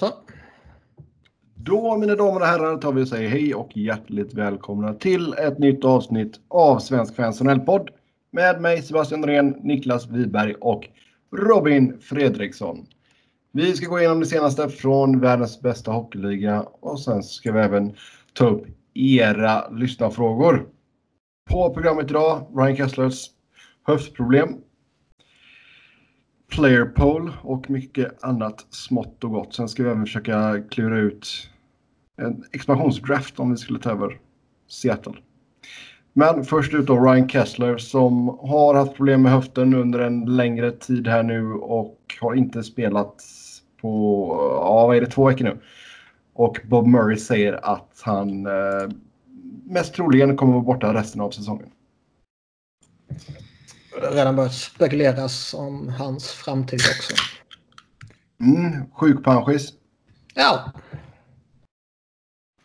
Så. Då mina damer och herrar tar vi och säger hej och hjärtligt välkomna till ett nytt avsnitt av Svensk Fans podd med mig Sebastian Norén, Niklas Wiberg och Robin Fredriksson. Vi ska gå igenom det senaste från världens bästa hockeyliga och sen ska vi även ta upp era lyssnarfrågor. På programmet idag, Ryan Kesslers höftproblem, player poll och mycket annat smått och gott. Sen ska vi även försöka klura ut en expansionsdraft om vi skulle ta över Seattle. Men först ut då Ryan Kessler som har haft problem med höften under en längre tid här nu och har inte spelat på, ja vad är det, två veckor nu. Och Bob Murray säger att han eh, mest troligen kommer att vara borta resten av säsongen. Redan börjat spekuleras om hans framtid också. Mm, sjukpensionist. Ja.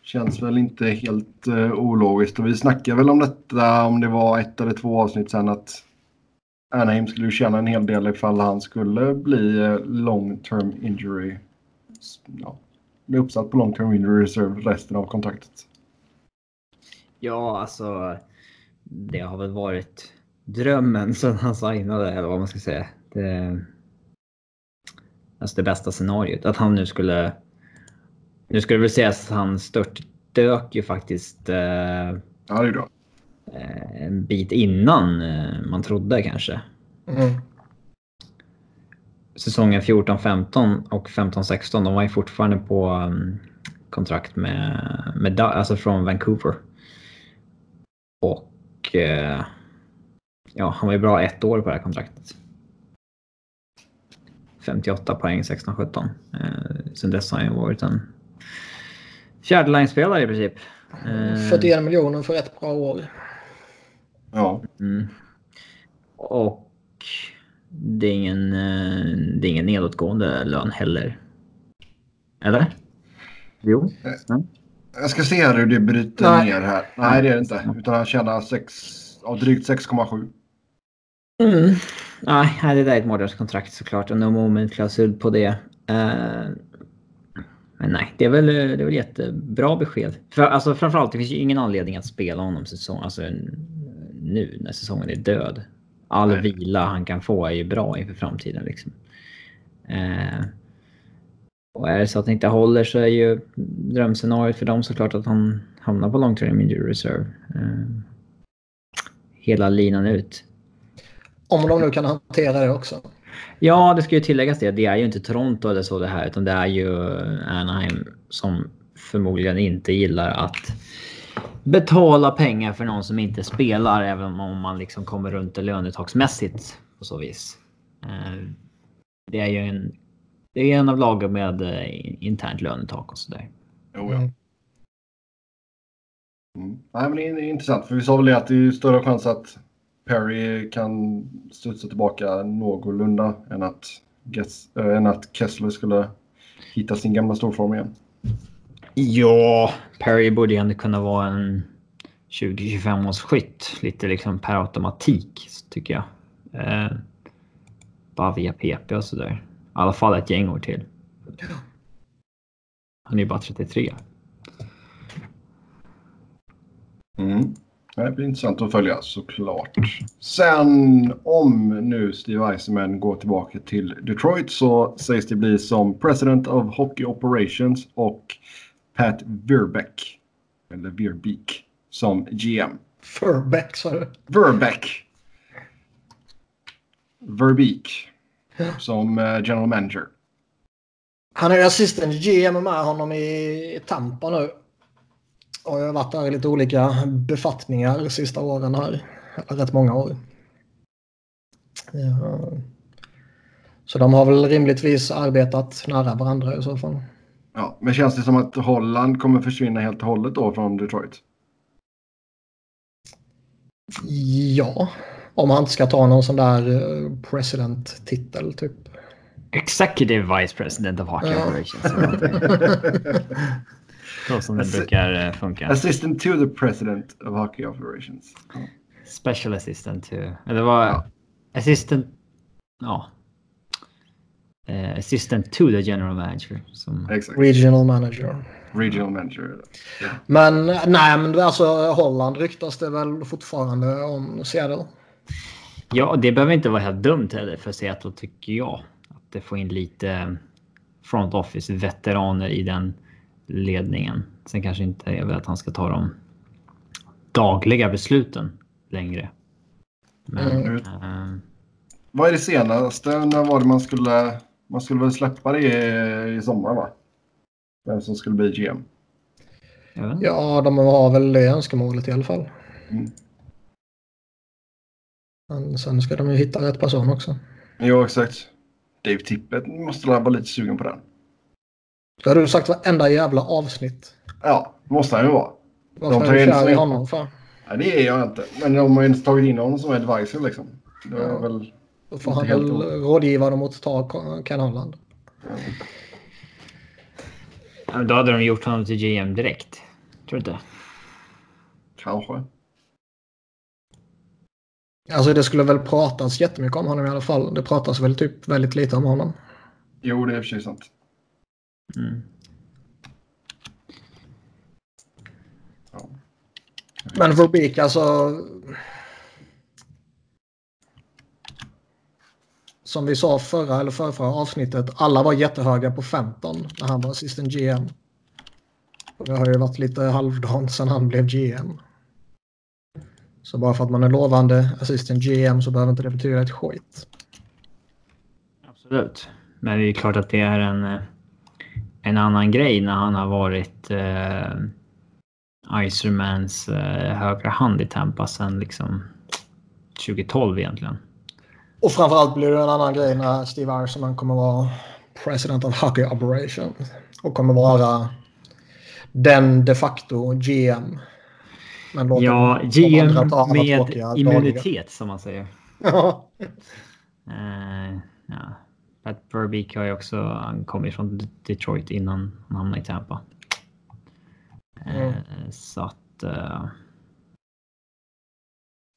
Känns väl inte helt uh, ologiskt. Och vi snackade väl om detta om det var ett eller två avsnitt sen att Anaheim skulle tjäna en hel del ifall han skulle bli uh, long term injury. Ja, bli uppsatt på long term injury reserve resten av kontraktet. Ja, alltså. Det har väl varit drömmen sen han signade, eller vad man ska säga. Det, alltså det bästa scenariot. Att han nu skulle... Nu skulle det väl sägas att han stört dök ju faktiskt... Eh, ja, det är bra. Eh, en bit innan eh, man trodde kanske. Mm. Säsongen 14-15 och 15-16, de var ju fortfarande på um, kontrakt med, med alltså från Vancouver. Och eh, ja, han var ju bra ett år på det här kontraktet. 58 poäng 16-17. Eh, sen dess har han ju varit en fjärdelinespelare i princip. Eh, 41 miljoner för ett bra år. Ja. Mm. Och det är ingen, eh, det är ingen nedåtgående lön heller. Eller? Jo. Mm. Jag ska se här hur det bryter Nej. ner här. Nej, det är det inte. Utan han tjänar 6, ja, drygt 6,7. Mm. Nej, det där är ett månadskontrakt såklart och no moment-klausul på det. Uh, men nej, det är väl, det är väl jättebra besked. För, alltså, framförallt, det finns ju ingen anledning att spela honom säsong, alltså, nu när säsongen är död. All nej. vila han kan få är ju bra inför framtiden. Liksom. Uh, och är det så att han inte håller så är ju drömscenariot för dem såklart att han hamnar på long term injury reserve. Uh, hela linan ut. Om de nu kan hantera det också. Ja, det ska ju tilläggas det. Det är ju inte Toronto eller så det här, utan det är ju Anaheim som förmodligen inte gillar att betala pengar för någon som inte spelar, även om man liksom kommer runt det lönetaksmässigt på så vis. Eh, det är ju en, det är en av lagen med eh, internt lönetak och sådär. Jo, ja. Mm. Nej, men det är intressant, för vi sa väl det att det är större chans att Perry kan studsa tillbaka någorlunda än att, Gets, äh, än att Kessler skulle hitta sin gamla storform igen. Ja, Perry borde ju ändå kunna vara en 20-25 års skytt. Lite liksom per automatik, tycker jag. Eh, bara via PP och sådär. I alla fall ett gäng år till. Han är ju bara 33. Mm. Det blir intressant att följa såklart. Sen om nu Steve Eisenman går tillbaka till Detroit så sägs det bli som President of Hockey Operations och Pat Verbeck, eller Verbeek, som GM. Verbeck sa du? Verbeck. Verbeek. Som uh, general manager. Han är assistent GM med honom i Tampa nu har jag varit där i lite olika befattningar de sista åren här. Rätt många år. Ja. Så de har väl rimligtvis arbetat nära varandra i så fall. Ja, men känns det som att Holland kommer försvinna helt och hållet då från Detroit? Ja, om han inte ska ta någon sån där eh, president-titel typ. Executive Vice President of Hockey ja. Operations. Så som det brukar eh, funka. Assistant to the president of hockey operations. Special assistant to... Eller vad... Ja. Assistant... Ja. eh, assistant to the general manager. Som... Exakt. Regional manager. Regional manager. Ja. Men nej, men alltså Holland ryktas det väl fortfarande om Seattle. Ja, det behöver inte vara helt dumt heller för Seattle tycker jag. Att det får in lite front office veteraner i den ledningen. Sen kanske inte är väl att han ska ta de dagliga besluten längre. Men, Mm. eh, Vad är det senaste? När var det man skulle... Man skulle väl släppa det i, i sommar va? Vem som skulle bli GM. jag. Ja, de har väl det önskemålet i alla fall. Mm. Men sen ska de ju hitta rätt person också. Jo, exakt. Dave Tippett måste vara lite sugen på den. Det har du sagt varenda jävla avsnitt. Ja, måste han ju vara. Varför De är du in kär i honom för? Nej, det är jag inte. Men de har ju inte tagit in honom som advisor liksom. Det är Ja. väl... Då får han väl rådgiva dem att ta Ken Holland. Ja, Då hade de gjort honom till GM direkt. Tror du inte? Kanske. Alltså det skulle väl pratas jättemycket om honom i alla fall. Det pratas väl typ väldigt lite om honom. Jo, det är i och för sig sant. Mm. Ja. Men Verbeek alltså. Som vi sa förra eller förra avsnittet. Alla var jättehöga på 15 när han var assistant GM. Och det har ju varit lite halvdant sedan han blev GM. Så bara för att man är lovande assistant GM så behöver inte det betyda ett skit. Absolut. Men det är klart att det är en, eh, en annan grej när han har varit eh, Icermans eh, högra hand i Tampa sen liksom 2012 egentligen. Och framförallt blir det en annan grej när Steve Eisenman kommer vara president of Hockey Operation. Och kommer vara den de facto GM. Men Ja, GM med immunitet som man säger. Ja. Eh, ja. Pat Verbeek har ju också, han ju från Detroit innan han hamnade i Tampa. Eh, Mm. Så att... eh,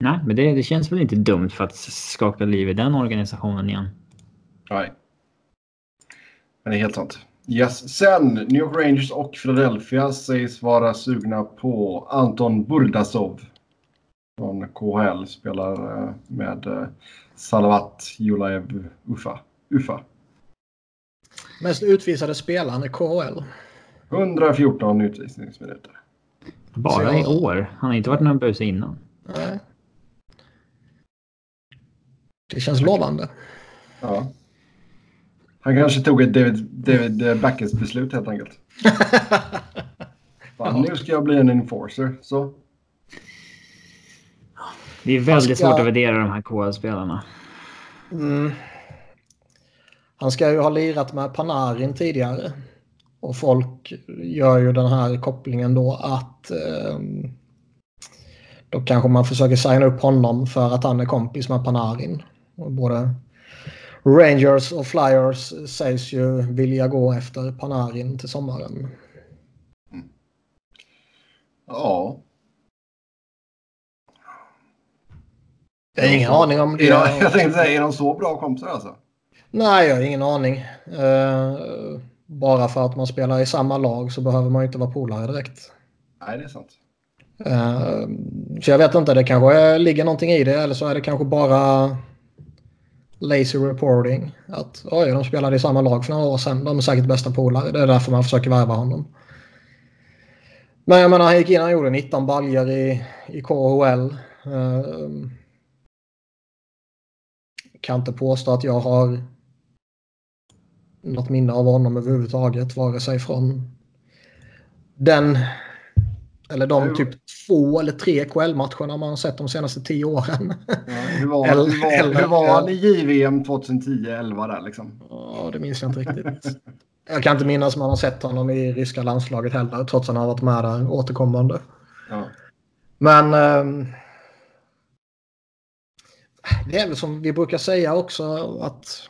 nej, men det, det känns väl inte dumt för att skaka liv i den organisationen igen. Nej. Men det är helt sant. Yes. Sen, New York Rangers och Philadelphia sägs vara sugna på Anton Burdasov. Från KHL. Spelar eh, med Salavat Julajev Ufa. Ufa. Mest utvisade spelaren i KHL. 114 utvisningsminuter. Bara i år. Han har inte varit någon buse innan. Nej. Det känns lovande. Ja. Han kanske tog ett David, David Backes beslut helt enkelt. Fan, Nu ska jag bli en enforcer. Så. Det är väldigt ska- svårt att värdera de här KHL-spelarna. Mm. Han ska ju ha lirat med Panarin tidigare. Och folk gör ju den här kopplingen då att ehm, då kanske man försöker signa upp honom för att han är kompis med Panarin. Och både Rangers och Flyers sägs ju vilja gå efter Panarin till sommaren. Ja. Jag har ingen aning om det. Ja, jag tänkte säga, är de så bra kompisar alltså? Nej, jag har ingen aning. Eh, bara för att man spelar i samma lag så behöver man ju inte vara polare direkt. Nej, det är sant. Eh, så jag vet inte, det kanske ligger någonting i det eller så är det kanske bara lazy reporting. Att oj, de spelade i samma lag för några år sedan. De är säkert bästa polare. Det är därför man försöker värva honom. Men jag menar, han gick in och gjorde 19 baljor i, i KHL. Eh, kan inte påstå att jag har något minne av honom överhuvudtaget. Vare sig från den eller de typ två eller tre KL-matcherna man har sett de senaste tio åren. Ja, hur, var, Eller- hur, var, eller- hur var han i JVM 2010-11 där liksom? Ja, det minns jag inte riktigt. Jag kan inte minnas om man har sett honom i ryska landslaget heller, trots att han har varit med där återkommande. Ja. Men ehm, det är väl som vi brukar säga också att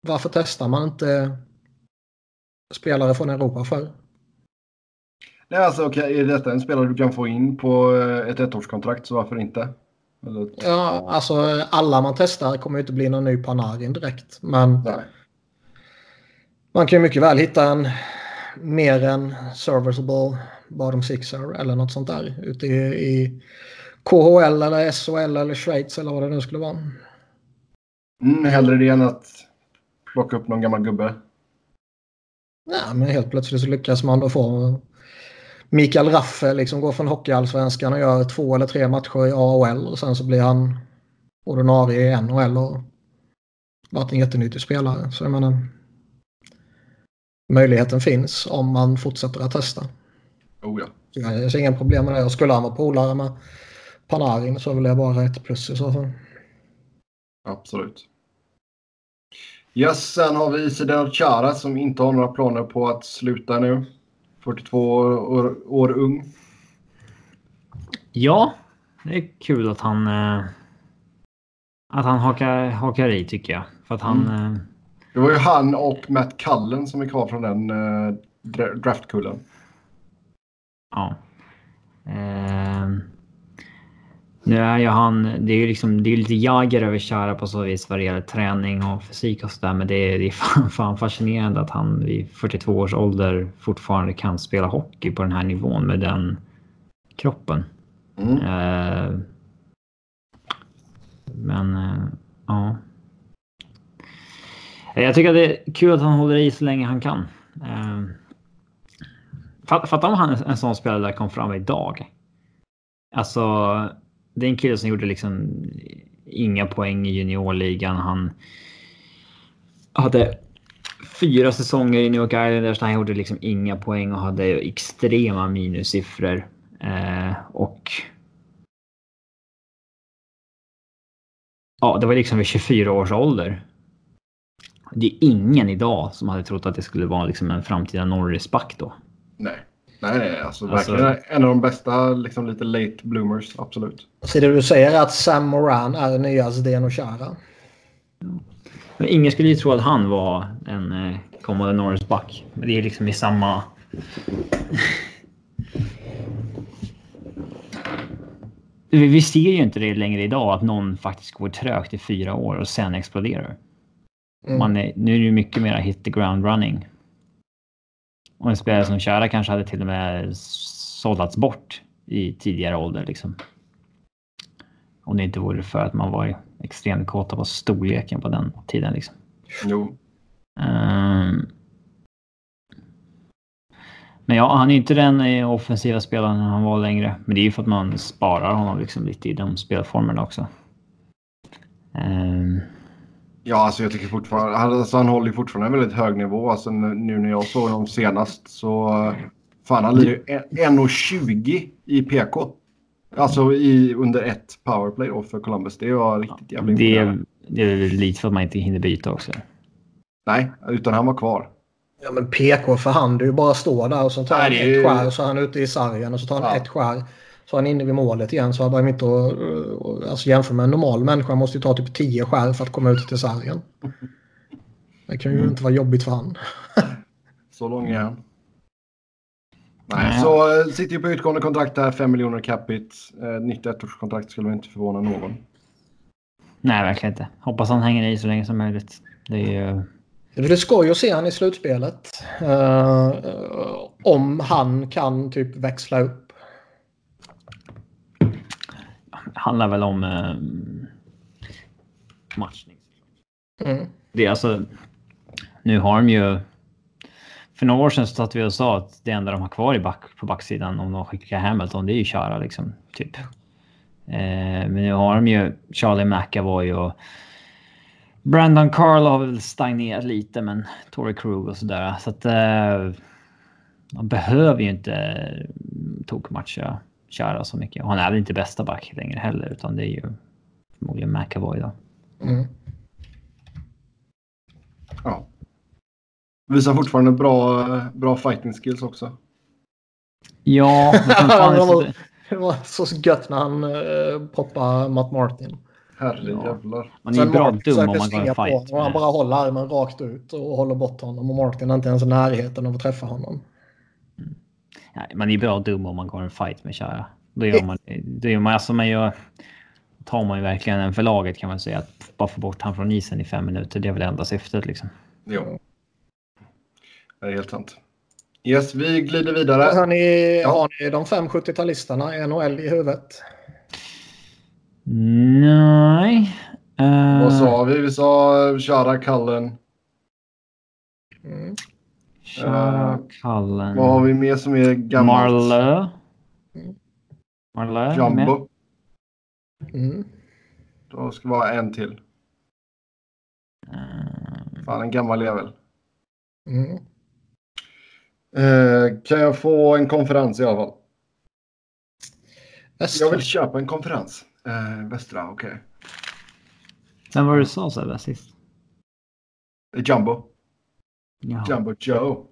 varför testar man inte spelare från Europa för? Nej, alltså okej, är detta en spelare du kan få in på eh, ett ettårskontrakt så varför inte? Eller, Ja, alltså alla man testar kommer ju inte bli någon ny Panarin direkt. Men nej. Man kan ju mycket väl hitta en mer än serviceable bottom sixer eller något sånt där ute i, i KHL eller SHL eller Schweiz eller vad det nu skulle vara. Mm, hellre det än att plocka upp någon gammal gubbe. Ja, men helt plötsligt så lyckas man då få Mikael Raffe liksom går från Hockeyallsvenskan och gör två eller tre matcher i AHL och sen så blir han ordinarie i NHL och varit en jättenyttig spelare. Så jag menar, möjligheten finns om man fortsätter att testa. Oh ja. Jag ser inga problem med det. Och skulle han vara polare med Panarin så vill jag bara ett plus i så fall. Absolut. Yes, sen har vi Isidel Chara som inte har några planer på att sluta nu. 42 år, år ung. Ja, det är kul att han eh, att han hakar, hakar i tycker jag. För att han... Mm. Det var ju han och Matt Cullen som är kvar från den eh, draftkullen. Ja. Eh, nu är ju han... Det är ju liksom, det är lite jager över Chara på så vis vad det gäller träning och fysik och sådär. Men det är, det är fan, fan, fascinerande att han vid 42 års ålder fortfarande kan spela hockey på den här nivån med den kroppen. Mm. Eh, men eh, ja. Jag tycker att det är kul att han håller i så länge han kan. Eh, fatta om han en sån spelare där kom fram idag. Alltså, det är en kille som gjorde liksom inga poäng i juniorligan. Han hade fyra säsonger i New York Islanders där han gjorde liksom inga poäng och hade extrema minussiffror. Eh, och ja, det var liksom vid 24 års ålder. Det är ingen idag som hade trott att det skulle vara liksom en framtida Norris-back då. Nej. Nej, alltså, alltså verkligen en av de bästa liksom lite late bloomers, absolut. Så det du säger är att Sam Moran är nya Zdeno Chara? Men ingen skulle ju tro att han var en eh, kommande Norris-back. Men det är liksom i samma... Vi ser ju inte det längre idag att någon faktiskt går trögt i fyra år och sen exploderar. Mm. Man är, nu är det mycket mer hit the ground running. Och en spelare som Kära kanske hade till och med sållats bort i tidigare ålder. Liksom. Om det inte vore för att man var extremt kåta på storleken på den tiden. Liksom. Jo. Um, men ja, han är inte den offensiva spelaren han var längre. Men det är ju för att man sparar honom liksom lite i de spelformerna också. Um... Ja, alltså jag tycker fortfarande, alltså han håller ju fortfarande en väldigt hög nivå. Alltså nu när jag såg honom senast så, fan han lirar 1,20 i PK. Alltså i, under ett powerplay då för Columbus. Det var riktigt jävla det, är, det är lite för att man inte hinner byta också. Nej, utan han var kvar. Ja men PK för han, det är ju bara att stå där och så tar han ett skär så är han ute i sargen och så tar han ja. ett skär. Så är han inne vid målet igen så har bara inte att alltså jämföra med en normal människa måste ju ta typ 10 skär för att komma ut till sargen. Det kan ju mm. inte vara jobbigt för han. så lång är han. Nej, så äh, sitter ju på utgående kontrakt där, 5 miljoner capita. Eh, nytt ettårskontrakt skulle inte förvåna någon. Nej, verkligen inte. Hoppas han hänger i så länge som möjligt. Det är ju det blir skoj att se han i slutspelet. Uh, om han kan typ växla upp. Det handlar väl om uh, matchning. Mm. Det är alltså. Nu har de ju. För några år sedan så satt vi och sa att det enda de har kvar i back, på backsidan om de skickar Hamilton det är ju köra liksom. Typ. Uh, men nu har de ju Charlie McAvoy och Brandon Carl har väl stagnerat lite, men Tory Krug och sådär. Så att eh, man behöver ju inte eh, tokmatcha köra så mycket. Och han är väl inte bästa back längre heller, utan det är ju förmodligen McAvoy då. Mm. Ja. Visar fortfarande bra, bra fighting skills också. Ja, det, var, det var så gött när han uh, poppade Matt Martin. Herrejävlar. Man är ju bra dum om man går en fight. Och han bara håller armen rakt ut och håller bort honom. Och Martin är inte ens i närheten av att träffa honom. Ja, man är ju bra dum om man går en fight med Kära. Då gör man, då gör man, alltså man gör, tar man ju verkligen en för laget kan man säga. Att bara få bort han från isen i fem minuter, det är väl enda syftet liksom. Jo. Det är helt sant. Yes, vi glider vidare. Har ni, Ja. har ni de fem 70-talisterna i NHL i huvudet? Nej. Uh, Vad sa vi? Vi sa Chara, Cullen. Mm. Chara, Cullen. Vad har vi mer som är gammalt? Marlö. Mm. Marlö. Jumbo. Mm. Då ska vi ha en till. Eh, Fan, en gammal jävel. Mm. Eh, kan jag få en konferens i alla fall? Västra. Jag vill köpa en konferens. Eh, västra, okej. Vem var det du sa Sebbe sist? Eh, Jumbo. Ja. Jumbo Joe.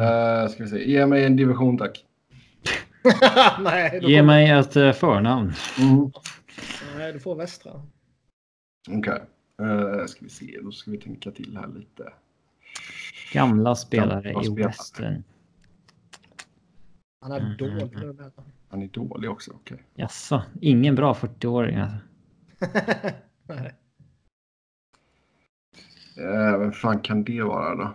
Eh, ska vi se. Ge mig en division tack. Nej, du Ge får, mig ett eh, förnamn. Mm. nej, du får västra. Okej. Eh, ska vi se. Då ska vi tänka till här lite. Gamla spelare Gamla i spelare. Western. Han är Mm, dålig mm, nu. Han är dålig också. Okej. Jaså, ingen bra 40-åring alltså. Nej. Eh, vem fan kan det vara då?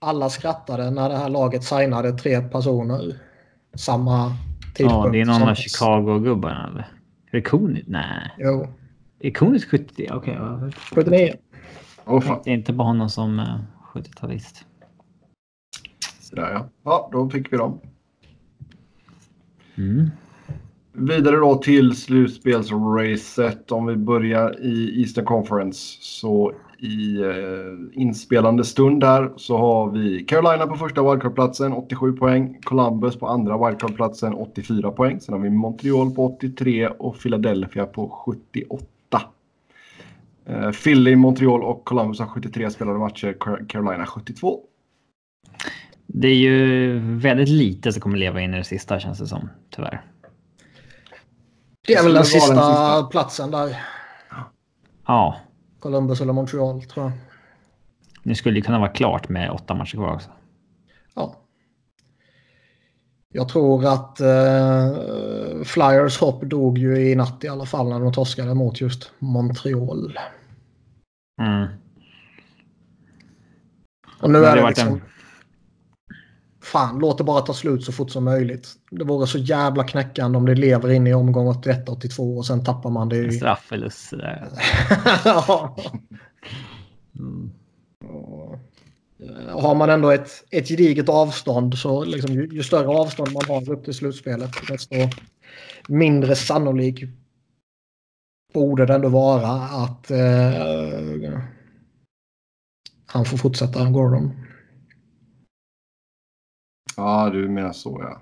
Alla skrattade när det här laget signade tre personer. Samma tidpunkt. Ja, det är någon av. Chicago-gubbarna eller? Är det Konit? Nej. Jo, Är Konit 70? Okej. ja. 79. Åh Jag fan. tänkte inte på honom som eh, 70-talist. Sådär ja. Ja, då fick vi dem. Mm. Vidare då till slutspelsracet. Om vi börjar i Eastern Conference. Så i eh, inspelande stund där så har vi Carolina på första wildcardplatsen 87 poäng. Columbus på andra wildcardplatsen 84 poäng. Sen har vi Montreal på 83 och Philadelphia på 78. Eh, Philly, Montreal och Columbus har 73 spelade matcher. Carolina 72. Det är ju väldigt lite som kommer leva in i det sista känns det som, tyvärr. Det är väl den sista, den sista. platsen där. Ja, Columbus eller Montreal tror jag. nu skulle det kunna vara klart med åtta matcher kvar också. Ja. Jag tror att eh, Flyers hopp dog ju i natt i alla fall när de torskade mot just Montreal. Mm. Och nu Det är det liksom... en- Fan, låt det bara ta slut så fort som möjligt. Det vore så jävla knäckande om det lever in i omgång 81-82 och sen tappar man det i... strafförlust där. ja. Mm. Har man ändå ett, ett gediget avstånd så liksom, ju, ju större avstånd man har upp till slutspelet desto mindre sannolik borde det ändå vara att eh, han får fortsätta Gordon. Ja, du menar så ja.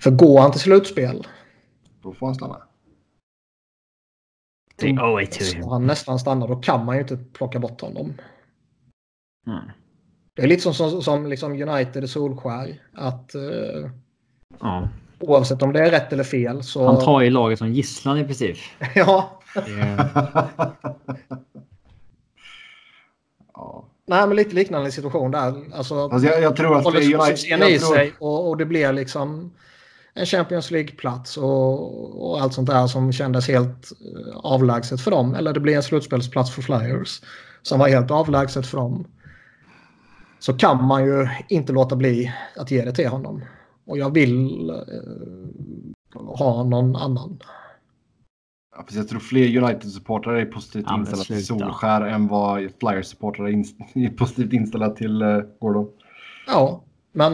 För går han till slutspel Då får han stanna. Det är away to så him. han nästan stannar då kan man ju inte plocka bort honom. Mm. Det är lite som, som, som liksom United i Solskär. Att eh, Ja. oavsett om det är rätt eller fel så... Han tar ju laget som gisslan i princip. ja, ja. Nej, men lite liknande situation där. Alltså, Fast jag, jag tror att håller för United... succén i tror, sig och, och det blir liksom en Champions League-plats och, och allt sånt där som kändes helt eh, avlägset för dem. Eller det blir en slutspelsplats för Flyers som var helt avlägset för dem. Så kan man ju inte låta bli att ge det till honom. Och jag vill eh, ha någon annan. Ja, fast jag tror fler United-supportrar är positivt Ja, men inställda till. Solskär än vad Flyers-supportrar är, inst- är positivt inställda till uh, Gordon. Ja, men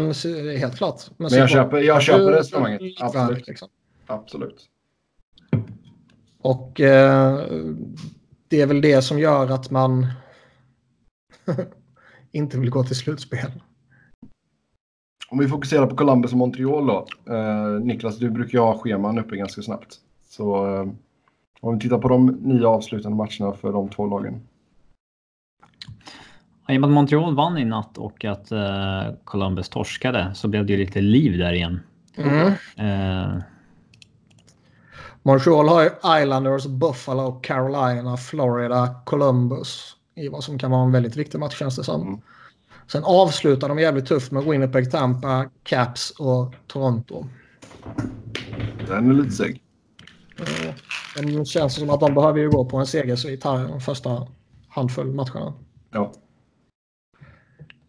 helt klart. Men jag så- köper- jag köper resonemanget. Absolut. Liksom. Absolut. Och eh, det är väl det som gör att man inte vill gå till slutspel. Om vi fokuserar på Columbus och Montreal då. Eh, Niklas, du brukar ju ha scheman uppe ganska snabbt. Så eh, om vi tittar på de nio avslutande matcherna för de två lagen. I och med att Montreal vann i natt och att eh, Columbus torskade så blev det ju lite liv där igen. Mm. Eh, Montreal har ju Islanders, Buffalo, Carolina, Florida, Columbus i vad som kan vara en väldigt viktig match känns det som. Mm. Sen avslutar de jävligt tufft med Winnipeg, Tampa, Caps och Toronto. Den är lite seg. Eh, Det känns som att de behöver ju gå på en segersvit här de första handfull matcherna. Ja.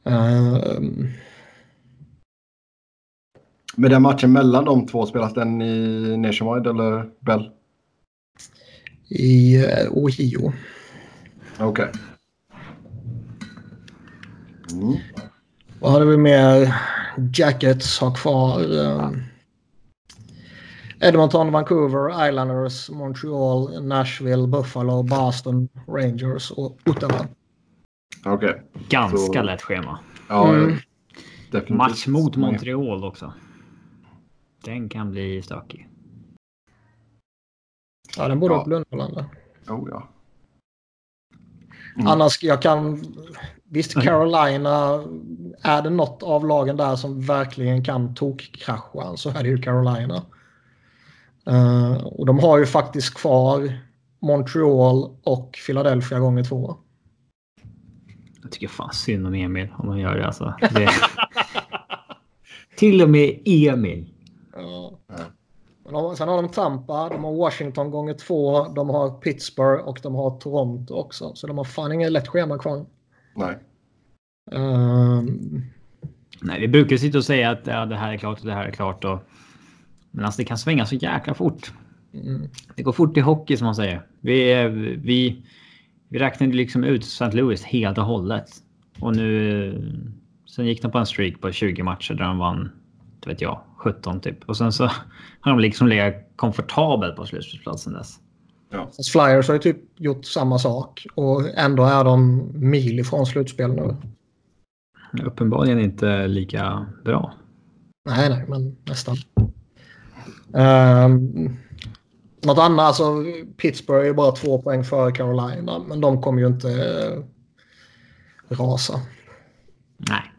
Ehm, Men den matchen mellan de två, spelas den i Nationwide eller Bell? I eh, Ohio. Okej. Mm. Vad hade vi mer? Jackets har kvar. ehm, Edmonton, Vancouver, Islanders, Montreal, Nashville, Buffalo, Boston, Rangers och Ottawa. Okej. Ganska Så- lätt schema. Ja, Mm. definitivt. Match mot Montreal också. Den kan bli stökig. Ja, den borde Ja. vara på Lundholanda. Oh, ja. Mm. Annars, jag kan... Visst, Carolina, är det något av lagen där som verkligen kan tokkrascha så är det ju Carolina. Eh, och de har ju faktiskt kvar Montreal och Philadelphia gånger två. Jag tycker fan synd om Emil om han gör det alltså. Det... Till och med Emil. Ja. De- Sen har de Tampa, de har Washington gånger två, de har Pittsburgh och de har Toronto också. Så de har fan inget lätt schema kvar. Nej. Ehm, Nej, vi brukar sitta och säga att ja, det här är klart och det här är klart. Och... Men alltså det kan svänga så jäkla fort. mm. Det går fort i hockey som man säger. Vi, vi, vi räknade liksom ut St. Louis helt och hållet. Och nu... Sen gick de på en streak på 20 matcher där de vann, vet jag, 17 typ. Och sen så har de liksom legat komfortabelt på slutspelsplatsen dess. Fast Flyers har ju typ gjort samma sak och ändå är de mil ifrån slutspel nu. Uppenbarligen inte lika bra. Nej, nej, men nästan. Um, något annat, alltså Pittsburgh är bara två poäng före Carolina, men de kommer ju inte uh, rasa. Nej.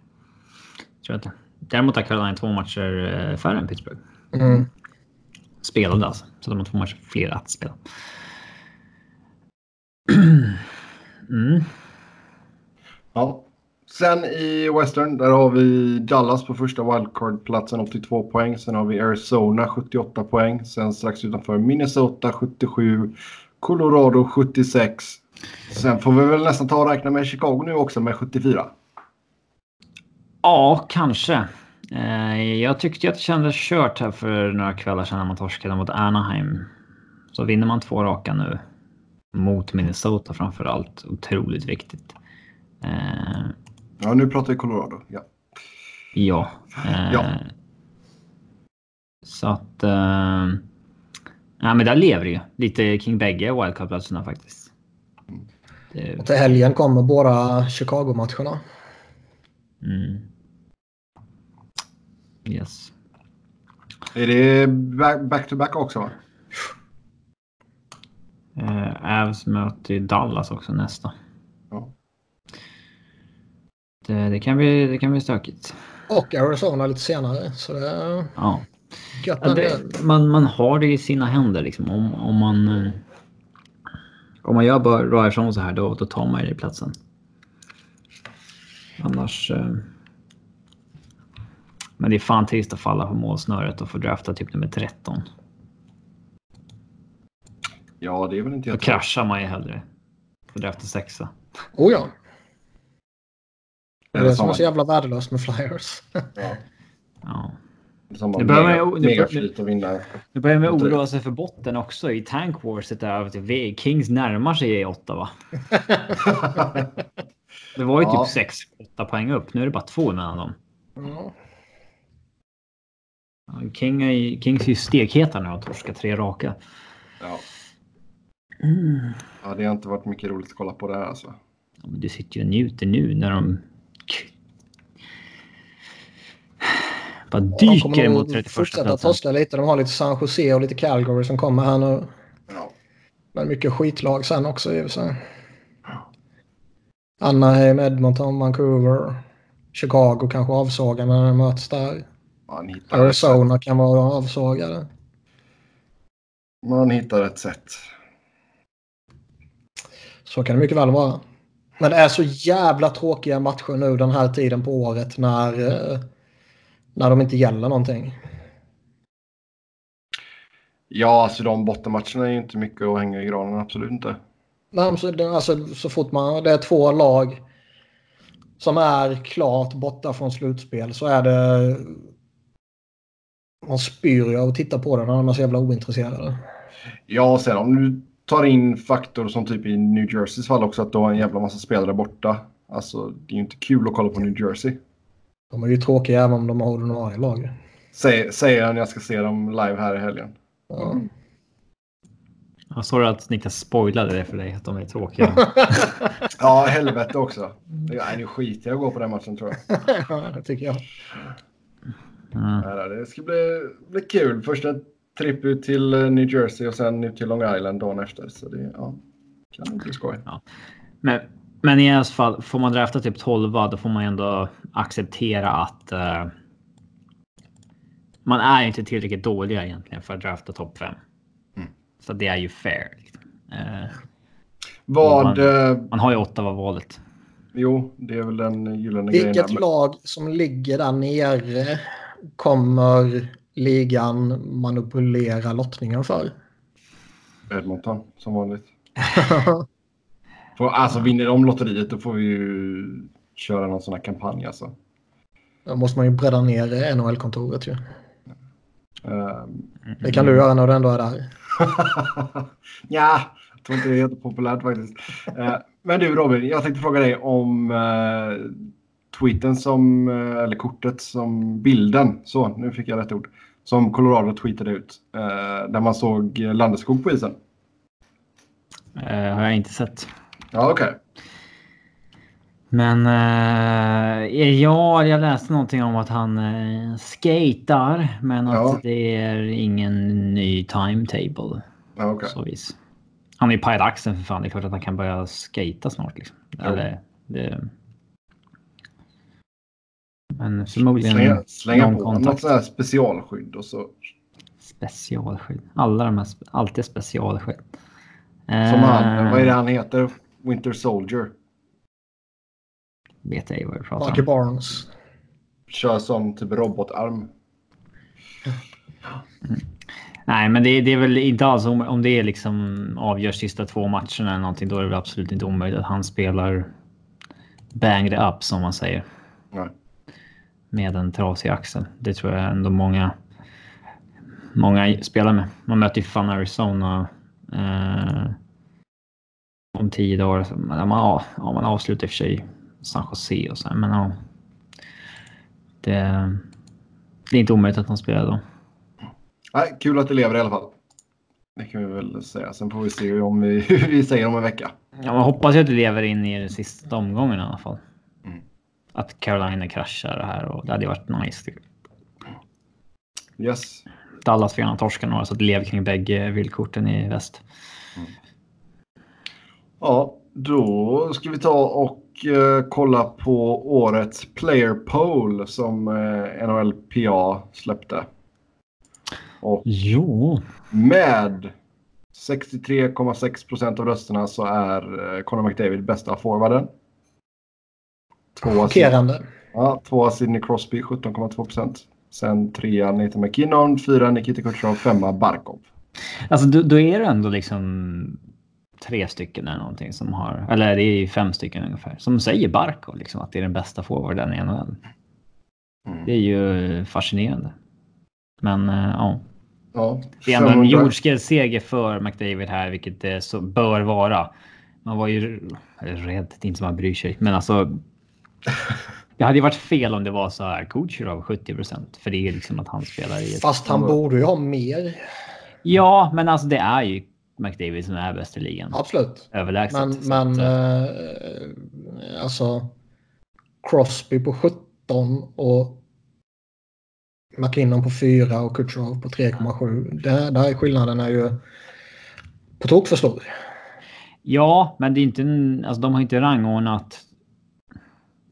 Tror jag inte. Däremot har Carolina två matcher eh, färre än Pittsburgh. Mm. Spelade alltså. Så de har två matcher fler att spela. Mm. Ja. Sen i Western, där har vi Dallas på första wildcard-platsen 82 poäng. Sen har vi Arizona 78 poäng. Sen strax utanför Minnesota 77. Colorado 76. Sen får vi väl nästan ta och räkna med Chicago nu också med 74. Ja, kanske. Eh, jag tyckte att det kändes kört här för några kvällar sedan när man torskade mot Anaheim. Så vinner man två raka nu. Mot Minnesota framför allt. Otroligt viktigt. Eh, Ja, nu pratar vi Colorado. Ja. ja. Eh, Ja. Så att... Eh, ja, men där lever det ju. Lite kring bägge wildcard-platserna faktiskt. Det, Och till helgen kommer båda Chicago-matcherna. mm. Yes. Är det back- back-to-back också? Va? Eh, Avs möter Dallas också nästa. Det, det, kan bli, det kan bli stökigt. Och Arizona lite senare. Så det Ja. Ja, det, man, man har det i sina händer liksom. Om, om man... eh, Om man gör bra ifrån så här då, då tar man ju platsen. Annars... eh, Men det är fan trist att falla på målsnöret och få drafta typ nummer 13. Ja, det är väl inte Då kraschar man ju hellre. Får drafta sexa. Oh ja. Det är det som är så jävla värdelöst med Flyers. Ja. Ja. Nu börjar man mega, nu- börjar man Låter- oroa sig för botten också i Tank Warset där. Kings närmar sig i åtta va? Det var ju Ja. typ 6-8 poäng upp. Nu är det bara två mellan dem. Ja. King är, Kings är ju stekheta nu och torskat tre raka. ja. Mm. ja, det har inte varit mycket roligt att kolla på det här alltså. Ja, men du sitter ju och njuter nu när de... Bara De dyker kommer mot nog 31 fortsätta torska lite. De har lite San Jose och lite Calgary som kommer här nu. Ja. Men mycket skitlag sen också i och för. Anaheim, Edmonton, Vancouver. Chicago kanske avsågar när de möts där. Arizona kan vara avsågade. Man hittar ett sätt. Så kan det mycket väl vara. Men det är så jävla tråkiga matcher nu den här tiden på året när, eh, när de inte gäller någonting. Ja, alltså de bottenmatcherna är ju inte mycket att hänga i granen, absolut inte. Nej, så, det, alltså, så fort man, det är två lag som är klart borta från slutspel så är det... Man spyr ju av att titta på det när de är så jävla ointresserade. Ja, sen om du tar in faktor som typ i New Jerseys fall också att du har en jävla massa spelare borta. Alltså, det är ju inte kul att kolla på New Jersey. De är ju tråkiga även om de har ordinarie lag. Säger, säger han jag ska se dem live här i helgen. Ja. Jag såg att Niklas spoilade det för dig, att de är tråkiga. Ja, helvete också. Ja, nu skiter jag i att gå på den matchen tror jag. ja, det tycker jag. Mm. Ja, det ska bli, bli kul. Första tripp ut till eh, New Jersey och sen ut till Long Island dagen efter. Så det ja, kan bli skoj. Men, men i alla fall, får man drafta typ 12 då får man ändå acceptera att eh, man är inte tillräckligt dåliga egentligen för att drafta topp 5. Mm. Så det är ju fair. Liksom. Eh, Vad... Man- eh, man har ju Ottawa-valet. jo, det är väl den gyllene grejen. Vilket lag som ligger där nere kommer ligan manipulera lottningen för? Edmonton, som vanligt. För, alltså vinner de lotteriet då får vi ju köra någon sån här kampanj alltså. Då måste man ju bredda ner NHL-kontoret ju. Uh, Det kan du göra när du ändå är där. ja, jag tror inte det är jättepopulärt faktiskt. Eh, men du Robin, jag tänkte fråga dig om uh, tweeten som, eh, eller kortet som bilden, så nu fick jag rätt ord, som Colorado tweetade ut. eh, där man såg Landeskog på isen. Eh, har jag inte sett. Ja, okej. Men eh, ja, jag läste någonting om att han eh, skatar, men att Ja. det är ingen ny timetable. Ja, okej. Så vis. Han är ju pajat axeln för fan. Det är klart att han kan börja skata snart. Liksom. Jo. Eller, det... Men förmodligen Slänga, slänga någon på kontakt. något sånt här specialskydd och så. specialskydd. Alla de här alltid specialskydd. Som Eh, han, vad är det han heter? Winter Soldier. Vet jag vad du pratar Bucky om. Barnes. Kör som typ robotarm. Nej, men det, det är väl inte alls om, om det är liksom avgörs sista två matcherna eller någonting. Då är det väl absolut inte omöjligt att han spelar bang the up som man säger. Nej. Med en trasig axel. Det tror jag ändå många. Många spelar med. Man möter ju fan Arizona. Eh, om tio dagar. Så, man, ja, man avslutar i och för sig San Jose och så men ja. Det, det är inte omöjligt att han spelar då. Nej, kul att det lever i alla fall. Det kan vi väl säga. Sen får vi se om vi, hur vi säger om en vecka. Ja, man hoppas ju att det lever in i den sista omgången i alla fall. Mm. Att Carolina kraschar det här och det hade varit nice. typ. Yes. Dallas får gärna torska några så att det lever kring bägge villkorten i väst. Ja, då ska vi ta och eh, kolla på årets player poll som eh, NHLPA släppte. Och Jo. med 63,6 procent av rösterna så är eh, Conor McDavid bästa forwarden. Chockerande. ja, tvåa Sidney Crosby 17,2 procent. Sen trea Nathan McKinnon, fyra Nikita Kucherov, femma Barkov. Alltså då, då är det ändå liksom tre stycken eller någonting som har, eller det är fem stycken ungefär, som säger Barkov liksom att det är den bästa forwarden i NHL. Mm. Det är ju fascinerande. Men eh, ja, Ja, det är ändå en 500 jordskredsseger för McDavid här, vilket det så bör vara. Man var ju rädd, det är inte som man bryr sig, men alltså. Det hade ju varit fel om det var så här Kucherov 70 procent, för det är liksom att han spelar i ett... Fast han borde ju ha mer. Ja, men alltså det är ju McDavid som är bäst i ligan. Absolut. Överlägset. Men, men att, eh, eh, alltså Crosby på 17 och McKinnon på 4 och Kutjerov på 3,7. Det- Där är skillnaden är ju på tok för stor. Ja, men det är inte en, alltså de har inte rangordnat.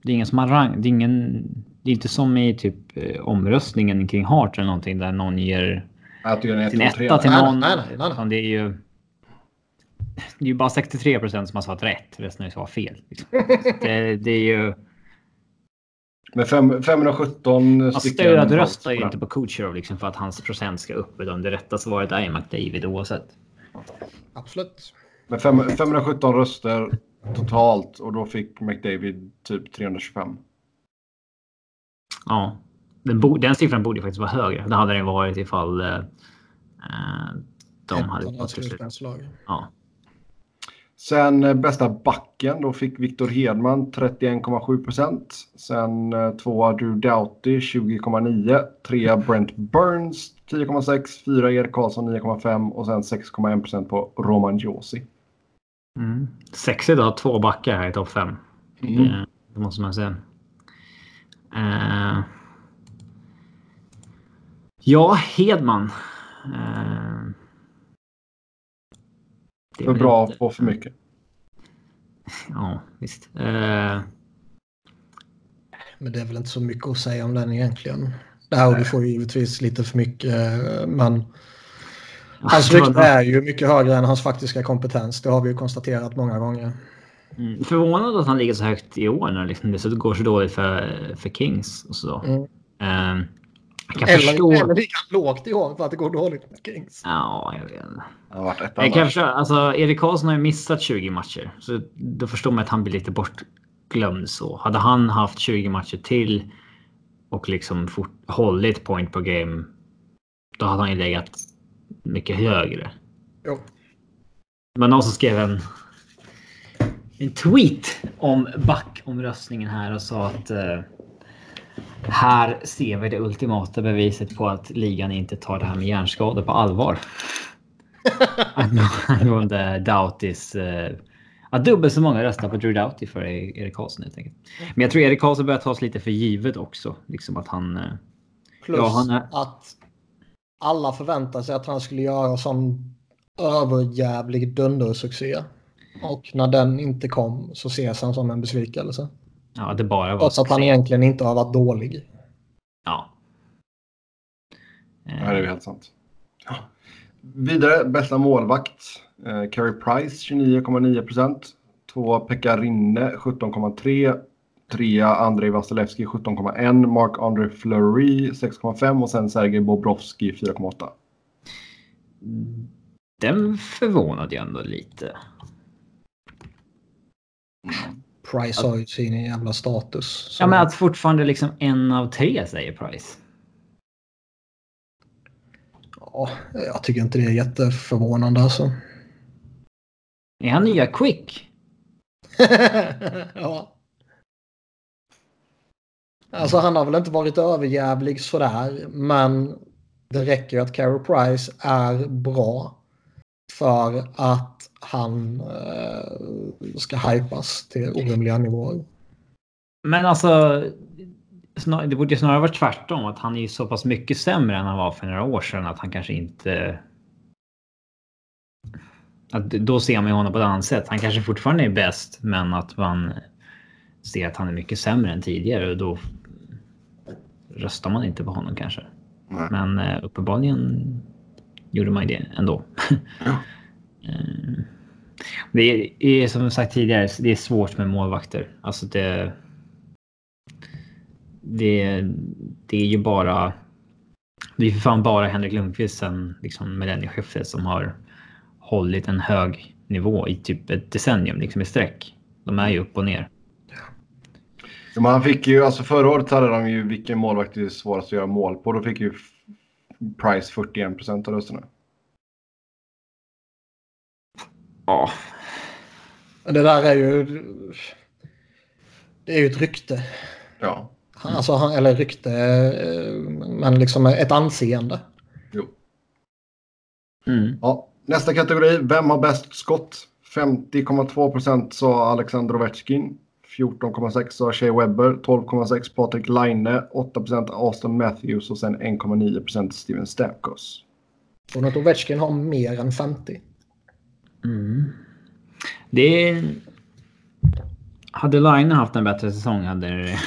Det är ingen som har rang. Det är ingen. Det är inte som i typ eh, omröstningen kring Hart eller någonting där någon ger Att du gör en ett, sin etta till någon. nej, nej, nej, nej. Det är ju. Det är ju bara 63 procent som har svarat rätt. Resten har ju svarat fel. Liksom. Det, det är ju. Med fem, 517 Man stycken. stödröstar ju votes på inte på Kucherov liksom för att hans procent ska upp. Utan det rätta svaret är ju McDavid oavsett. Absolut. Med fem, 517 röster totalt och då fick McDavid typ 325. Ja, den, bo, den siffran borde faktiskt vara högre. Det hade den varit ifall eh, de hade fått beslut. Ja. Sen eh, bästa backen, då fick Victor Hedman 31,7 procent. Sen eh, tvåa Drew Doughty 20,9. Trea Brent Burns 10,6. Fyra Erik Karlsson 9,5 och sen 6,1 procent på Roman Josi. Mm. Sexigt att ha två backar här i topp fem. Mm. Det, det, måste man säga. Uh... Ja, Hedman. Uh... För bra inte... och för mycket. Ja, visst. Uh... Men det är väl inte så mycket att säga om den egentligen. Dowdy får givetvis lite för mycket, men hans rykte är ju mycket högre än hans faktiska kompetens. Det har vi ju konstaterat många gånger. Mm. Förvånad att han ligger så högt i år när liksom det går så dåligt för, för Kings. Och så. Mm. Uh, kan eller, förstå... eller lika lågt i år för att det går dåligt med Kings. Ja, jag vet inte. Jag kan förstå. Alltså, Erik Karlsson har ju missat 20 matcher. Så då förstår man att han blir lite bortglömd så. Hade han haft 20 matcher till och liksom fort, hållit point per game. Då hade han ju legat mycket högre. Jo. Men någon som skrev en, en tweet om backomröstningen här och sa att uh, här ser vi det ultimata beviset på att ligan inte tar det här med hjärnskador på allvar. Angående Doughtys... Uh, ja, dubbelt så många röstar på Drew Doughty för Erik Karlsson helt enkelt. Men jag tror Erik Karlsson börjar tas lite för givet också. Liksom att han... Uh, Plus ja, han är... att alla förväntade sig att han skulle göra sån överjävlig dundersuccé. Och när den inte kom så ses han som en besvikelse. Ja, det bara var... Trots att han egentligen inte har varit dålig. Ja. Ja, det är helt sant. Ja. Vidare, bästa målvakt. Eh, Carey Price 29,9 procent. Två Pekka Rinne 17,3. Trea Andrei Vasilevski 17,1. Mark-André Fleury 6,5 och sen Sergej Bobrovski 4,8. Den förvånade jag ändå lite. Price har ju sin jävla status. Så... Ja, men att fortfarande liksom en av tre säger Price. Ja, jag tycker inte det är jätteförvånande alltså. Är han nya Quick? ja. Alltså han har väl inte varit överjävlig sådär, men det räcker ju att Carey Price är bra för att han eh, ska hypas till orimliga nivåer. Men alltså, det borde snarare vara tvärtom. Att han är så pass mycket sämre än han var för några år sedan att han kanske inte... Att då ser man honom på ett annat sätt. Han kanske fortfarande är bäst, men att man ser att han är mycket sämre än tidigare och då röstar man inte på honom kanske. Nej. Men eh, uppenbarligen gjorde man det ändå. Ja. Eh, det är, är som sagt tidigare, det är svårt med målvakter. Alltså det... Det, det är ju bara... Det är för fan bara Henrik Lundqvist sen liksom millennieskiftet som har hållit en hög nivå i typ ett decennium liksom i sträck. De är ju upp och ner. Ja, han fick ju, alltså förra året hade de ju vilken målvakt det är svårast att göra mål på. Då fick ju Price 41 procent av rösterna. Ja. Det där är ju... Det är ju ett rykte. Ja. Alltså, eller rykte, men liksom ett anseende. Jo. Mm. Ja, nästa kategori. Vem har bäst skott? 50,2 procent sa Alexander Ovechkin. 14,6 sa Shea Webber, 12,6 Patrik Laine, 8% Austin Matthews och sen 1,9% Steven Stamkos. Och att Ovechkin har mer än 50. Mm. Det är... Hade Line haft en bättre säsong hade,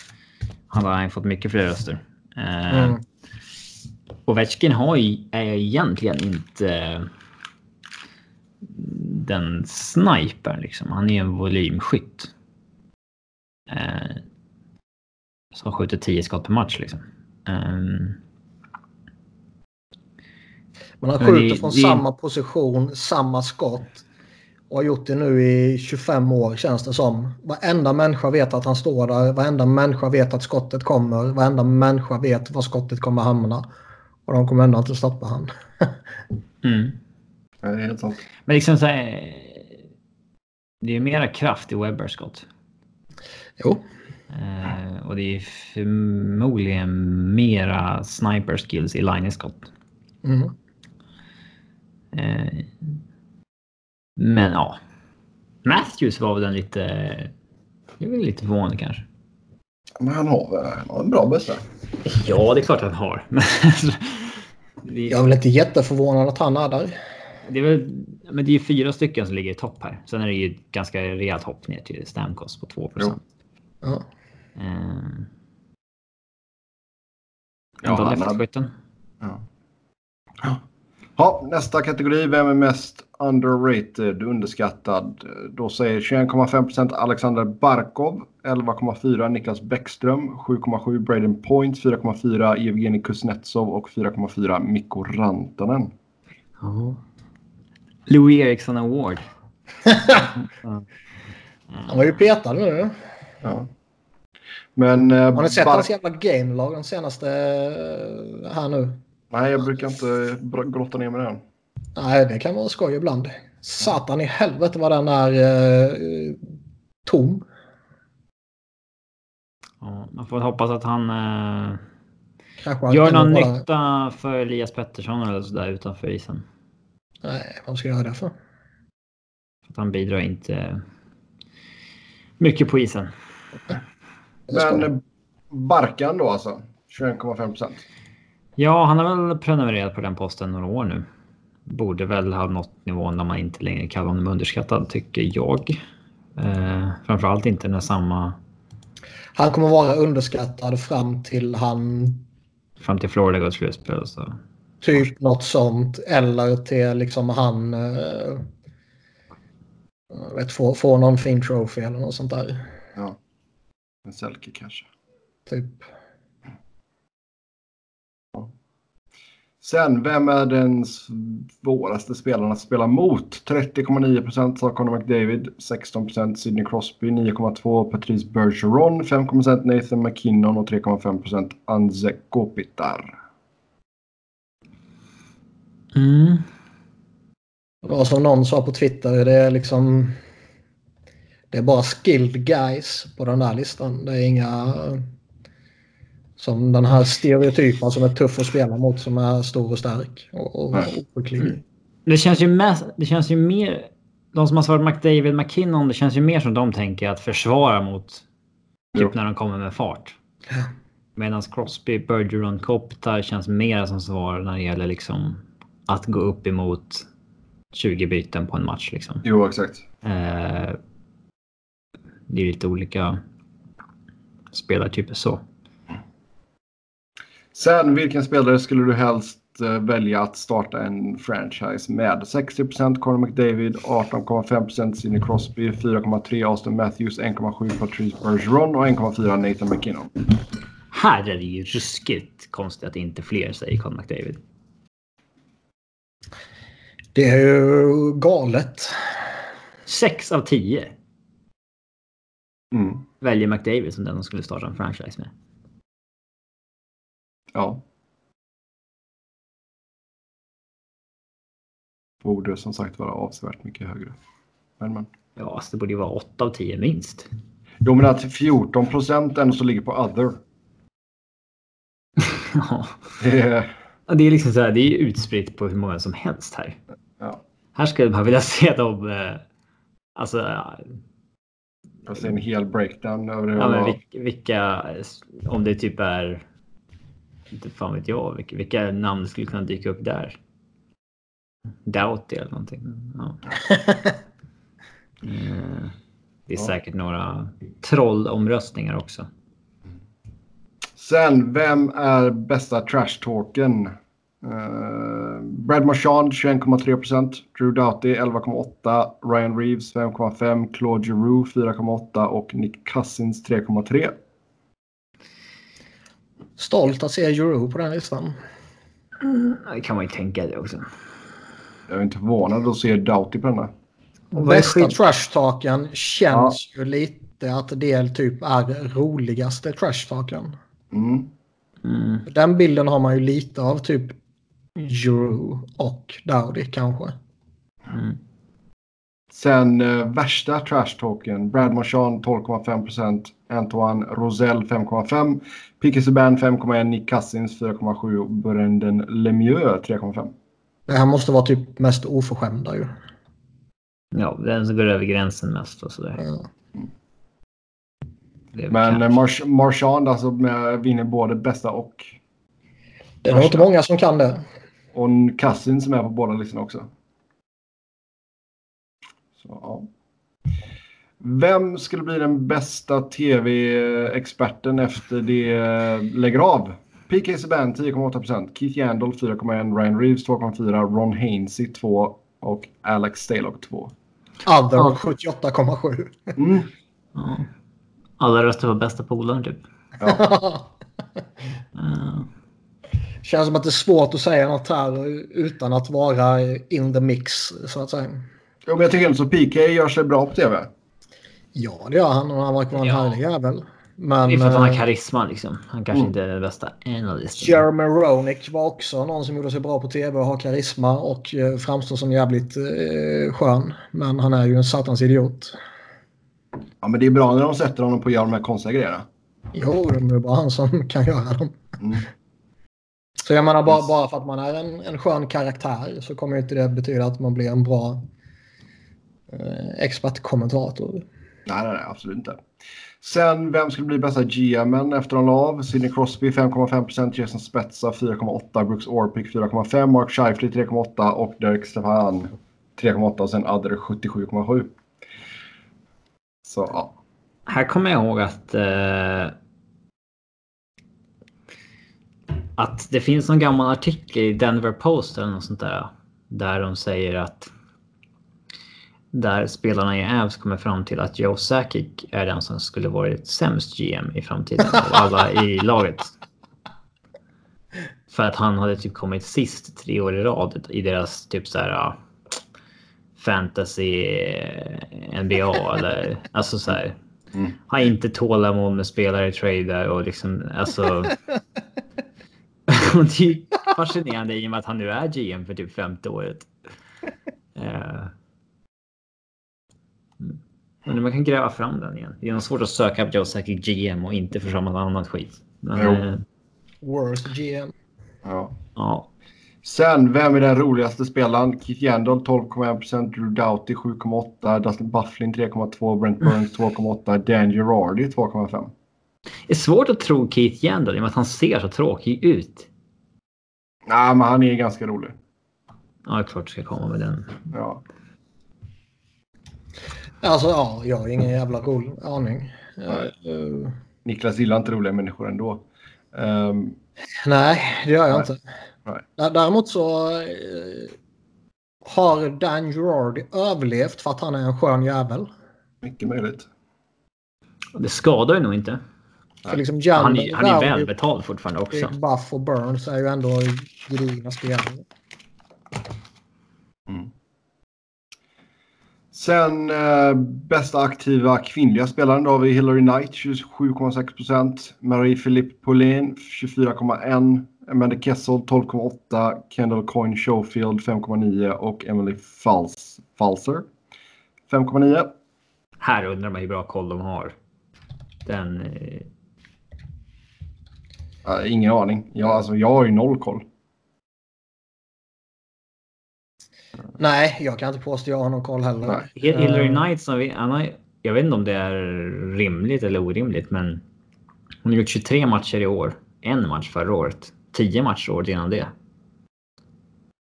hade han fått mycket fler röster. Eh, mm. Ovechkin har ju, är egentligen inte den snipern liksom. Han är en volymskytt. Eh, som skjuter 10 skott per match liksom. Um, man har skjuter från det, samma position, samma skott. Och har gjort det nu i 25 år känns det som. Varenda människa vet att han står där. Varenda människa vet att skottet kommer. Varenda människa vet var skottet kommer hamna. Och de kommer ändå inte stoppa han. Mm. Ja, Det är helt sant. Men liksom så här, Det är mera kraft i Webbers skott. Jo. Eh, och det är förmodligen mera sniper skills i Linus skott. Mm. Eh, men ja. Matthews var väl den lite... Det är väl lite förvånande kanske. Men han har, väl- en bra bästa. Ja, det är klart han har. Det, Jag är väl inte jätteförvånad att han är där. det är väl, men det är ju fyra stycken som ligger i topp här. Sen är det ju ett ganska rejält hopp ner till Stamkos på 2 Jo. Ja. Eh, Ja, leftskytten. Ja. Ja, nästa kategori. Vem är mest underrated, underskattad? Då säger 21,5% Alexander Barkov, 11,4 Niklas Bäckström, 7,7 Braden Point, 4,4 Evgeni Kuznetsov och 4,4 Mikko Rantanen. Ja. Louis Eriksson Award. Han var ju petad nu. Ja. Men... eh, Har ni sett hans jävla game-lag den senaste eh, här nu? Nej, jag brukar inte grotta ner mig den. Nej, det kan vara skoj ibland. Satan i helvete vad den är eh, tom. Ja, man får hoppas att han eh, gör någon nytta för Elias Pettersson eller sådär utanför isen. Nej, vad ska jag göra det för? För att han bidrar inte mycket på isen. Men Barkan då alltså? 21,5% Ja, han har väl prenumererat på den posten några år nu. Borde väl ha nått nivån där man inte längre kallar honom underskattad, tycker jag. Eh, framförallt inte när samma Han kommer vara underskattad fram till han fram till Florida går till slutspel. Så. typ något sånt. Eller till liksom han eh, vet, får, får någon fin trophy eller något sånt där. Ja. En Selke kanske. Typ. Sen, vem är den svåraste spelaren att spela mot? 30,9 sa Conor McDavid, 16% Sidney Crosby, 9,2 Patrice Bergeron, 5% Nathan McKinnon och 3,5% Anze Kopitar. Mm. Det var som någon sa på Twitter. Det är liksom. Det är bara skilled guys på den där listan. Det är inga. Som den här stereotypen som är tuff att spela mot som är stor och stark och, och oskicklig. Det känns ju mest, det känns ju mer... De som har svarat McDavid, McKinnon, det känns ju mer som de tänker att försvara mot Jo. typ när de kommer med fart. Ja. Medan Crosby, Bergeron, Kopitar känns mer som svar när det gäller liksom att gå upp emot 20 byten på en match liksom. Jo, exakt. Eh, det är lite olika spelartyper så. Sen, vilken spelare skulle du helst eh, välja att starta en franchise med? 60% Conor McDavid, 18,5 Sidney Crosby, 4,3 Austin Matthews, 1,7 Patrice Bergeron och 1,4 Nathan McKinnon. Här är det ju ruskigt konstigt att inte fler säger Conor McDavid. Det är ju galet. 6 av 10 Mm. väljer McDavid som den de skulle starta en franchise med. Ja. Borde som sagt vara avsevärt mycket högre. Men, men. Ja, alltså det borde ju vara 8 av 10 minst. Jo, men att 14 procent ändå så ligger på other. Ja. Det är... Ja, Det är liksom så här, det är utspritt på hur många som helst här. Ja. Här skulle man vilja se dem... eh, Alltså, en hel breakdown över det. ja, men vilka, vilka... Om det typ är... Inte fan vet jag. Vilka, vilka namn skulle kunna dyka upp där? Doughty eller någonting. Ja. Eh, Det är Ja. säkert några trollomröstningar också. Sen, vem är bästa trash-talken? Uh, Brad Marchand 21,3 procent. Drew Doughty 11,8. Ryan Reeves 5,5. Claude Giroux 4,8 och Nick Cousins 3,3. Stolt att se Euro på den listan. Ja, Det kan man ju tänka det också. Jag är inte förvånad att se Doughty på denna. Vad är bästa trash-talken känns ju lite att det typ är roligaste trash-talken. Mm. Mm. Den bilden har man ju lite av typ Drew och Dowdy kanske. Mm. Sen eh, värsta trash-talken. Brad Marchand 12,5%. Antoine Rosell 5,5%. Piqué Subban 5,1%. Nick Cousins 4,7% och Brendan Lemieux 3,5%. Det här måste vara typ mest oförskämda ju. Ja, den som går över gränsen mest och sådär. Ja. Men eh, March- Marchand alltså med, vinner både bästa och Det är nog inte många som kan det. Och Cousins som är på båda listorna också. Så, ja. Vem skulle bli den bästa tv-experten efter det lägger av? PK Subban 10,8%, Keith Yandel 4,1%, Ryan Reeves 2,4%, Ron Hainsey 2% och Alex Stalock 2%. Other Ja. 78,7. Mm. ja. Alla röstar på bästa polaren typ. Ja. Uh, Känns som att det är svårt att säga något här utan att vara in the mix så att säga. Jo, men jag tycker inte så. PK gör sig bra på tv. Ja, det gör han och han verkar vara en Ja. härlig jävel. Men det är för att han har eh, karisma liksom. Han kanske Mm. inte är den bästa analysten. Jeremy Roenick var också någon som gjorde sig bra på tv och har karisma och eh, framstår som jävligt eh, skön. Men han är ju en satans idiot. Ja, men det är bra när de sätter honom på att göra de här konstiga grejerna. Jo, det är bara han som kan göra dem. Mm. Så jag menar bara, bara för att man är en, en skön karaktär så kommer ju inte det betyda att man blir en bra eh, expertkommentator. Nej, nej, nej, absolut inte. Sen, vem skulle bli bästa GMen efter en av? Sidney Crosby 5,5%, Jason Spezza 4,8%, Brooks Orpik 4,5%, Mark Scheifele 3,8% och Derek Stefan 3,8% och sen Adder 77,7%. Så ja. Här kommer jag ihåg att eh, att det finns någon gammal artikel i Denver Post eller något sånt där. Där de säger att där spelarna i Avs kommer fram till att Joe Sakic är den som skulle varit sämst GM i framtiden av alla i laget. För att han hade typ kommit sist tre år i rad i deras typ så här fantasy NBA eller alltså så här. Mm. Har inte tålamod med spelare i trader och liksom alltså. och det är fascinerande i och med att han nu är GM för typ femte året. Eh. Mm. Men man kan gräva fram den igen. Det är nog svårt att söka på Joe Sakic GM och inte få fram något annat skit. Men, Jo. eh, Worst GM. ja. ja. Sen, vem är den roligaste spelaren? Keith Yandel 12,1%, Drew Doughty 7,8%, Dustin Bufflin 3,2%, Brent Burns 2,8%, Dan Girardi 2,5%. Det är svårt att tro Keith Yandel i och med att han ser så tråkig ut. Nej, men han är ganska rolig. Ja, det är klart du ska komma med den. Ja. Alltså ja, jag har ingen jävla rolig aning. Eh, Niklas gillar inte roliga människor ändå. Um, nej, det gör jag Nej. inte. Nej. Dä- Däremot så eh, har Dan Girardi överlevt för att han är en skön jävel. mycket möjligt. Det skadar ju nog inte. För liksom Han är, han är välbetald fortfarande också. Buff och Burns är ju ändå gedigna spelare. Mm. Sen eh, bästa aktiva kvinnliga spelaren då har vi Hillary Knight 27,6%. Marie Philippe Paulin 24,1%. Amanda Kessel 12,8%. Kendall Coyne Schofield 5,9% och Emily Fals Falser 5,9%. Här undrar man hur bra koll de har. Den... eh, Uh, ingen aning. Jag, alltså, jag har ju noll koll. Nej, jag kan inte påstå att jag har någon koll heller. Nej. Hi- Hillary Eh, Knight, som vi, han har, jag vet inte om det är rimligt eller orimligt, men hon har gjort 23 matcher i år. En match förra året. 10 matcher året innan det.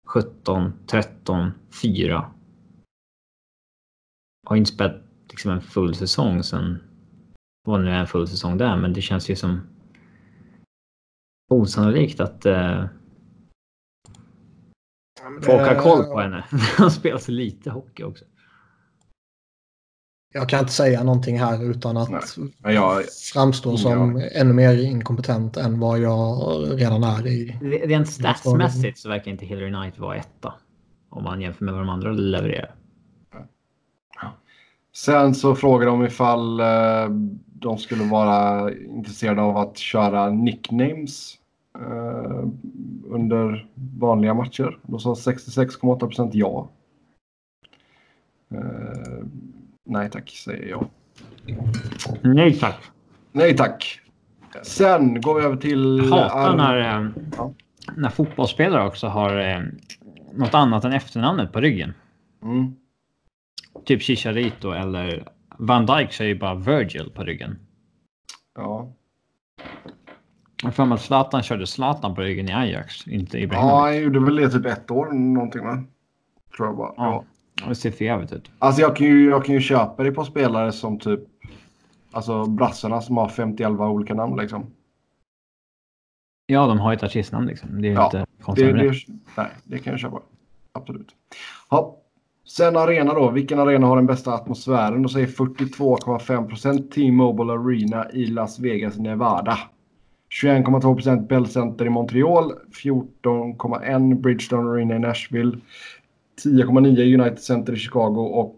17, 13, 4. Har inte spelat liksom en full säsong sen... Vad nu är en full säsong där, men det känns ju som osannolikt att eh, folk har koll på henne. Hon spelar så lite hockey också. Jag kan inte säga någonting här utan att Nej. Jag, framstå som aning. ännu mer inkompetent än vad jag redan är i. Rent statsmässigt så verkar inte Hillary Knight vara etta. Om man jämför med vad de andra levererar. Sen så frågar de ifall eh, de skulle vara intresserade av att köra nicknames eh, under vanliga matcher. Då sa 66,8 procent ja. Eh, nej tack, säger jag. Nej tack. Nej tack. Sen går vi över till... Jag hatar när, eh, Ja. när fotbollsspelare också har eh, något annat än efternamnet på ryggen. Mm. Typ Chicharito eller Van Dijk säger bara Virgil på ryggen. Ja. Jag för mig att Zlatan körde Zlatan på ryggen i Ajax, inte ja, Ibrahimovic. han gjorde väl det typ ett år någonting va? Tror jag bara. Ja. Det ser för jävligt ut. Alltså jag kan, ju, jag kan ju köpa det på spelare som typ... Alltså brassarna som har 50-11 olika namn liksom. Ja, de har ju ett artistnamn liksom. Det är Ja, inte konstigt Det, det. det, nej, det kan jag köpa. Absolut. Ja. Sen arena då. Vilken arena har den bästa atmosfären? Då säger 42,5% T-Mobile Arena i Las Vegas, Nevada. 21,2% Bell Center i Montreal. 14,1% Bridgestone Arena i Nashville. 10,9% United Center i Chicago och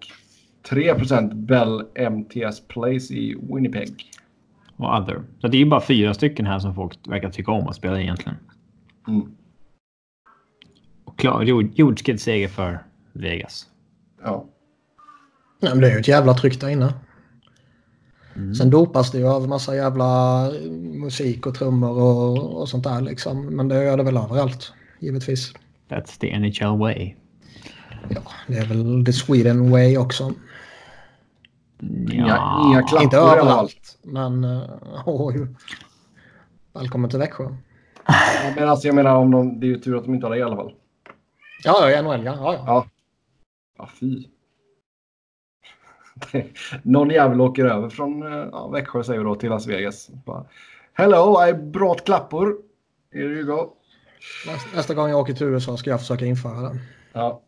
3% Bell MTS Place i Winnipeg. Och other. Så det är ju bara fyra stycken här som folk verkar tycka om att spela egentligen. Mm. Och klar, jord, jordskredsseger för Vegas. Ja. Nej, men det är ju ett jävla tryck där inne. Mm. Sen dopas det ju av massa jävla musik och trummor och, och sånt där liksom. Men det gör det väl överallt, givetvis. That's the NHL way. Ja, det är väl the Sweden way också. Inga, inga klappor Inte överallt, men... Uh, oj. Välkommen till Växjö. Ja, Men alltså jag menar om de, det är ju tur att de inte har det i alla fall. Ja, ja, i NHL, ja. ja, ja. Ja. Ja, fy. Någon jävel åker över från eh, ja, Växjö säger vi då till Las Vegas. Bara, Hello, I brought klappor. Here you go. Nästa, nästa gång jag åker till USA ska jag försöka införa det. Ja.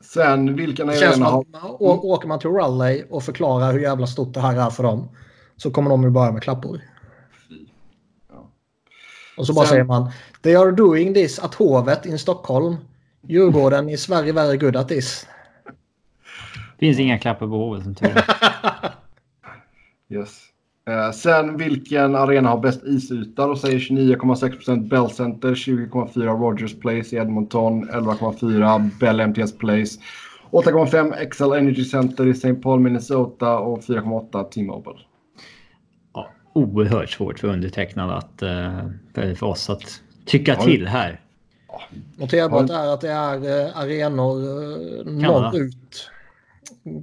Sen vilken Det känns som arena har... å- åker man till Raleigh och förklarar hur jävla stort det här är för dem så kommer de ju börja med klappor. Ja. Och så bara Sen- säger man They are doing this at Hovet in Stockholm. Djurgården is very very good at this. Finns inga klappar på hovet som tur är. Yes. Eh, sen vilken arena har bäst isyta? Då säger 29,6% Bell Center, 20,4% Rogers Place i Edmonton, 11,4% Bell MTS Place, 8,5% XL Energy Center i St. Paul, Minnesota och 4,8% T-Mobile. Ja, oerhört svårt för undertecknad att... eh, för, oss att tycka Oj. till här. Noterbart är att det är eh, arenor eh, Kanada. norrut.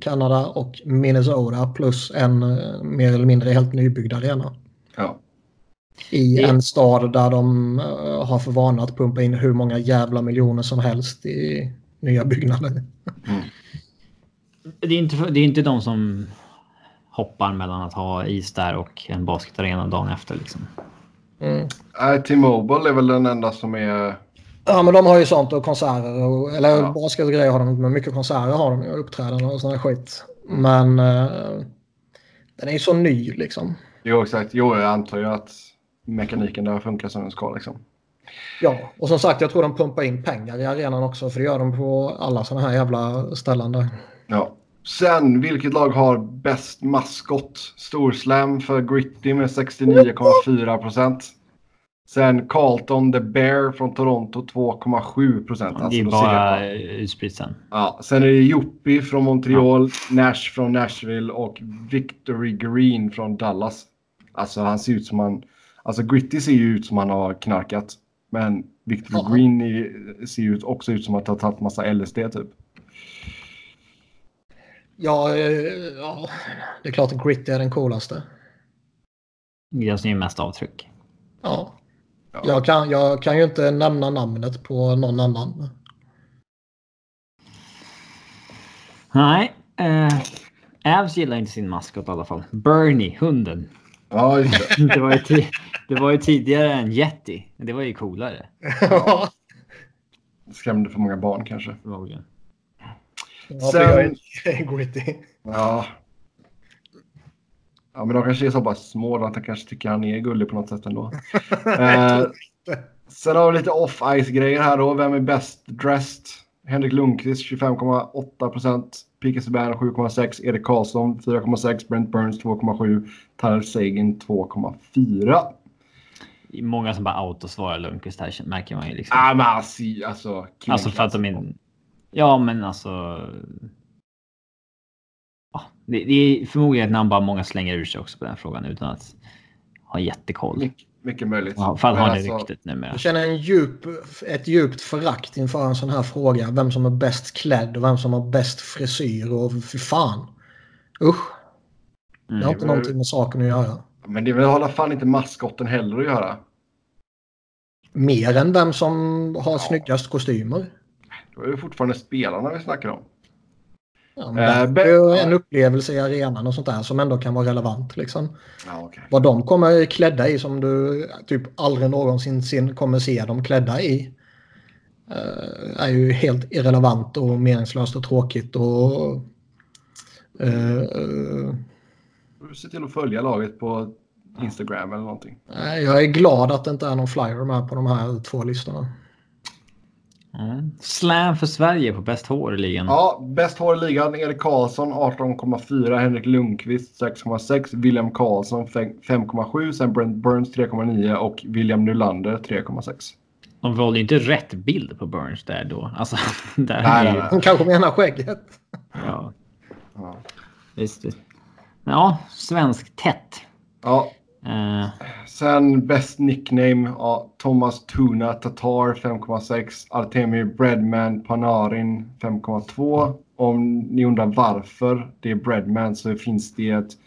Kanada och Minnesota plus en eh, mer eller mindre helt nybyggd arena. Ja. I Det- en stad där de eh, har för vana att pumpa in hur många jävla miljoner som helst i nya byggnader. Det är, inte, det är inte de som hoppar mellan att ha is där och en basketarena dagen efter. Liksom. Mm. T-Mobile är väl den enda som är... Ja men de har ju sånt och konserter och, eller Ja. basket och grejer har de men mycket konserter har de ju och uppträdanden och sån här skit. Men eh, den är ju så ny liksom. Jo, exakt. Jo, jag antar ju att mekaniken där funkar som den ska liksom. Ja, och som sagt jag tror de pumpar in pengar i arenan också för det gör de på alla såna här jävla ställen där. Ja. Sen, vilket lag har bäst maskot? Storslam för Gritty med 69,4 procent. Sen Carlton The Bear från Toronto 2,7 procent. det är jag bara bara- utspritt sen. Ja, sen är det Joppi från Montreal, Nash från Nashville och Victory Green från Dallas. Alltså han ser ut som han... Alltså Gritty ser ju ut som han har knarkat. Men Victory Ja. Green är, ser ju ut- också ut som att han har tagit massa LSD typ. Ja, eh, ja, det är klart att Gritty är den coolaste. Jag ser ju mest avtryck. Ja. Ja. Jag, kan, jag kan ju inte nämna namnet på någon annan. Nej. Eh, Avs gillar inte sin maskot i alla fall. Bernie, hunden. Ja, det. Var ju, det var ju tidigare en Yeti. Det var ju coolare. Ja, Skrämde för många barn kanske. förmodligen. för Sen- Gritty. Ja. Ja, men de kanske är så pass små att han kanske tycker han är gullig på något sätt ändå. eh, sen har vi lite off-ice-grejer här då. Vem är bäst dressed? Henrik Lundqvist 25,8 procent. P.K. Subban 7,6. Erik Karlsson 4,6. Brent Burns 2,7. Tyler Sagan 2,4. Det är Många som bara autosvarar Lundqvist här märker man ju. Liksom. Ah, men alltså, alltså, alltså för att de är... Ja, men alltså... Det, det är förmodligen ett namn bara många slänger ur sig också på den frågan utan att ha jättekoll. Mycket, mycket möjligt. Ja, för att ha det alltså, ryktet numera. Jag känner en djup, ett djupt förakt inför en sån här fråga. Vem som är bäst klädd och vem som har bäst frisyr och fy fan. Usch. Det har Mm. inte någonting med saken att göra. Men det vill hålla fan inte maskotten heller att göra. Mer än vem som har Ja. snyggast kostymer. Då är det fortfarande spelarna vi snackar om. Ja, men Eh, det är en upplevelse i arenan och sånt där som ändå kan vara relevant. Liksom. Ja, okej. Vad de kommer klädda i som du typ aldrig någonsin sin- kommer se dem klädda i. eh, är ju helt irrelevant och meningslöst och tråkigt. Och, eh, eh, Du Se till att följa laget på Instagram eller någonting. jag är glad att det inte är någon flyer med på de här två listorna. Mm. Slam för Sverige på bäst hår i ligan. Ja, bäst hår i ligan. Erik Karlsson 18,4. Henrik Lundqvist 6,6. William Karlsson fem- 5,7. Sen Brent Burns 3,9 och William Nylander 3,6. De valde ju inte rätt bild på Burns där då. Alltså, där Nej, är ju... nej, Hon kanske menar skägget. Ja, Ja. visst. visst. Ja, svensk tätt. ja, Eh, sen bäst nickname. Ja, Thomas Tuna Tatar 5,6. Artemi Breadman Panarin 5,2. Om ni undrar varför det är Breadman så finns det ett,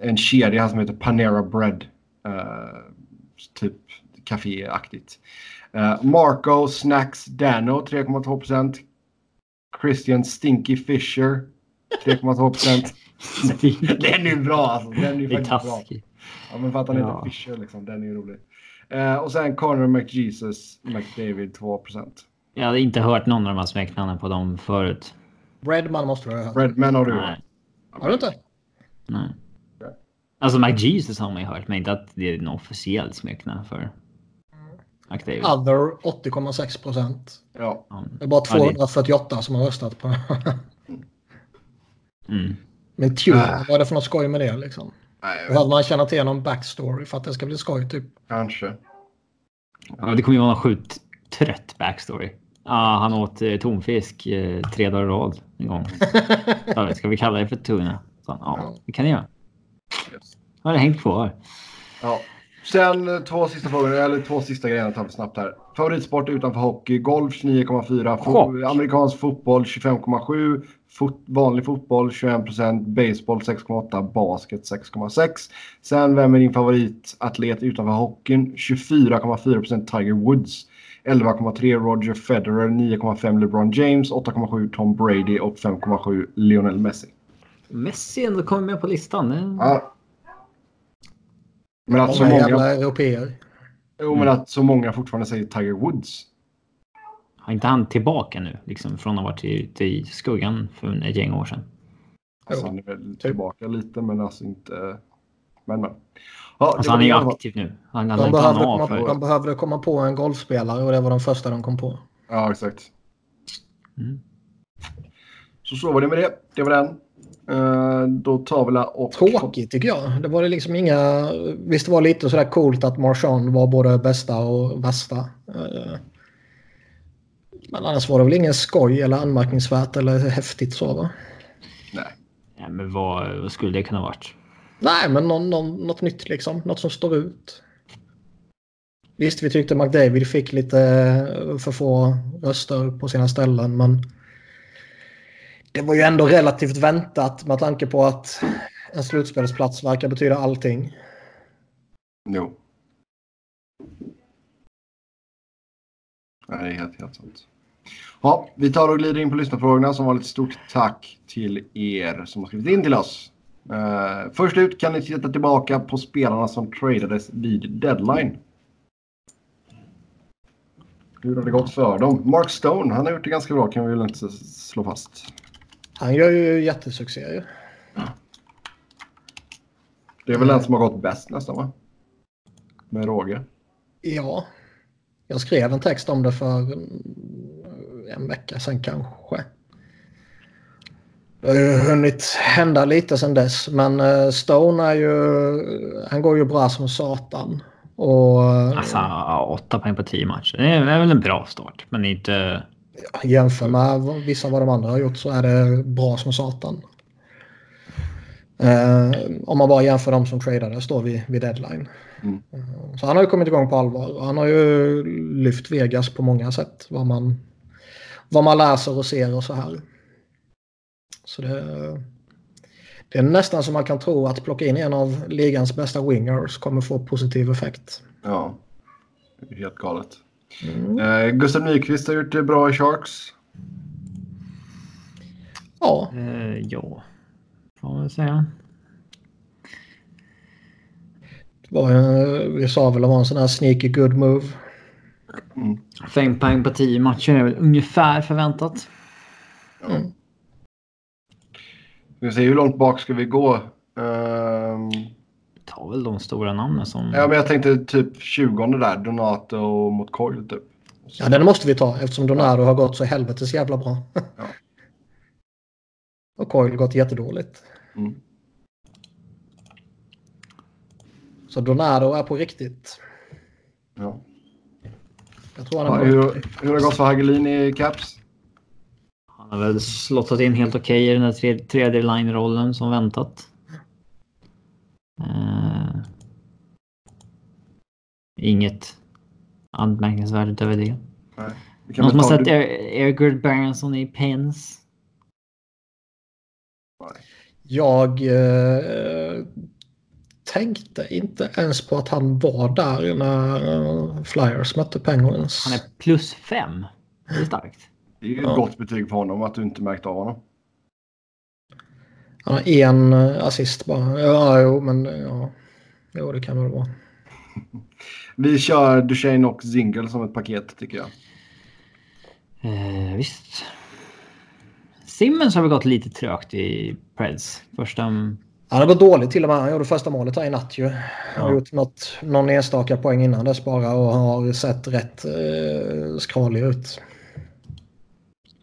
en kedja som heter Panera Bread. Eh, typ kaféaktigt. Uh, Marco Snacks Dano 3,2 procent. Christian Stinky Fisher 3,2 procent. Den är bra alltså. Den är är faktiskt bra. Ja, men för att han Ja. heter Fisher liksom. Den är ju rolig. Eh, och sen Connor McJesus McDavid 2 procent. Jag hade inte hört någon av de här smeknamnen på dem förut. Redman måste du ha hört. Redman har du Nej. hört. Har du inte? Nej. Alltså McJesus har man ju hört, men inte att det är en officiell smeknamn för McDavid. Other 80,6 procent. Ja. Det är bara Ja, det- 248 som har röstat på Mm. Men Tune, Äh. vad är det för något skoj med det liksom? Nej, Behöver man känna till någon backstory för att det ska bli skoj typ? kanske. Ja, det kommer ju vara någon sjukt trött backstory. Ja, han åt eh, tonfisk eh, tre dagar i rad en gång. Ja, ska vi kalla det för tuna? Så, ja, det kan ni göra. Yes. Har det hängt kvar? Ja. Sen eh, två sista frågor, eller två sista grejer tar vi snabbt här. Favoritsport utanför hockey, golf 29,4, Chock. fo- amerikansk fotboll 25,7, fot- vanlig fotboll 21% baseball 6,8, basket 6,6. Sen vem är din favoritatlet utanför hockeyn? 24,4% Tiger Woods. 11,3 Roger Federer, 9,5 LeBron James, 8,7 Tom Brady och 5,7 Lionel Messi. Messi ändå kommer med på listan. Ja. Men att så Många många, jävla europeer. jo, men att så många fortfarande säger Tiger Woods. Har inte han tillbaka nu? Liksom från att ha varit ute i skuggan för ett gäng år sedan. Alltså, han är väl typ. tillbaka lite, men alltså inte... Men, men. Ja, Alltså han är ju aktiv nu. Han han De har inte behövde, komma, för... de behövde komma på en golfspelare och det var den första de kom på. Ja, exakt. Mm. Så så var det med det. Det var den. Eh, då tar vi och... Tråkigt tycker jag. Det var det liksom inga... Visst det var lite sådär coolt att Marchand var både bästa och värsta. Eh, Men annars var det väl ingen skoj eller anmärkningsvärt eller häftigt så va? Nej. Ja, men vad, vad skulle det kunna varit? Nej, men någon, någon, något nytt liksom. Något som står ut. Visst, vi tyckte McDavid fick lite eh, för få röster på sina ställen, men det var ju ändå relativt väntat med tanke på att en slutspelsplats verkar betyda allting. Jo. Nej, det är helt, helt sant. Ja, vi tar och glider in på lyssnarfrågorna. Som vanligt stort tack till er som har skrivit in till oss. Uh, först ut kan ni titta tillbaka på spelarna som tradades vid deadline. Hur har det gått för dem? Mark Stone, han har gjort det ganska bra kan vi väl inte slå fast. Han gör ju jättesuccé ju. Det är väl den som har gått bäst nästan va? Med råge. Ja. Jag skrev en text om det för mm, en vecka sedan kanske. Det har ju hunnit hända lite sedan dess. Men eh, Stone är ju... Han går ju bra som satan. Och... Alltså, åtta poäng på tio matcher. Det är väl en bra start, men inte... Jämför med vissa vad de andra har gjort så är det bra som satan. Eh, om man bara jämför de som tradades då vid, vid deadline. Mm. Eh, så han har ju kommit igång på allvar. Han har ju lyft Vegas på många sätt. Vad man, vad man läser och ser och så här. Så det, det är nästan som man kan tro att plocka in en av ligans bästa wingers kommer få positiv effekt. Ja, helt galet. Mm. Eh, Gustav Nyqvist har gjort det bra i Sharks. Ja. Eh, ja, får man väl säga. var en, vi sa väl att det var en sån här sneaky good move. Mm. Fem poäng på tio matcher är väl ungefär förväntat. Mm. Vi ser hur långt bak ska vi gå? Um... Ta väl de stora namnen som... Ja, men jag tänkte typ 20 där. Donato mot Coil typ. Så... Ja, den måste vi ta eftersom Donato har gått så helvetes jävla bra. ja. Och Coil gått jättedåligt. Mm. Så Donato är på riktigt. Ja. Jag tror han ja, hur, hur har det gått för Hagelin i Caps? Han har väl slottat in helt okej okay i den där tredje line-rollen som väntat. Uh, inget anmärkningsvärt utöver det. Nej. Någon som har sett Ergerd Berenson i Pens? Jag eh, tänkte inte ens på att han var där när eh, Flyers mötte Penguins. Han är plus fem. Det är starkt. Det är ju ett ja. gott betyg för honom att du inte märkt av honom. Han har en eh, assist bara. Ja, jo, men ja. Jo, det kan väl vara. Vi kör Duchene och Zingle som ett paket tycker jag. Eh, visst. Simmons har väl gått lite trögt i Preds. Första han har gått dåligt till och med. Han gjorde första målet här i natt ju. Han ja. har gjort något, någon enstaka poäng innan dess bara och har sett rätt eh, skrallig ut.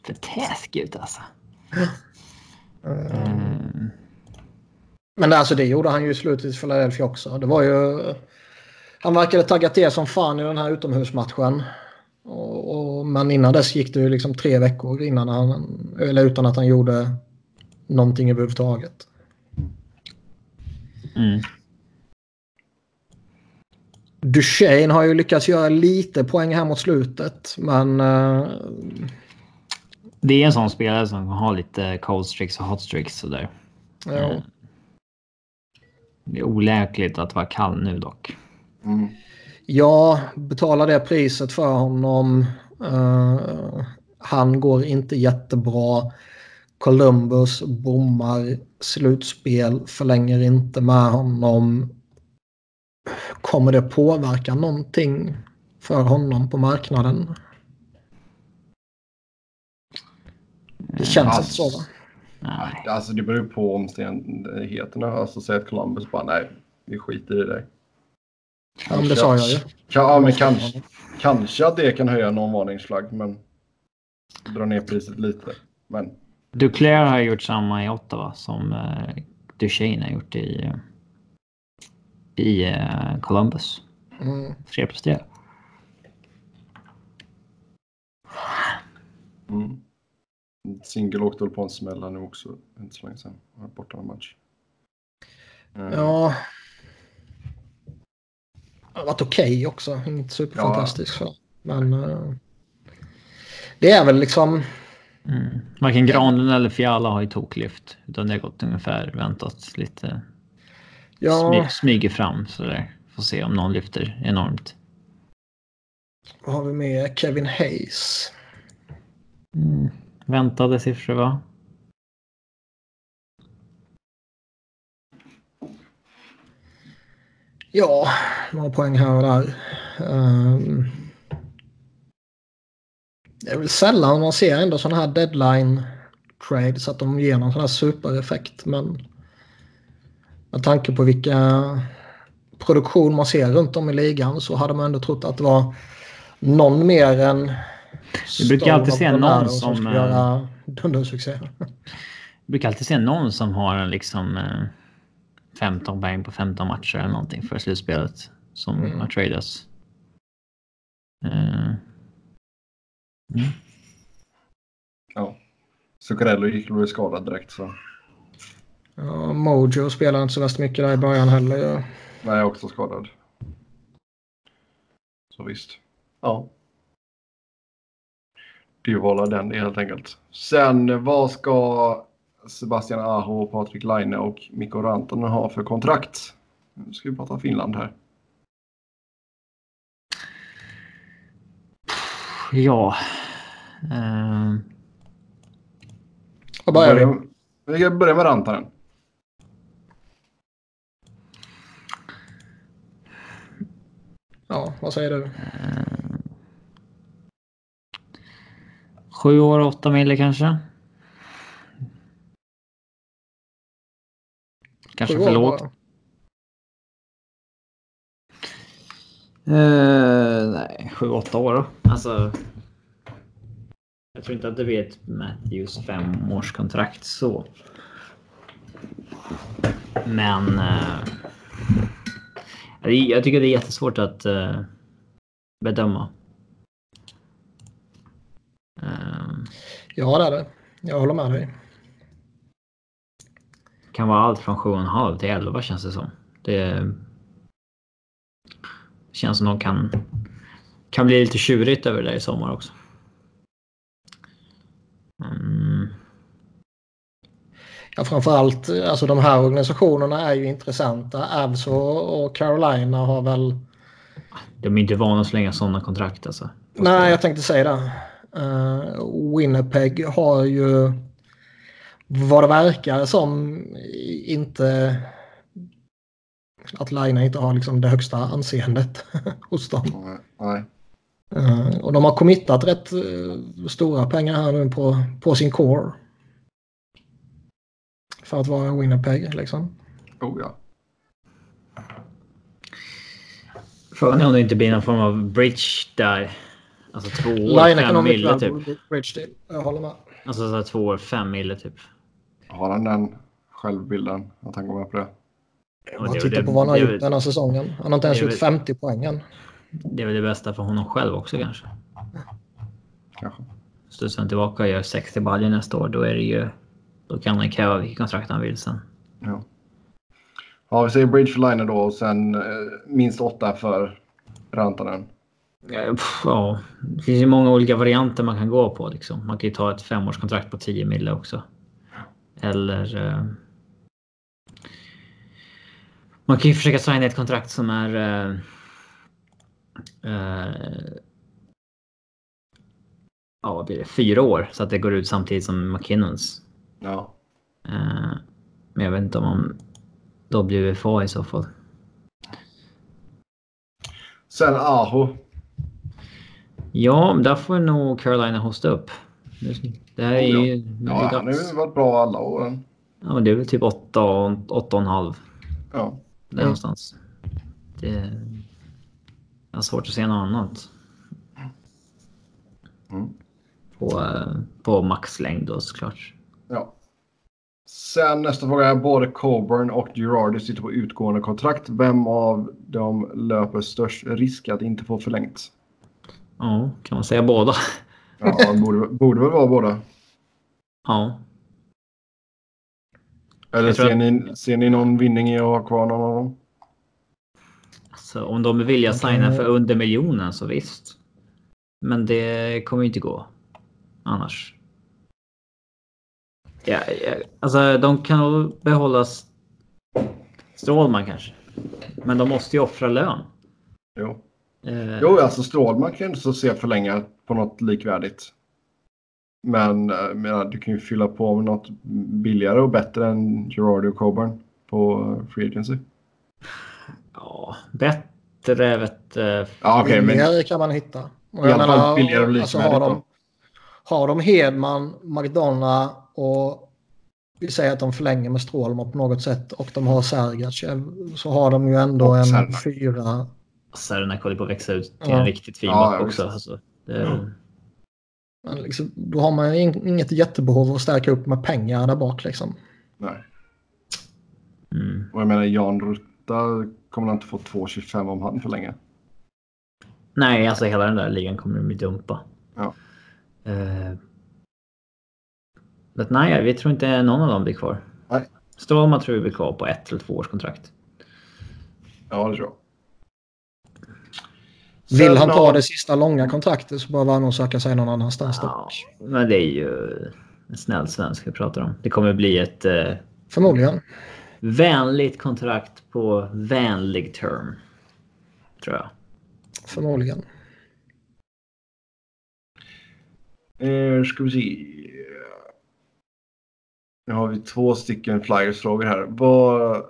För taskig ut alltså. Mm. Men alltså det gjorde han ju i slutet i Philadelphia också. Det var ju... Han verkade tagga till som fan i den här utomhusmatchen. Och, och, men innan dess gick det ju liksom tre veckor innan han, eller utan att han gjorde någonting överhuvudtaget. Mm. Duchene har ju lyckats göra lite poäng här mot slutet, men... Uh... Det är en sån spelare som har lite cold streaks och hot streaks sådär. Ja. Uh, det är oläkligt att vara kall nu dock. Mm. Ja, betala det priset för honom. Uh, han går inte jättebra. Columbus bommar slutspel, förlänger inte med honom. Kommer det påverka någonting för honom på marknaden? Det känns alltså, inte så va? Nej. Alltså det beror på omständigheterna. Alltså säg att Columbus bara nej, vi skiter i det. Ja, men det sa jag ju. Ja, men kanske, kanske att det kan höja någon varningsflagg, men dra ner priset lite. Men Duclair har gjort samma i Ottawa som uh, Duchene har gjort i, i uh, Columbus. Mm. 3 plus 3. Mm. Singel åkte väl på en smäll nu också, inte så länge sedan. Borta en match. Mm. Ja. Det har varit okej okay också, inte superfantastiskt. Ja. Men uh, det är väl liksom Mm. Varken Granlund eller Fiala har ju toklyft. Utan det har gått ungefär väntat lite. Ja. Smy, smyger fram sådär. Får se om någon lyfter enormt. Vad har vi med? Kevin Hayes. Mm. Väntade siffror va? Ja, några poäng här och där. Um, det är väl sällan man ser ändå sådana här deadline trades att de ger någon sån här supereffekt. Men med tanke på vilka produktion man ser runt om i ligan så hade man ändå trott att det var någon mer än vi brukar alltid se någon som... som göra dundersuccé. Vi brukar alltid se någon som har en liksom eh, 15 poäng på 15 matcher eller någonting för slutspelet som Mm. har tradats. Eh, mm. Ja. Zuccarello gick och blev skadad direkt så. Ja, Mojo spelar inte så värst mycket där i början heller. ju. Nej, jag är också skadad. Så visst. Ja. Väl den helt enkelt. Sen vad ska Sebastian Aho, Patrik Laine och Mikko Rantanen ha för kontrakt? Nu ska vi prata Finland här. Ja. Eh, Vad börjar vi? Vi kan börja med Rantanen. Ja, vad säger du? Sju år, åtta mille kanske. Kanske för år lågt. Eh, nej, sju, åtta år då. Alltså. Jag tror inte att det blir ett Matthews femårskontrakt så. Men. Det- jag tycker det är jättesvårt att eh, bedöma. Ja, det är det. Jag håller med dig. kan vara allt från 7,5 till 11 känns det som. Det känns som de kan, kan bli lite tjurigt över det där i sommar också. Mm. Ja, framförallt, alltså de här organisationerna är ju intressanta. Avs och och Carolina har väl... De är inte vana att slänga sådana kontrakt alltså. Nej, jag tänkte säga det. Uh, Winnipeg har ju vad det verkar som inte att Line inte har liksom det högsta anseendet hos dem. Nej, Nej. Eh, och de har committat rätt eh, stora pengar här nu på, på sin core. För att vara Winnipeg liksom. Oh ja. Frågan är om det inte blir någon form av bridge där. Alltså två år, Line kan fem mille typ. på bridge deal. Jag håller med. Alltså så här, två år, fem mille typ. Har han den självbilden att han går med på det? Man det tittar väl på vad han har det- det gjort den här säsongen. Han har inte ens det gjort väl- 50 poängen. Det är väl det bästa för honom själv också kanske. Kanske. Studsar han tillbaka och gör 60 baljor nästa år, då är det ju... Då kan han kräva vilket kontrakt han vill sen. Ja. Ja, vi säger bridge för Line då och sen eh, minst åtta för Rantanen. Ja, pff, Ja, det finns ju många olika varianter man kan gå på. Liksom. Man kan ju ta ett femårskontrakt på 10 mille också. Eller... Eh, man kan ju försöka signa ett kontrakt som är... Eh, eh, ja, vad blir det? Fyra år. Så att det går ut samtidigt som McKinnons. Ja. Eh, men jag vet inte om man... Då blir UFA i så fall. Sen Aho. Ja, där får nog Carolina hosta upp. Det här är ju... Ja, det är han har ju varit bra alla åren. Ja, men det är väl typ 8 och, 8 och en halv. Ja. Där Mm. någonstans. Det är svårt att se något annat. Mm. På, eh, på maxlängd då såklart. ja. Sen nästa fråga är både Coburn och Girardi sitter på utgående kontrakt. Vem av dem löper störst risk att inte få förlängt? Ja, kan man säga båda? Ja, det borde, borde väl vara båda. Ja. Eller ser, ni, ser ni någon vinning i att ha kvar någon av dem? Så om de är villiga att signa för under miljonen så visst. Men det kommer ju inte gå. Annars. Ja, ja, alltså de kan nog behålla Strålman kanske. Men de måste ju offra lön. Jo. Eh, Jo, alltså Strålman kan ju inte så se förlänga på något likvärdigt. Men eh, menar, du kan ju fylla på med något billigare och bättre än Girardi och Coburn på eh, Free Agency. Ja, bättre vet Ja, men Billigare kan man hitta. Och I alla fall billigare och alltså, har, de, har de Hedman, McDonough och vi säger att de förlänger med Strålman på något sätt och de har Sergachev så har de ju ändå Och en fyra. Sernak håller på att växa ut till Ja. en riktigt fin Ja, back ja, också. Alltså, det, Men liksom, då har man inget jättebehov att stärka upp med pengar där bak. Liksom. Nej. Mm. Och jag menar, Jan Rutta kommer han inte få 2,25 om han för länge. Nej, alltså hela den där ligan kommer de ju dumpa. Ja. Uh, men nej, vi tror inte någon av dem blir kvar. Nej. Strålman tror vi blir kvar på ett eller två års kontrakt. Ja, det tror jag. Vill han ta det sista långa kontraktet så behöver han nog söka sig någon annanstans Ja, men det är ju en snäll svensk vi pratar om. Det kommer bli ett eh, Förmodligen. vänligt kontrakt på vänlig term. Tror jag. Förmodligen. Eh, ska vi se. Nu har vi två stycken Flyers-frågor här. Vad,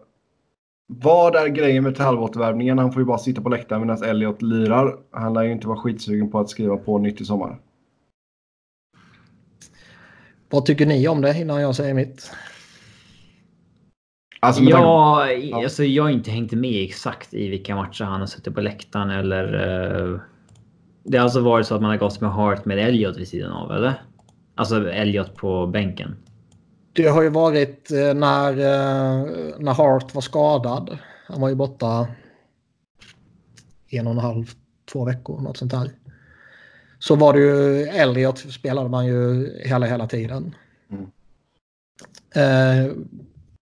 vad är grejen med Talbot-värvningen? Han får ju bara sitta på läktaren medan Elliot lirar. Han lär ju inte vara skitsugen på att skriva på nytt i sommar. Vad tycker ni om det innan jag säger mitt? Alltså, tanke- Ja, alltså jag har inte hängt med exakt i vilka matcher han har suttit på läktaren eller... eh, det har alltså varit så att man har gått med Hart med Elliot vid sidan av, eller? Alltså Elliot på bänken. Det har ju varit eh, när, eh, när Hart var skadad. Han var ju borta en och en halv, två veckor, något sånt där. Så var det ju Elliot spelade man ju hela, hela tiden. Mm. Eh,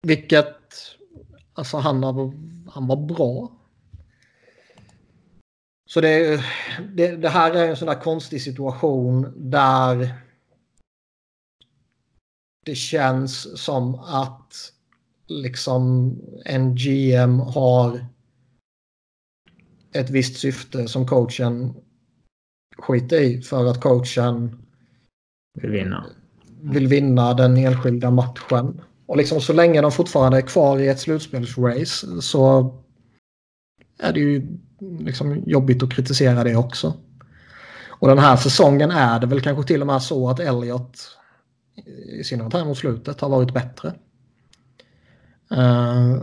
vilket, alltså han, han var bra. Så det, det, det här är en sån där konstig situation där det känns som att liksom en GM har ett visst syfte som coachen skiter i för att coachen Vill vinna. vill vinna den enskilda matchen. Och liksom så länge de fortfarande är kvar i ett slutspelsrace så är det ju liksom jobbigt att kritisera det också. Och den här säsongen är det väl kanske till och med så att Elliot i synnerhet här mot slutet har varit bättre. Eh,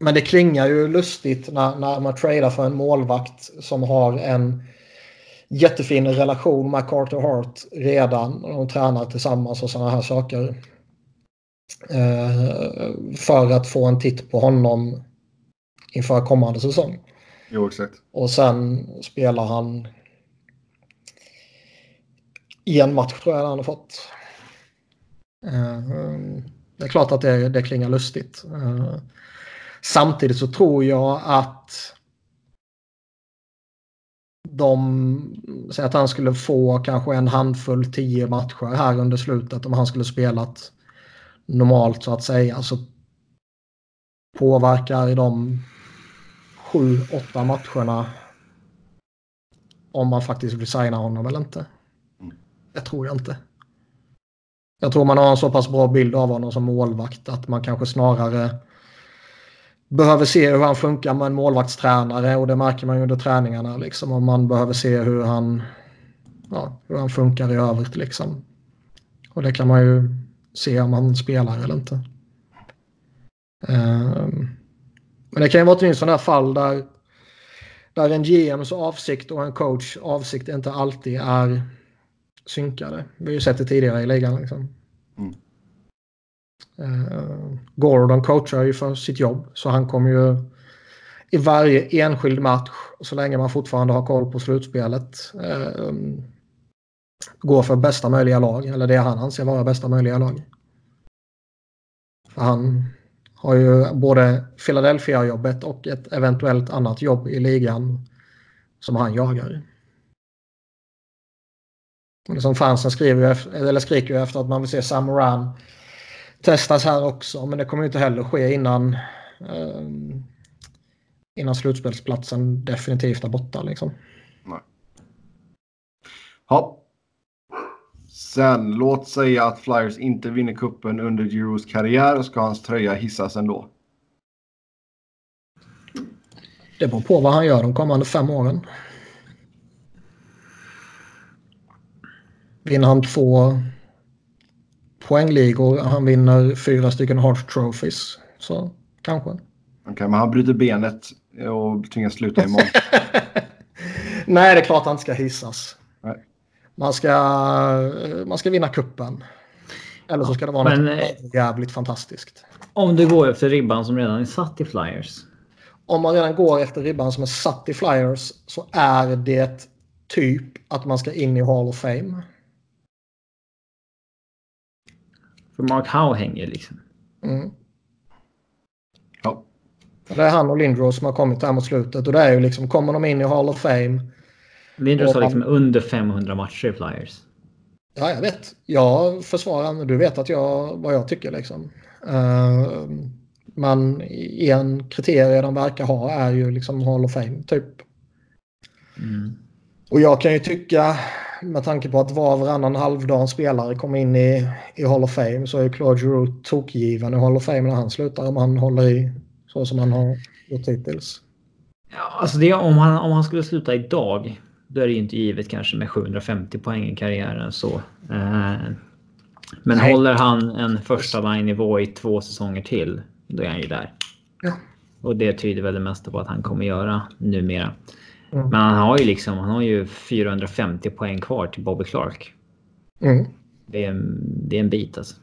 men det klingar ju lustigt när, när man tradar för en målvakt som har en jättefin relation med Carter Hart redan. Och de tränar tillsammans och sådana här saker. Eh, för att få en titt på honom inför kommande säsong. Jo, exakt. Och sen spelar han i en match tror jag han har fått. Eh, um, det är klart att det, det klingar lustigt. Eh, samtidigt så tror jag att de säger att han skulle få kanske en handfull tio matcher här under slutet om han skulle spelat normalt så att säga. Så påverkar i de sju, åtta matcherna om man faktiskt vill signa honom eller inte. Det tror jag inte. Jag tror man har en så pass bra bild av honom som målvakt att man kanske snarare behöver se hur han funkar med en målvaktstränare och det märker man ju under träningarna liksom. och man behöver se hur han, ja, hur han funkar i övrigt liksom. Och det kan man ju se om han spelar eller inte. Um, men det kan ju vara ett sådant här fall där, där en GMs avsikt och en coach avsikt inte alltid är synkade. Vi har ju sett det tidigare i ligan. Liksom. Mm. Eh, Gordon coachar ju för sitt jobb så han kommer ju i varje enskild match så länge man fortfarande har koll på slutspelet eh, gå för bästa möjliga lag eller det han anser vara bästa möjliga lag. För han har ju både Philadelphia-jobbet och ett eventuellt annat jobb i ligan som han jagar. Och Som fansen skriver eller skriker ju efter att man vill se Sam Moran testas här också. Men det kommer ju inte heller ske innan, eh, innan slutspelsplatsen definitivt är borta. Liksom. Ja. Sen, låt säga att Flyers inte vinner kuppen under Giroux karriär. Ska hans tröja hissas ändå? Det beror på vad han gör de kommande fem åren. Vinner han två poängligor, han vinner fyra stycken Hart Trophies, så kanske. Okej, men han bryter benet och tvingas sluta imorgon. Nej, det är klart han inte ska hissas. Nej. Man ska, man ska vinna kuppen. Eller så ska det vara Men, något eh, jävligt fantastiskt. Om du går efter ribban som redan är satt i Flyers. Om man redan går efter ribban som är satt i Flyers så är det typ att man ska in i Hall of Fame. För Mark Howe hänger liksom. Mm. Ja. Det är han och Lindros som har kommit här mot slutet. Och det är ju liksom, kommer de in i Hall of Fame. Lindros har liksom under 500 matcher i Flyers. Ja, jag vet. Jag försvarar, du vet att jag, vad jag tycker liksom. Uh, men en kriterie de verkar ha är ju liksom Hall of Fame, typ. Mm. Och jag kan ju tycka, med tanke på att var och varannan halvdan spelare kommer in i, i Hall of Fame så är Claude Giroux tokgiven i Hall of Fame när han slutar om han håller i så som han har gjort hittills. Ja, alltså det, om, han, om han skulle sluta idag. Då är det ju inte givet kanske med 750 poäng i karriären så. Eh, men Nej. håller han en första line-nivå i två säsonger till. Då är han ju där. Ja. Och det tyder väl det mesta på att han kommer göra numera. Mm. Men han har ju liksom, han har ju 450 poäng kvar till Bobby Clark. Mm. Det är, en- det är en bit alltså.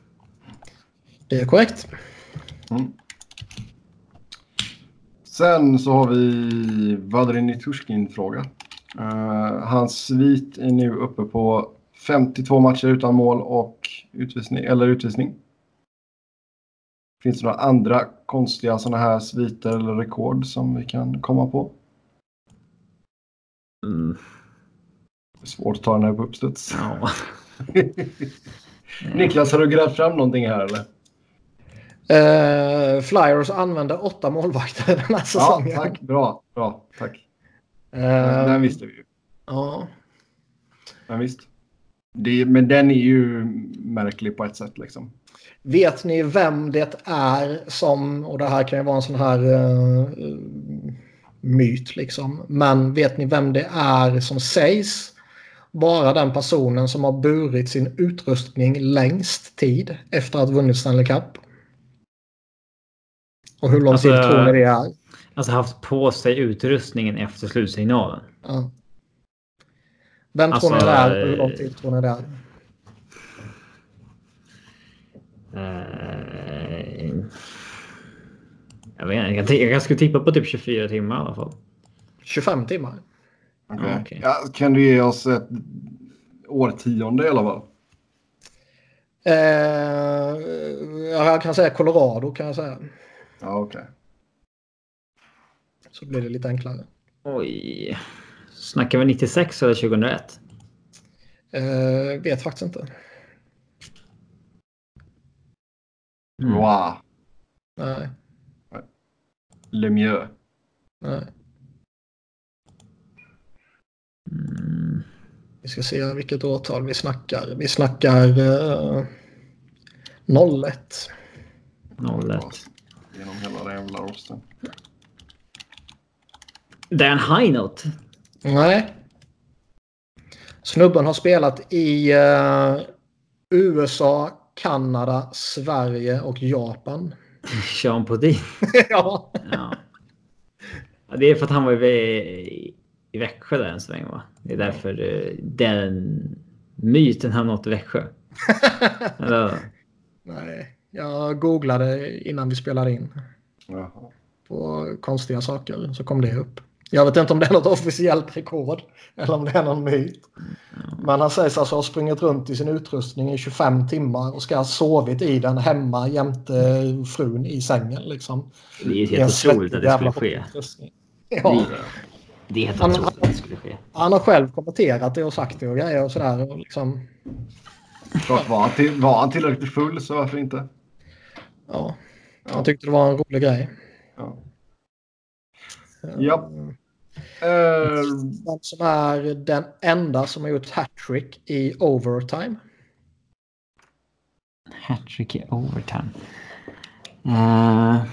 Det är korrekt. Mm. Sen så har vi Vadrin Nitushkin-fråga. Uh, hans svit är nu uppe på 52 matcher utan mål och utvisning. Eller utvisning. Finns det några andra konstiga sådana här sviter eller rekord som vi kan komma på? Mm, svårt att ta den här på uppstuds. ja. Niklas, har du grävt fram någonting här eller? Eh, Flyers använder åtta målvakter den här Ja, säsongen. tack. Bra, bra. Tack. Eh, Den visste vi ju. ja. Men visst. Det, men den är ju märklig på ett sätt liksom. Vet ni vem det är som, och det här kan ju vara en sån här eh, myt liksom, men vet ni vem det är som sägs vara den personen som har burit sin utrustning längst tid efter att ha vunnit Stanley Cup? Och hur lång Alltså, tid tror ni det är? Alltså haft på sig utrustningen efter slutsignalen. Ja. Vem Alltså, tror ni det är och hur lång eh, tid tror ni det är? Eh, jag vet inte, jag, jag skulle tippa på typ 24 timmar i alla fall. 25 timmar? Ja, okej. Ja, kan du ge oss ett årtionde i alla fall? Eh, jag kan säga Colorado kan jag säga. Ja, okej. Så blir det lite enklare. Oj. Snackar vi 96 eller 2001? Eh, vet faktiskt inte. Mm. Wow. Nej, Lemieux. nej. Mm. Vi ska se vilket årtal vi snackar. Vi snackar eh, 01. 01. Genom hela den jävla rosten. Dan Heinot. Nej. Snubben har spelat i eh, USA, Kanada, Sverige och Japan. Sean Podin. ja. Ja. Ja, Det är för att han var i Växjö där en sväng va? Det är därför eh, den myten har nått Växjö. Eller, Nej, jag googlade innan vi spelade in Jaha. på konstiga saker så kom det upp. Jag vet inte om det är något officiellt rekord eller om det är någon myt. Men han sägs alltså ha sprungit runt i sin utrustning i 25 timmar och ska ha sovit i den hemma jämte frun i sängen. Liksom. det är ju helt otroligt att det skulle ske. Ja, det är helt Han- otroligt att det skulle ske. han har själv kommenterat det och sagt det och grejer och sådär. Och liksom, Klart, var, han till, var han tillräckligt full så varför inte? ja, han tyckte det var en rolig grej. Ja. Ja. Den som är den enda som har gjort hattrick i overtime. Hattrick i overtime. Eh,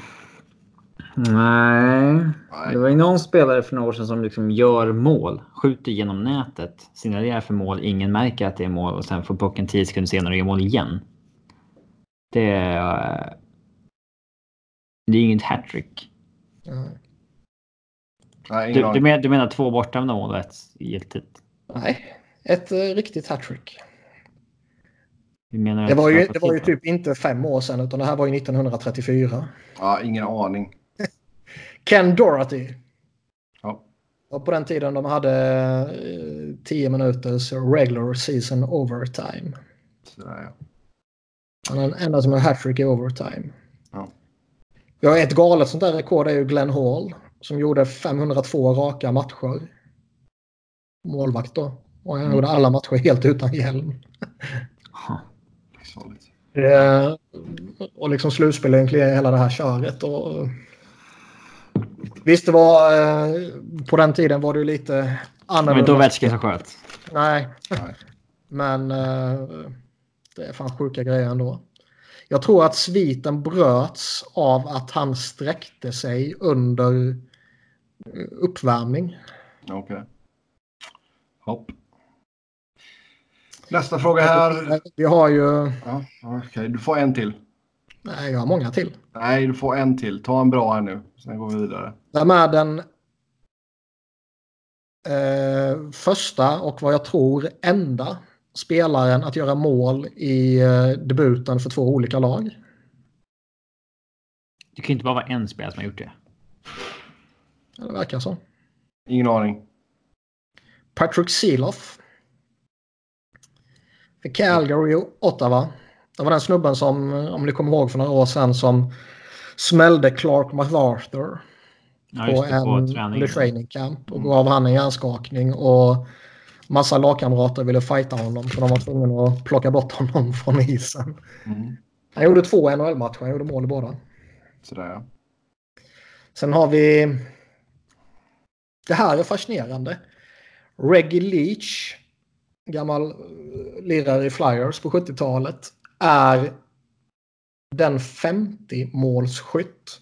nej. Det var ju någon spelare för några år sedan som liksom gör mål, skjuter genom nätet, signalerar för mål, ingen märker att det är mål och sen får pucken 10 sekunder senare och gör mål igen. Det är... Det är inget hattrick. Ja. Nej, Du, du, men, du menar två bortdömda mål och ett giltigt? Nej, Ett eh, riktigt hattrick. Det var ju, det var ju typ inte fem år sedan utan det här var ju 1934. Ja, ingen aning. Ken Doherty. Ja. Och på den tiden de hade eh, 10 minuters regular season overtime. Sådär, ja. Han är den enda som har hattrick i overtime. Ja. Vi har ett galet sånt där rekord är ju Glenn Hall som gjorde 502 raka matcher. Målvakt då. Och han Mm. gjorde alla matcher helt utan hjälm. Livsfarligt. Eh, och liksom slutspel egentligen hela det här köret. Och, visst, det var eh, på den tiden var det ju lite Det var inte annorlunda. Ovechkin som sköt. Nej, Nej. men eh, det är fan sjuka grejer ändå. Jag tror att sviten bröts av att han sträckte sig under uppvärmning. Okej. Hopp. Nästa fråga här. Vi har ju... Ja, Okej, du får en till. Nej, jag har många till. Nej, du får en till. Ta en bra här nu. Sen går vi vidare. Vem är den eh, första och vad jag tror enda spelaren att göra mål i eh, debuten för två olika lag? Det kan inte bara vara en spelare som har gjort det. Det verkar så. Ingen aning. Patrick Seeloff. För Calgary och Ottawa. Det var den snubben som, om ni kommer ihåg för några år sedan, som smällde Clark MacArthur Ja, på det, en på träningen. training camp och Mm. gav han en hjärnskakning och massa lagkamrater ville fighta honom så de var tvungna att plocka bort honom från isen. Mm. Han gjorde två NHL-matcher, han gjorde mål i båda. Sådär ja. Sen har vi... Det här är fascinerande. Reggie Leach, gammal eh, lirare i Flyers på 70-talet, är den 50-målsskytt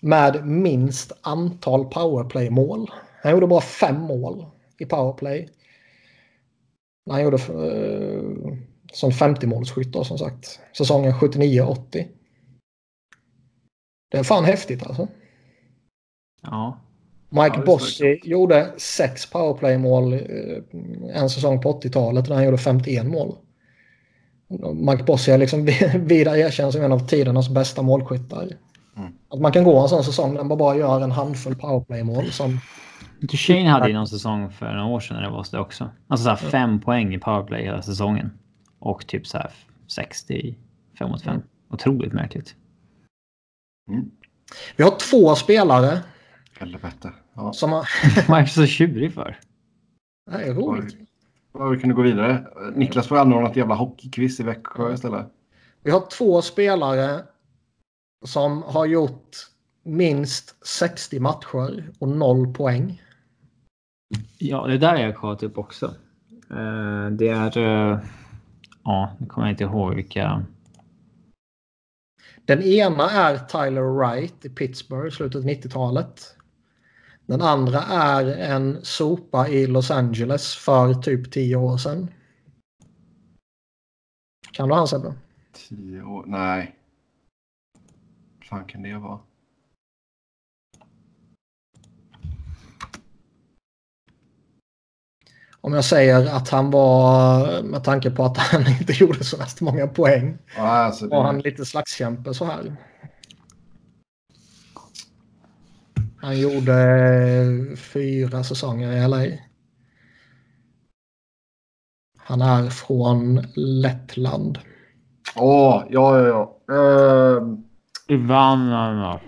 med minst antal powerplay-mål. Han gjorde bara fem mål i powerplay. Han gjorde eh, som 50-målsskytt då, som sagt. Säsongen 79-80. Det är fan häftigt alltså. Ja. Mike Ja, Bossy gjorde sex powerplay-mål eh, en säsong på 80-talet när han gjorde 51 mål. Mike Bossy är liksom vida erkänd som en av tidernas bästa målskyttar. Mm. Att man kan gå en sån säsong där man bara gör en handfull powerplay-mål som... Duchene hade ju någon säsong för några år sedan när det var så det också. Alltså så här fem poäng i powerplay hela säsongen. Och typ så här 60, 5 mot 5. Otroligt märkligt. Mm. Vi har två spelare Helvete. Ja. som har... Vad är så tjurig för? Är roligt. Ja, vi kunde gå vidare. Niklas får anordna ett jävla hockeyquiz i Växjö istället. Vi har två spelare som har gjort minst 60 matcher och noll poäng. Ja, det där är jag kollat upp också. Eh, det är... eh, ja, nu kommer jag inte ihåg vilka... Den ena är Tyler Wright i Pittsburgh i slutet av 90-talet. Den andra är en sopa i Los Angeles för typ 10 år sedan. Kan du han Sebbe? Tio år. Nej. Vad fan kan det vara? Om jag säger att han var, med tanke på att han inte gjorde så värst många poäng, Ja, alltså var han det... lite slagskämpe så här. Han gjorde fyra säsonger i LA. Han är från Lettland. Åh, ja, ja, ja. Ehm, Ivan...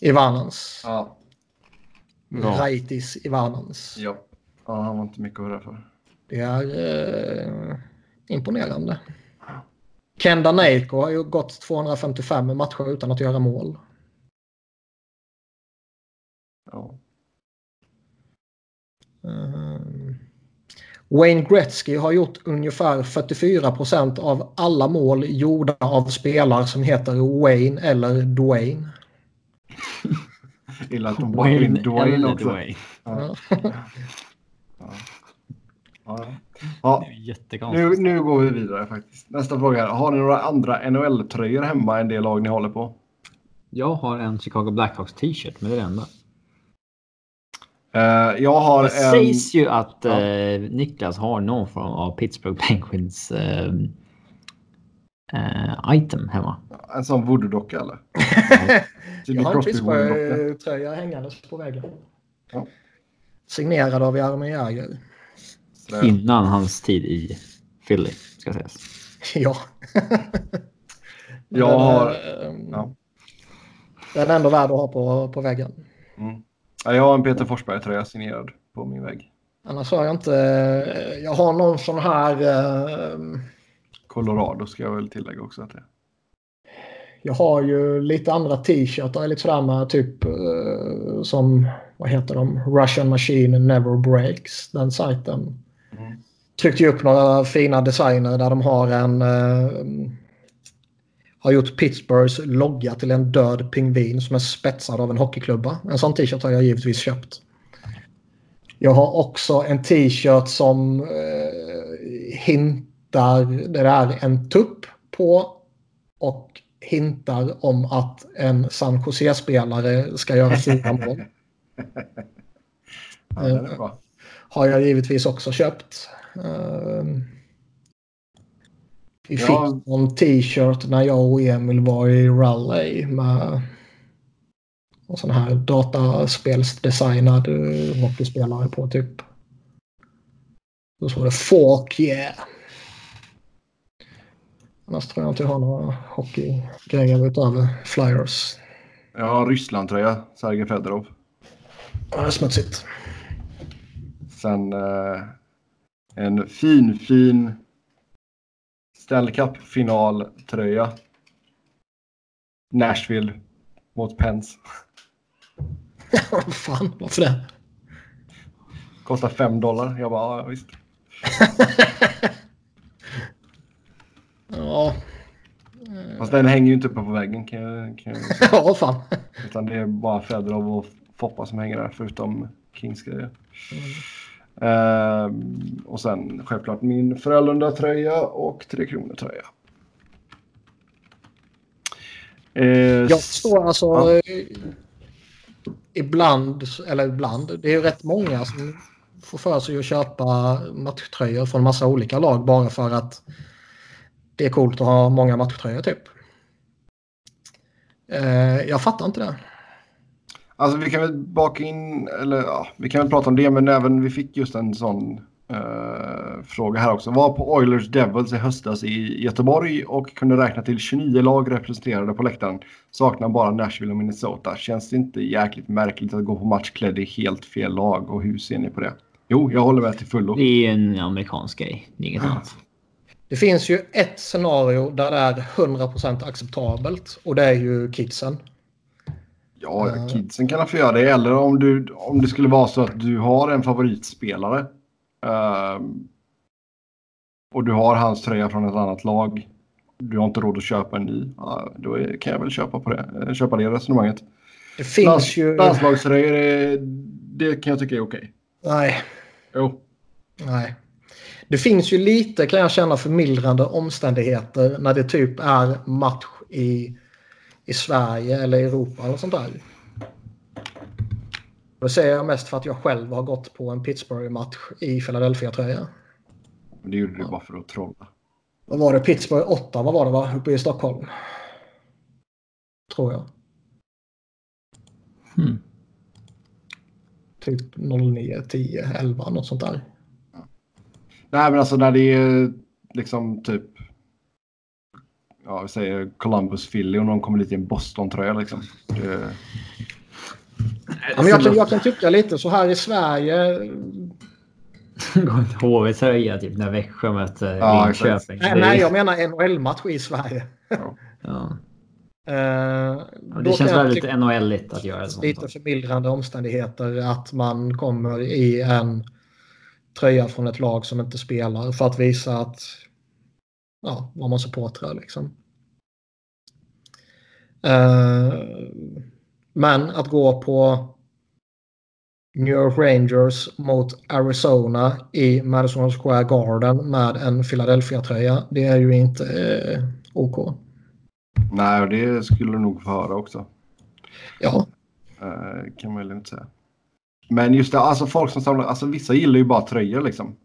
Ivanans. ja. Ja. Raitis Ivanans. ja. Ja, han var inte mycket att höra för. Det är eh, imponerande. Ken Danejko har ju gått 255 matcher utan att göra mål. Ja. Um, Wayne Gretzky har gjort ungefär 44 procent av alla mål gjorda av spelare som heter Wayne eller Dwayne. Illa att de bakar in Dwayne eller också. Dwayne. Ja. Ja. Ja. Ja. Nu, nu går vi vidare faktiskt. Nästa fråga. Har ni några andra NHL-tröjor hemma än det lag ni håller på? Jag har en Chicago Blackhawks t-shirt, men det är det enda. Eh, jag har Det en... sägs ju att Ja. eh, Niklas har någon form av Pittsburgh Penguins eh, eh, item hemma. En sån voodoo-docka eller? Jag har en voodoo-docka. Pittsburgh-tröja hängandes på väggen. Ja. Signerad av Jaromir Jagr. Innan hans tid i Philly, ska sägas. Ja. Jag Den, har- eh, ja. Den är ändå värd att ha på, på väggen. Mm. Ja, jag har en Peter Forsberg-tröja signerad på min vägg. Annars har jag inte... eh, Jag har någon sån här... eh, Colorado ska jag väl tillägga också. Att det. Jag har ju lite andra t-shirtar lite sådär med typ eh, som, vad heter de? Russian Machine Never Breaks. Den sajten. Mm. Tryckte ju upp några fina designer där de har en... eh, har gjort Pittsburghs logga till en död pingvin som är spetsad av en hockeyklubba. En sån t-shirt har jag givetvis köpt. Jag har också en t-shirt som eh, hintar, det är en tupp på och hintar om att en San Jose-spelare ska göra fyra mål. Ja, bra. Har jag givetvis också köpt. Eh, Vi fick Ja. en t-shirt när jag och Emil var i Raleigh med en sån här dataspelsdesignad eh, hockeyspelare på typ. Då står det Fork yeah. Annars tror jag inte jag har några hockeygrejer utöver Flyers. Jag har Ryssland-tröja, Sergej Fedorov. Ja, smutsigt. Sen eh, en fin, fin Stanley Cup-finaltröja. Nashville mot Pens. Fan, varför det? Kostar 5 dollar. Jag bara, ja visst. Ja, Fast den hänger ju inte uppe på väggen kan jag, kan jag säga. ja fan. Utan det är bara Fedorov och Foppa som hänger där förutom Kings grejer. Ehm, och sen självklart min Frölunda-tröja och Tre Kronor-tröja. Eh, Jag förstår alltså Ja. eh, ibland, eller ibland, det är ju rätt många som får för sig att köpa matchtröjor från massa olika lag bara för att det är coolt att ha många matchtröjor typ. Eh, jag fattar inte det. Alltså vi kan väl baka in, eller ja, vi kan väl prata om det, men även vi fick just en sån eh, fråga här också. Var på Oilers Devils i höstas i Göteborg och kunde räkna till 29 lag representerade på läktaren. Saknar bara Nashville och Minnesota. Känns det inte jäkligt märkligt att gå på match klädd i helt fel lag och hur ser ni på det? Jo, jag håller med till fullo. Det är en amerikansk grej. Det är inget annat. Det finns ju ett scenario där det är 100% acceptabelt och det är ju kidsen. Ja, kidsen kan få göra det. Eller om, du, om det skulle vara så att du har en favoritspelare. ehm, och du har hans tröja från ett annat lag. Du har inte råd att köpa en ny. Ja, då kan jag väl köpa, på det, eh, köpa det resonemanget. Det finns Lands, ju... Landslagströjor, är- det kan jag tycka är okej. Nej, Jo. Nej. Det finns ju lite kan jag känna förmildrande omständigheter när det typ är match i, i Sverige eller Europa eller sånt där. Det säger jag mest för att jag själv har gått på en Pittsburgh-match i Philadelphia-tröja. Men det gjorde du bara för att trolla. Vad var det? Pittsburgh 8, vad var det va? Uppe i Stockholm. Tror jag. Hmm. Typ 09, 10, 11 något sånt där. Nej, men alltså när det är liksom typ. Ja, vi säger Columbus, Philly och någon kommer dit i en Boston-tröja liksom. Det, Ja, men jag, kan, jag kan tycka lite så här i Sverige. HV-tröja typ när Växjö möter Ja, Linköping. Nej, nej jag menar NHL-match i Sverige. ja. Ja. Ja, då det känns väldigt NHL-igt att göra sånt. lite förmildrande omständigheter att man kommer i en tröja från ett lag som inte spelar för att visa att ja, vad man supportrar liksom. Eh, men att gå på New York Rangers mot Arizona i Madison Square Garden med en Philadelphia-tröja. Det är ju inte eh, OK. Nej, och det skulle du nog få höra också. Ja, Eh, kan man väl inte säga. Men just det, alltså folk som samlar, alltså vissa gillar ju bara tröjor liksom.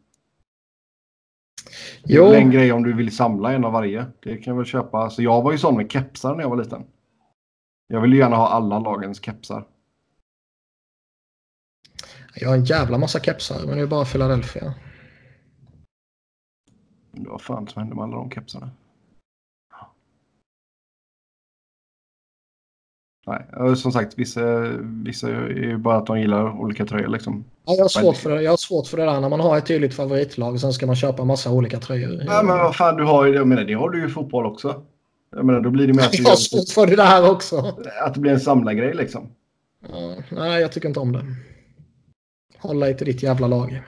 Det är Jo, en grej om du vill samla en av varje. Det kan jag väl köpa. Alltså jag var ju sån med kepsar när jag var liten. Jag vill ju gärna ha alla lagens kepsar. jag har en jävla massa kepsar men det är bara Philadelphia. Vad fan som hände med alla de kepsarna? Nej, som sagt, vissa, vissa är ju bara att de gillar olika tröjor liksom. Ja, jag, har svårt för det. jag har svårt för det där när man har ett tydligt favoritlag och sen ska man köpa massa olika tröjor. Nej, men vad fan, du har ju det. Jag menar, det har du ju i fotboll också. Jag menar, då blir det mer att, Jag har svårt för det där också. att det blir en samlargrej liksom. Ja, nej, jag tycker inte om det. Håll dig till ditt jävla lag.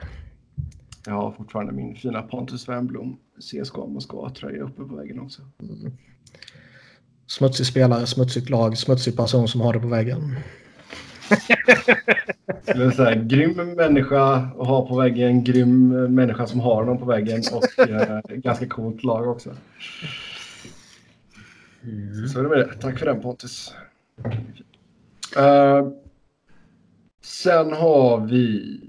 Jag har fortfarande min fina Pontus Wernbloom CSKA Moskva-tröja uppe på väggen också. Smutsig spelare, smutsigt lag, smutsig person som har det på väggen. Eller så här, grym människa att ha på väggen, grym människa som har någon på väggen och eh, ganska coolt lag också. Så är det med det. Tack för den Pontus. Eh, sen har vi...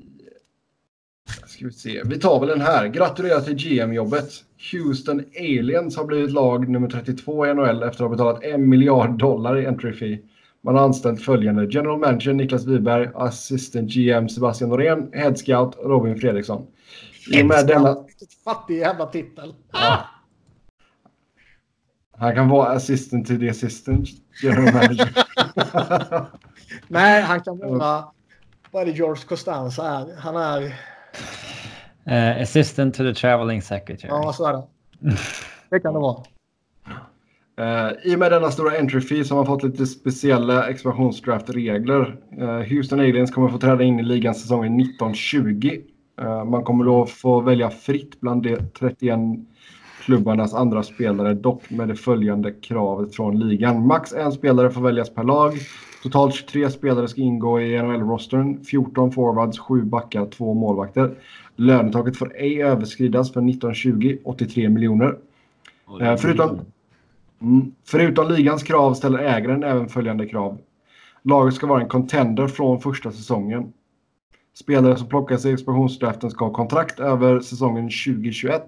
Ska vi se. Vi tar väl den här. Gratulerar till GM-jobbet. Houston Aliens har blivit lag nummer 32 i NHL efter att ha betalat en miljard dollar i entry fee. Man har anställt följande. General Manager Niklas Wiberg, Assistant GM Sebastian Norén, Head Scout Robin Fredriksson. I och med denna... Vilket fattig jävla titel. Han kan vara assistant till the assistant general manager. Nej, han kan vara... Vad är det George Costanza är? Han är... Eh, assistant to the traveling secretary. Ja, så är det. Det kan det vara. Eh, I och med denna stora entry fee så har man fått lite speciella expansionsdraft-regler. Uh, Houston Aliens kommer få träda in i ligan säsongen 1920. Uh, man kommer då få välja fritt bland de 31 klubbarnas andra spelare, dock med det följande kravet från ligan. Max en spelare får väljas per lag. Totalt 23 spelare ska ingå i NHL-rostern. 14 forwards, 7 backar, 2 målvakter. Lönetaket får ej överskridas för 1920, 83 miljoner. Eh, förutom, mm, förutom ligans krav ställer ägaren även följande krav. Laget ska vara en contender från första säsongen. Spelare som plockas i expansionsdraften ska ha kontrakt över säsongen 2021.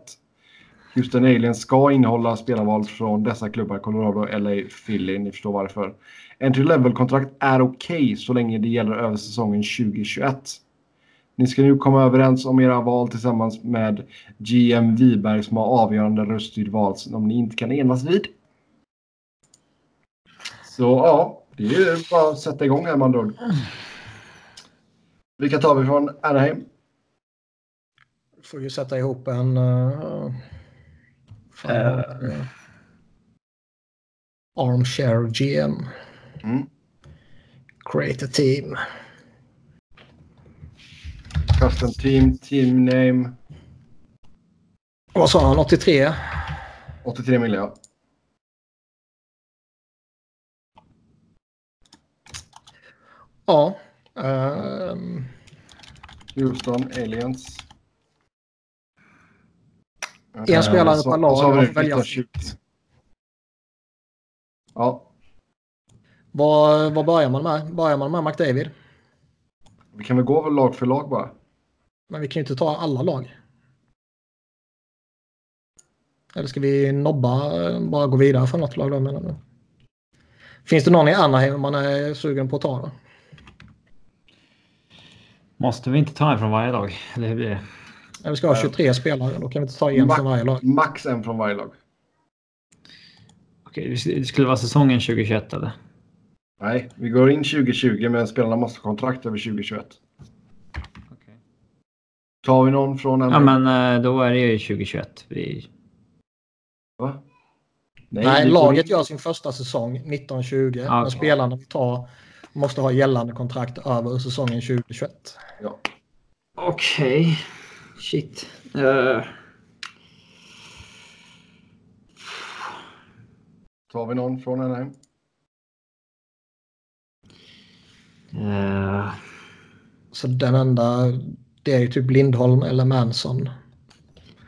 Houston Aliens ska innehålla spelarval från dessa klubbar, Colorado, LA, Philly, ni förstår varför. Entry level-kontrakt är okej så länge det gäller över säsongen 2021. Ni ska nu komma överens om era val tillsammans med GM Wiberg som har avgörande röst vid val som ni inte kan enas vid. Så ja, det är bara att sätta igång här man då. Vilka tar vi från Anaheim? Får ju sätta ihop en... Uh, fan, Eh. Armchair GM. Mm. Create a team. Custom team, team name, Vad sa han? 83? 83 miljoner. Ja. ehm, Houston Aliens. En spelare så- per lag, och välja 1920. Ja, vad, vad börjar man med? Börjar man med McDavid? vi kan väl gå lag för lag bara. Men vi kan ju inte ta alla lag. Eller ska vi nobba, bara gå vidare för något lag då menar du? Finns det någon i Anaheim man är sugen på att ta då? Måste vi inte ta en från varje lag? Eller hur blir det? Eller vi ska ha 23 spelare, då kan vi inte ta en Ma- från varje lag. Max en från varje lag. Okej, det skulle vara säsongen 2021 eller? Nej, vi går in 2020 men spelarna måste ha kontrakt över 2021. Tar vi någon från en... Ja men eh, då är det ju 2021. Vi... Va? Nej, går laget gör sin första säsong 1920. Ja, Men spelarna vi tar måste ha gällande kontrakt över säsongen 2021. Ja. Okej. Shit. Eh, Tar vi någon från Anaheim? eh, Så den enda, det är ju typ Lindholm eller Manson.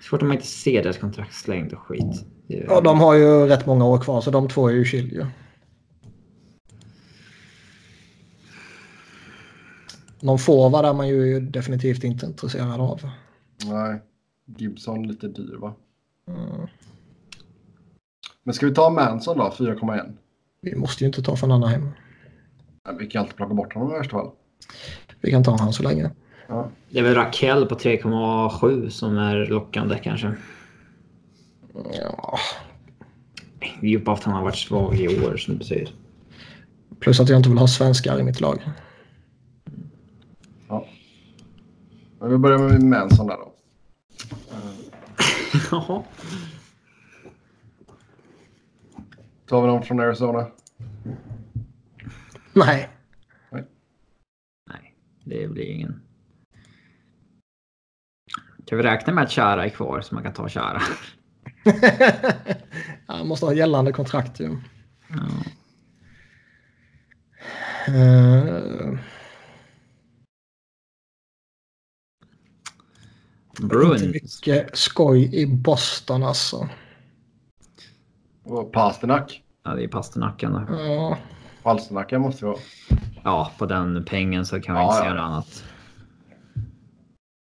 svårt om man inte ser deras kontraktslängd och skit. Ja, de har ju rätt många år kvar så de två är ju chill ju. Någon forward är man ju definitivt inte intresserad av. Nej, Gibson lite dyr va? Mm. Men ska vi ta Manson då, 4,1? Vi måste ju inte ta från Anaheim. Nej, Vi kan alltid plocka bort honom i värsta fall. Vi kan ta han så länge. Ja. Det är väl Rakell på 3,7 som är lockande kanske. Ja. Det är ju bara att han har varit svag i år som du säger. Plus att jag inte vill ha svenskar i mitt lag. Men vi börjar med Manson där då. Jaha. Tar vi någon från Arizona? Nej. Nej, det blir ingen. Kan vi räkna med att Chara är kvar så man kan ta Chara? Han måste ha gällande kontrakt ju. Ja. Uh, inte Bruins. mycket skoj i Boston alltså. Och Pasternak. Ja, det är Pasternacken då. Ja. Palsternacka måste vi ha. Ja, på den pengen så kan vi Ja, inte ja. säga något annat.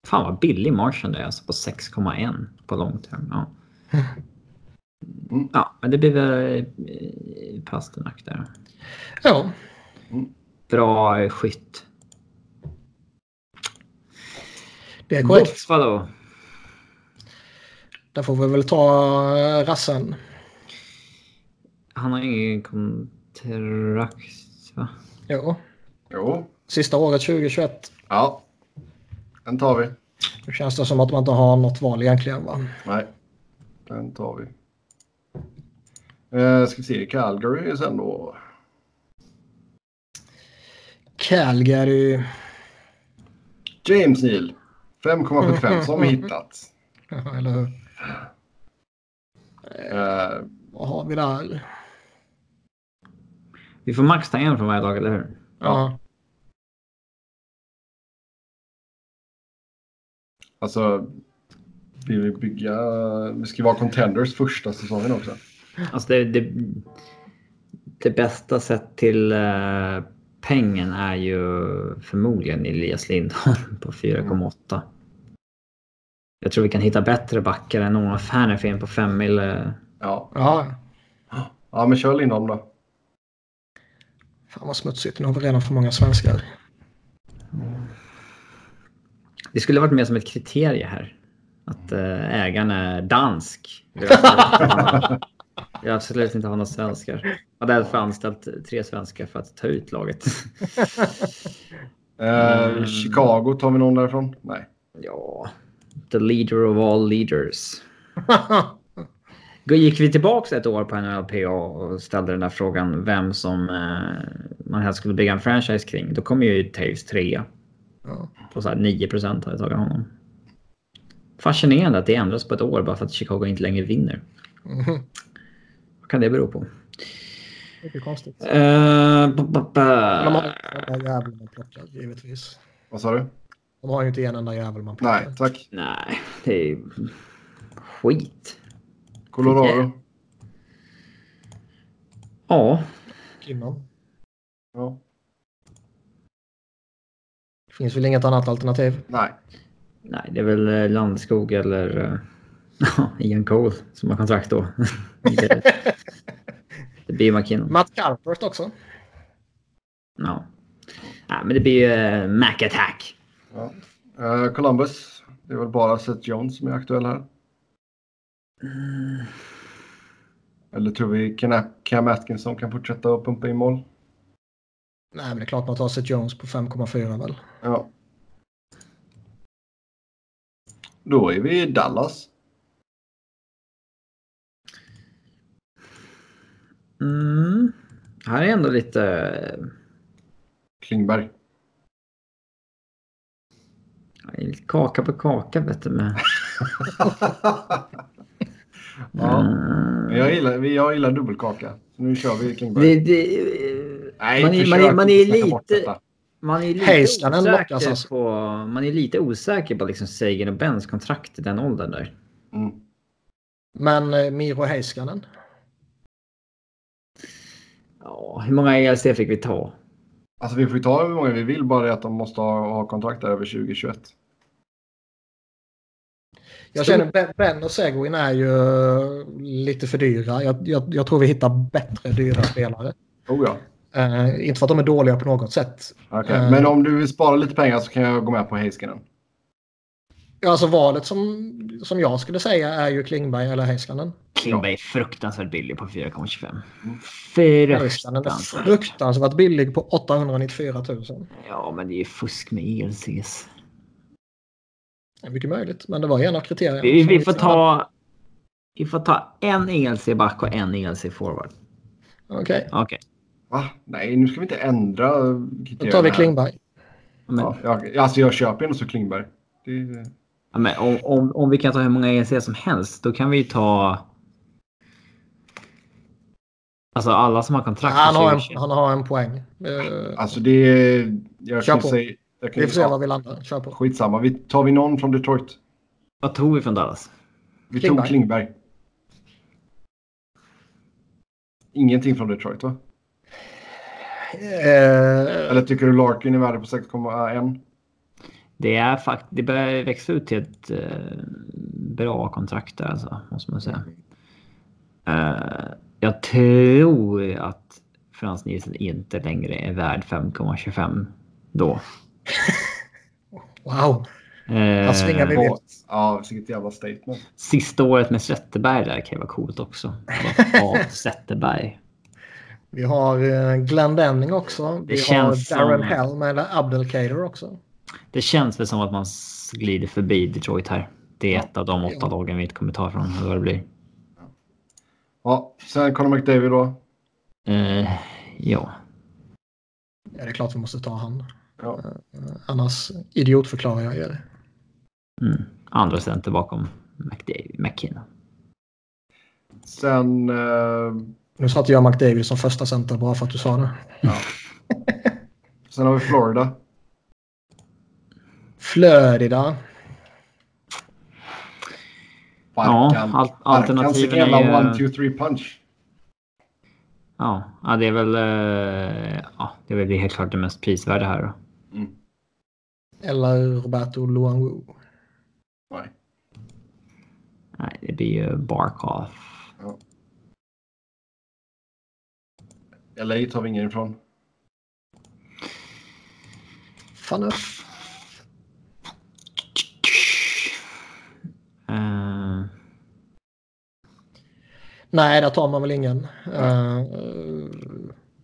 Fan vad billig marschen det är alltså på 6,1 på long term. Ja. Mm. ja, men det blir väl eh, Pasternak där. ja. Bra skytt. Det är korrekt. Buffalo. Där får vi väl ta eh, rassen. Han har ingen kontrakt va? Jo. Jo. Sista året 2021. Ja. Den tar vi. Då känns det som att man inte har något val egentligen va? Nej. Den tar vi. Eh, ska vi se Calgary sen då. Calgary. James Neal. 5,75 som vi hittat. Eller hur? Eh, Vad har vi där? Vi får max ta en från varje lag, eller hur? Ja. Alltså. Vi vill bygga. Vi ska vara contenders första säsongen också. Alltså det, det, det bästa sett till uh, pengen är ju förmodligen Elias Lindholm på 4,8. Jag tror vi kan hitta bättre backar än Noah Fernefin på 5 mil. eh. Ja. Ja. Ja, men kör Lindholm då. Fan vad smutsigt. Nu har vi redan för många svenskar. Det skulle varit mer som ett kriterie här. Att eh, ägaren är dansk. Har absolut inte ha några- svenskar. Jag har därför anställt tre svenskar för att ta ut laget. Mm. Chicago, tar vi någon därifrån? Nej. Ja, the leader of all leaders. Gick vi tillbaka ett år på NLPA och ställde den där frågan vem som eh, man helst skulle bygga en franchise kring. Då kommer ju Taves trea. Ja. På så här 9 procent har jag tagit honom. Fascinerande att det ändras på ett år bara för att Chicago inte längre vinner. Mhm. Vad kan det bero på? Mycket konstigt. Uh, ba, ba, De har en jävel man plockar, givetvis. Vad sa du? De har ju inte en enda jävel man plockar. Nej, tack. Nej, det är skit. Colorado. Ja, Kinnon. Ja. Finns väl inget annat alternativ. Nej. nej, det är väl eh, Landskog eller uh, Ian Cole som har kontrakt då. det, blir McKinnon. Matt Carpert också. Ja. Nej, men det blir ju uh, Mac Attack. Ja. Eh, Columbus. Det är väl bara Seth Jones som är aktuell här. Eller tror vi Cam, Cam Atkinson kan fortsätta att pumpa in mål? Nej, men det är klart man tar Seth Jones på 5,4 väl. Ja. Då är vi i Dallas. Mm. Här är ändå lite... Klingberg. kaka på kaka vet du med. ja. Mm. Jag gillar, vi- jag gillar dubbelkaka. Så nu kör vi Klingberg. Det, det, Nej, man, är, man, är, man, är lite, man är lite osäker lockas alltså. på... Man är lite osäker på liksom Sagan och Bens kontrakt i den åldern där. Mm. Men eh, Miro Heiskanen. Ja, hur många ELC fick vi ta? Alltså vi får ta hur många vi vill, bara att de måste ha, ha kontrakt där över 2021. Jag känner Ben- Ben och Seguin är ju lite för dyra. Jag, jag, jag tror vi hittar bättre dyra spelare. Oh ja. Eh, inte för att de är dåliga på något sätt. Okej. Eh. Men om du vill spara lite pengar så kan jag gå med på Heiskanen. Ja, Alltså valet som, som jag skulle säga är ju Klingberg eller Heiskanen. Klingberg är fruktansvärt billig på 4,25. Heiskanen är Fruktansvärt. fruktansvärt billig på 894 000. Ja, men det är ju fusk med ELCs. Det är mycket möjligt, men det var en av kriterierna. Vi, vi, får ta, vi får ta en ELC-back och en ELC-forward. Okej, Okej. Va? Nej, nu ska vi inte ändra kriterierna. då tar vi. Klingberg. Men, Ja, jag, alltså jag köper ändå så Klingberg. Det, ja, men om, om, om vi kan ta hur många ELC som helst, då kan vi ta... Alltså alla som har kontrakt Han har, 2021. en, han har en poäng. Eh, alltså det är... Jag Kör kan på. säga... Jag kan, vi får se var vi landar. Kör på. Skitsamma. Vi, tar vi någon från Detroit? Vad tog vi från Dallas? Vi Klingberg. tog Klingberg. Ingenting från Detroit va? Eh, Eller tycker du Larkin är värde på 6,1? Det är faktiskt, det börjar växa ut till ett eh, bra kontrakt där alltså, måste man säga. Eh, jag tror att Frans Nielsen inte längre är värd 5,25 då. wow, Eh, han svingar vi vilt. Ja, vilket jävla statement. Sista året med Zetterberg där kan ju vara coolt också. Zetterberg. Vi har eh, Glenn Denning också. Vi Det känns har Darren som- Helm eller Abdelkader också. Det känns väl som att man glider förbi Detroit här. Det är ett av de åtta Ja. lagen vi inte kommer ta från vad det blir. Ja, sen Conor McDavid då. Eh, ja. Ja, det är klart vi måste ta han. Ja. Eh, annars idiotförklarar jag er. Mm. Andra center bakom McDavid, McKinnon. Sen... Eh, Nu satte jag McDavid som första center bara för att du sa det. sen har vi Florida. Florida. Ja, Barkan. al- Barkan, alternativen är ju- one, two, three punch. Ja, ja, det är väl eh, ja, det är väl helt klart det mest prisvärda här. Då. Mm. Eller Roberto Luanwu. Nej. Nej, det blir ju Barkov. LA tar vi ingen ifrån. Fanuff. Eh, Nej, där tar man väl ingen. Eh,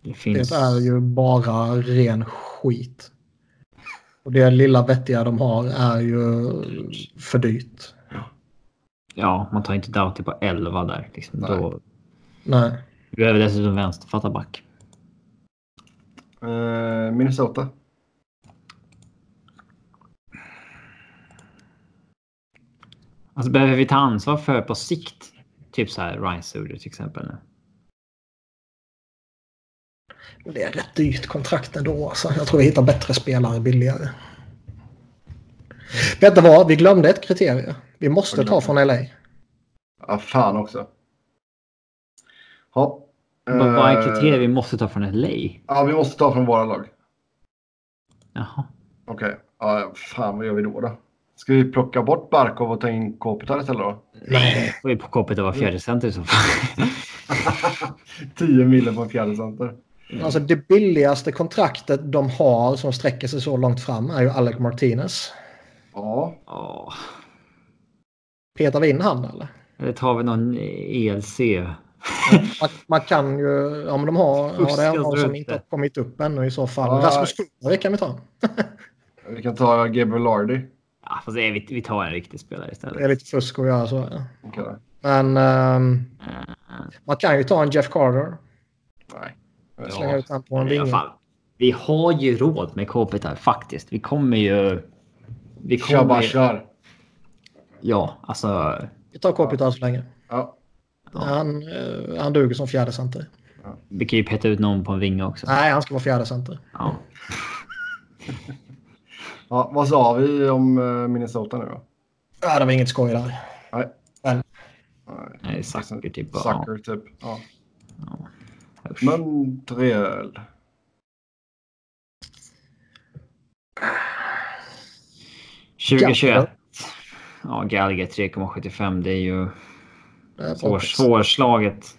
det finns... det är ju bara ren skit. Och det lilla vettiga de har är ju för dyrt. Ja, man tar inte Doughty på 11 där. Liksom. Nej. Då Nej. vi behöver dessutom vänsterfatta back. Eh, Minnesota. Alltså behöver vi ta ansvar för på sikt? Typ så här Ryan Suder till exempel. Nu. Det är rätt dyrt kontrakt ändå. Alltså. Jag tror vi hittar bättre spelare billigare. Vet du vad? Vi glömde ett kriterium. Vi måste ta från LA. Ja, fan också. Ja. Vad vad är Eh, kriterier vi måste ta från LA? Ja, vi måste ta från våra lag. Jaha. Okej. Ja, fan vad gör vi då då? Ska vi plocka bort Barkov och ta in Kopitar istället då? Nej. Då är på koppet att vara fjärde center i så fall. 10 mille på en fjärde center. Alltså det billigaste kontraktet de har som sträcker sig så långt fram är ju Alec Martinez. Ja. Åh. Petar vi in han eller? Eller tar vi någon ELC? Man, man kan ju, ja men de har, har det Fuskar någon som inte det. har kommit upp ännu i så fall. Ja. Rasmus Kullerby kan vi ta. Vi kan ta Gabriel Lardy. Ja, fast det är, vi, vi tar en riktig spelare Det är istället. lite fusk att göra så. ja. Okej. Men Eh, man kan ju ta en Jeff Carter. Nej. Slänga ut han på en i alla vinge. fall. Vi har ju råd med Kopitar faktiskt. Vi kommer ju... Vi Kör bara kommer... kör. Ja, alltså... Vi tar Kopitar så länge. Ja. Ja. Han, eh, han duger som fjärde center. Ja. Vi kan ju peta ut någon på en vinge också. Nej, han ska vara fjärde center. Ja. ja, vad sa vi om eh, Minnesota nu då? Ja, det var inget skoj där. Nej. Men. Nej, Zucker typ. Zucker typ, ja. ja. Montreal. Ja. 2021. Ja, Gallagher 3,75. Det är ju svår, svårslaget.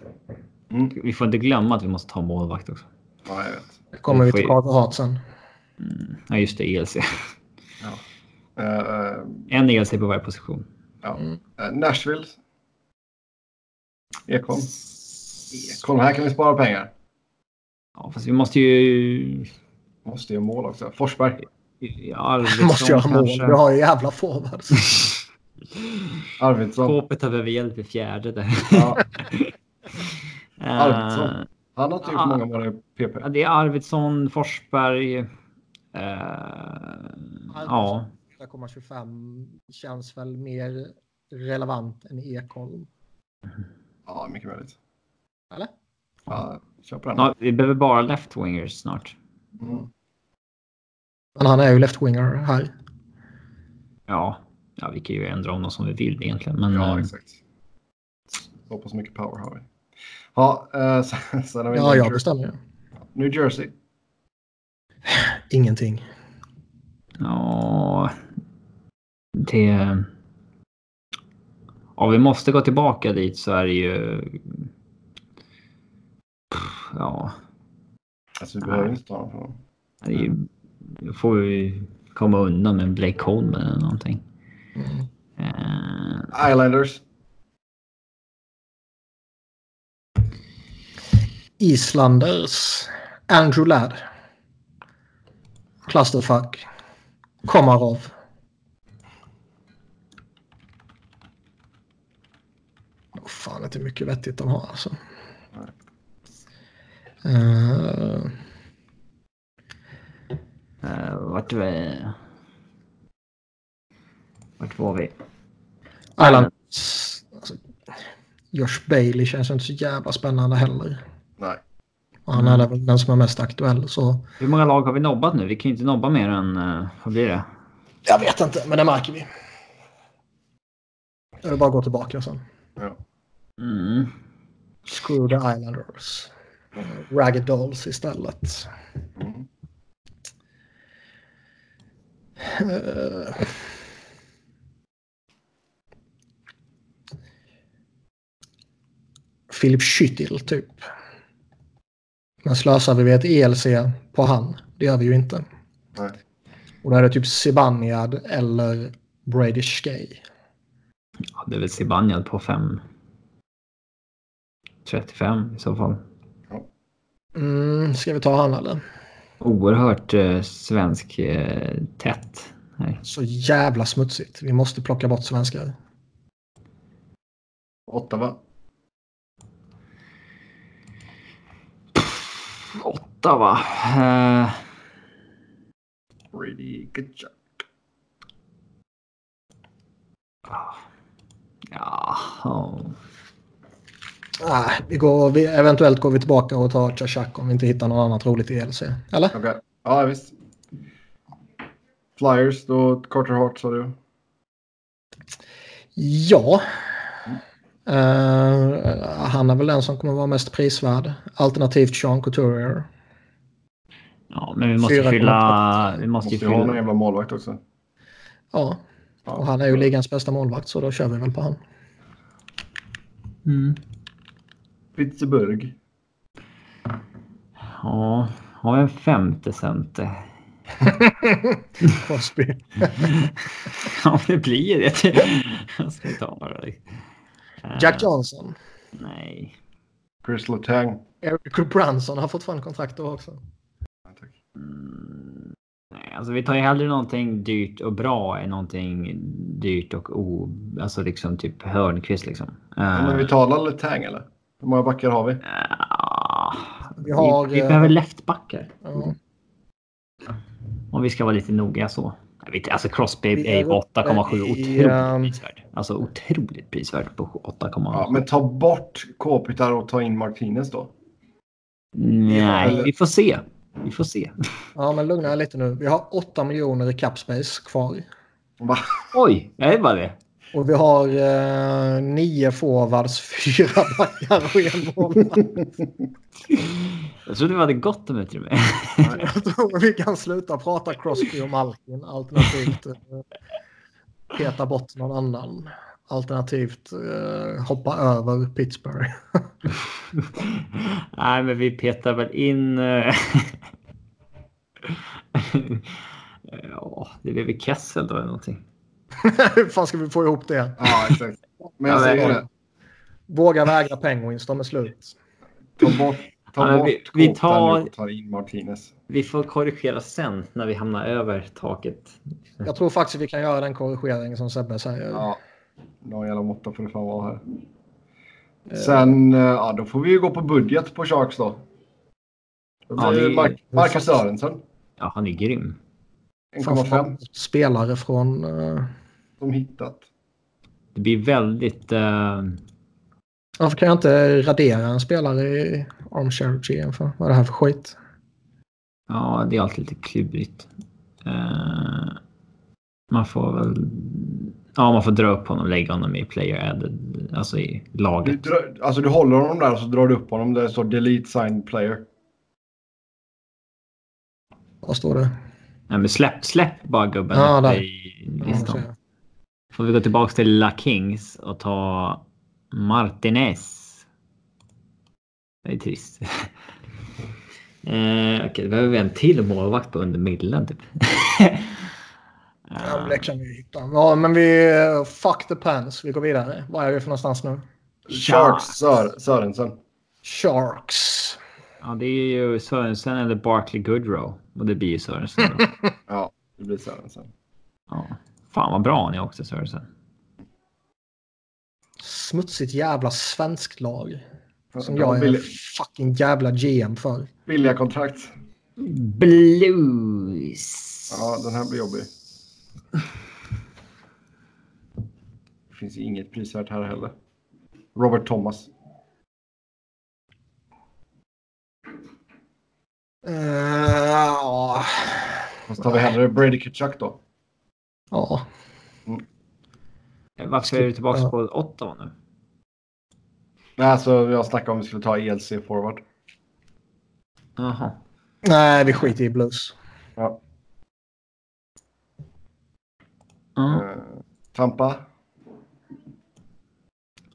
Mm. Vi får inte glömma att vi måste ta målvakt också. Ja, jag vet. Det kommer vi till ju- Carter Hart sen. Mm. Ja, just det. ELC. Eh, eh, En ELC på varje position. ja. Mm. Eh, Nashville. Ekholm. Ekholm, här kan vi spara pengar. Ja, fast vi måste ju... Måste göra mål också. Forsberg. Ja, Måste göra mål. kanske. Vi har ju jävla forwards. Arvidsson. Skåpet har behöver hjälp i fjärde där. Ja, Eh, Arvidsson. han har inte gjort många mål i PP. Det är Arvidsson, Forsberg. Eh, ja, 4,25 känns väl mer relevant än Ekholm. Ja, mycket möjligt. Eller? Ja, kör på den. ja, vi behöver bara left-wingers snart. Mm. Men han är ju left-winger här. Ja, ja, vi kan ju ändra om dem som vi vill egentligen. Men Ja, eh, exakt. Så pass mycket power har vi. Ja, eh, sen, sen har vi Ja, New, jag Jer- bestämmer. New Jersey. Ingenting. ja, det... Ja, vi måste gå tillbaka dit så är det ju... Ja, Alltså, vi behöver inte ta honom från honom. det är ju... Då får vi komma undan med Blake Coleman eller någonting. Eh, Islanders. Islanders. Andrew Ladd. Clusterfuck. Komarov. Oh, fan inte mycket vettigt de har alltså. Uh, eh, vart vi... Vart var vi? Islanders. Alltså, Josh Bailey känns inte så jävla spännande heller. Nej. Och han är väl den som är mest aktuell så. Hur många lag har vi nobbat nu? Vi kan ju inte nobba mer än... eh, vad blir det? Jag vet inte, men det märker vi. Jag vill bara gå tillbaka sen. Ja. Mm. Screw the Islanders. Ragged Dolls istället. Mm. Eh. Philip Schüttil typ. Men slösar vi vid ett ELC på han? Det gör vi ju inte. Nej. Och då är det typ Zibanejad eller Brady Skay. Ja, det är väl Zibanejad på 5... 35 i så fall. Mm, ska vi ta han eller? Oerhört eh, svensk eh, tätt. Nej. Så jävla smutsigt. Vi måste plocka bort svenskar. Ottawa. Åtta va? Eh, Brady Kachuk. ja, ja. Ah, vi går, vi, eventuellt går vi tillbaka och tar Chachak om vi inte hittar något annat roligt i ELC. Eller? Okej. Ja, visst. Flyers, då Carter Hart sa du. Ja. Eh, han är väl den som kommer vara mest prisvärd. Alternativt Sean Couturier. ja, men vi måste Fyra fylla... Vi måste Måste ju ju ha någon fylla... jävla målvakt också. Ja, och han är ju ligans bästa målvakt så då kör vi väl på han. Mm. Pittsburgh. Ja, har vi en femte center? Crosby. ja, det blir det. Jag ska ta bara. Eh, Jack Johnson. Nej. Chris Letang. Eric Branson har fortfarande kontrakt då också. Mm, nej, alltså vi tar ju hellre någonting dyrt och bra än någonting dyrt och o... Alltså liksom typ Hörnqvist liksom. Ja, men vi talar Letang eller? Hur många backar har vi? Uh, Vi har, vi, vi eh, behöver leftbackar. Ja. Om vi ska vara lite noga så. Jag vet, alltså Crosby är är på uppe 8,7 i, otroligt ehm, prisvärd. Alltså otroligt prisvärd på 8,7. Ja, men ta bort Kopitar och ta in Martinez då. Nej, eller- vi får se. Vi får se. ja, men lugna er lite nu. Vi har 8 miljoner i capspace kvar. Va? Oj, är det bara det? Och vi har eh, nio forwards, fyra backar och en målvakt. Jag trodde vi hade gott om utrymme. Jag tror vi kan sluta prata Crosby och Malkin alternativt. eh, peta bort någon annan. Alternativt uh, hoppa över Pittsburgh. Nej, men vi petar väl in... Uh... ja, det blir väl Kessel då eller någonting. Hur fan ska vi få ihop det? Ja, exakt. Men jag säger det. Våga vägra Penguins, de är slut. Ta bort, ta Ja, bort vi- vi tar- och ta in Martinez. Vi får korrigera sen när vi hamnar över taket. Jag tror faktiskt vi kan göra den korrigering som Sebbe säger. Ja, någon jävla måtta får det fan vara här. Eh, Sen, eh, ja då får vi ju gå på budget på Sharks då. Då Ja, blir det det- Mark- Marcus Sörensen. Ja, han är grym. framförallt 1,5 Spelare från... eh, som hittat. Det blir väldigt... eh, Varför kan jag inte radera en spelare i Armchair GM för? Vad är det här för skit? ja, det är alltid lite klurigt. Eh, man får väl... Ja, man får dra upp honom och lägga honom i player added, alltså i Du, laget. drar, alltså du håller honom där och så drar du upp honom där det står delete sign player. Vad står det? Nej, men släpp, släpp bara gubben Ja, där. i Ja, listan. jag. Får vi gå tillbaka till La Kings och ta Martinez. Det är trist. eh, Okej, då behöver vi en till målvakt på under millen typ. Ja, men det kan vi hitta. Ja, men vi... Fuck the pants. Vi går vidare. Vad är vi för någonstans nu? Sharks Sör, Sörensen. Sharks. ja, det är ju Sörensen eller Barkley Goodrow. Och det blir ju Sörensen. Ja, det blir Sörensen. ja. Fan vad bra han är också Sörensen. Smutsigt jävla svenskt lag. Som Ja, jag är billiga, fucking jävla GM för. billiga kontrakt. Blues. Ja, den här blir jobbig. Det finns inget prisvärt här heller. Robert Thomas. Eh, Ja. Och så tar vi hellre Brady Kachuk då. Ja. Varför är du tillbaka på Ottawa nu? Nej, alltså jag snackade om vi skulle ta ELC forward. Jaha. Nej, vi skiter i blues. Ja. Eh, Tampa.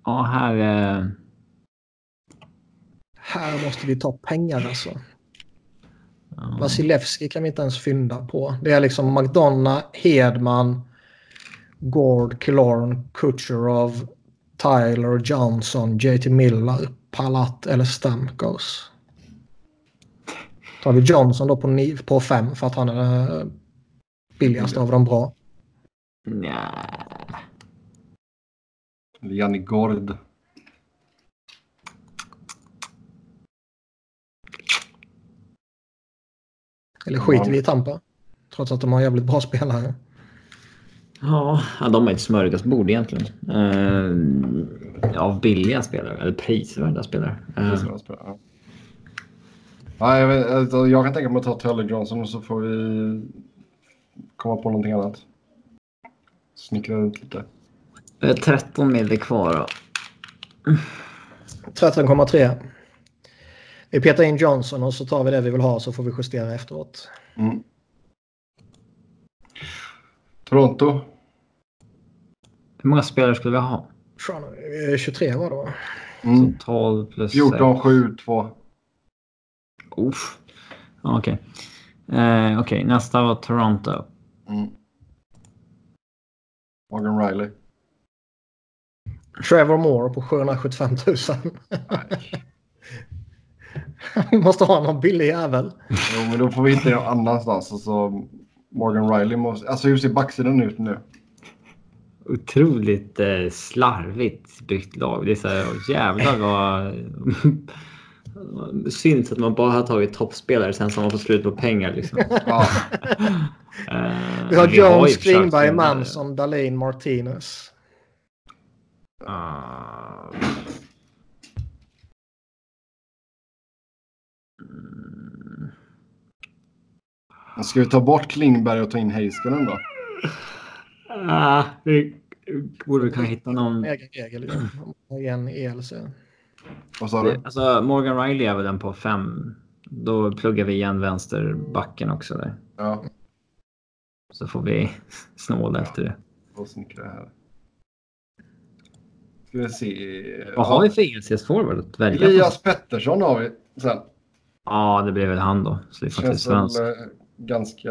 ja här... Eh... Här måste vi ta pengar alltså. Ja. Vasilevski kan vi inte ens fynda på. Det är liksom McDonough, Hedman, Gord, Killorn, Kucherov, Tyler, Johnson, JT Miller, Palat eller Stamkos. Tar vi Johnson då på, ni- på fem för att han är eh, billigast av de bra. Nja. Janni Gord. Eller skiter vi i Tampa. Trots att de har jävligt bra spelare. Ja, de är ett smörgåsbord egentligen. Eh, av billiga spelare, eller prisvärda spelare. Eh, Ja. Ja, jag, vet, alltså, jag kan tänka mig att ta Tyler Johnson och så får vi komma på någonting annat. Snickra runt lite. vi har 13 mil kvar då. 13,3. Vi petar in Johnson och så tar vi det vi vill ha så får vi justera efteråt. Mm. Toronto. Hur många spelare skulle vi ha? Fan, eh, 23 var det va? Mm. Så 12 plus 14, 7, 2. Uff. Okej. Eh, Okej, nästa var Toronto. Mm. Morgan Riley. Trevor Moore på 775 000. Nej. vi måste ha någon billig jävel. Jo, men då får vi hitta någon annanstans. Alltså, Morgan Riley måste... Alltså hur ser backsidan ut nu? Otroligt eh, slarvigt byggt lag. Det är så här, jävlar vad... Synd att man bara har tagit toppspelare sen som man får slut på pengar. Liksom. Ja, Eh, Vi har Jones, Klingberg, Manson, Dahlin, Martinez. Ah. Ska vi ta bort Klingberg och ta in Heiskanen då? Ah, vi borde kunna hitta någon. Egen regel ju. En ELC. Vad sa du? Alltså Morgan Riley är väl den på fem. Då pluggar vi igen vänsterbacken också där. Ja. Så får vi snåla efter det. och snickra här. Ska vi se. Vad har vi för ELCS-forward att välja? Elias Pettersson har vi sen. Ja, det blir väl han då. Slippa till Känns väl svensk. eh, ganska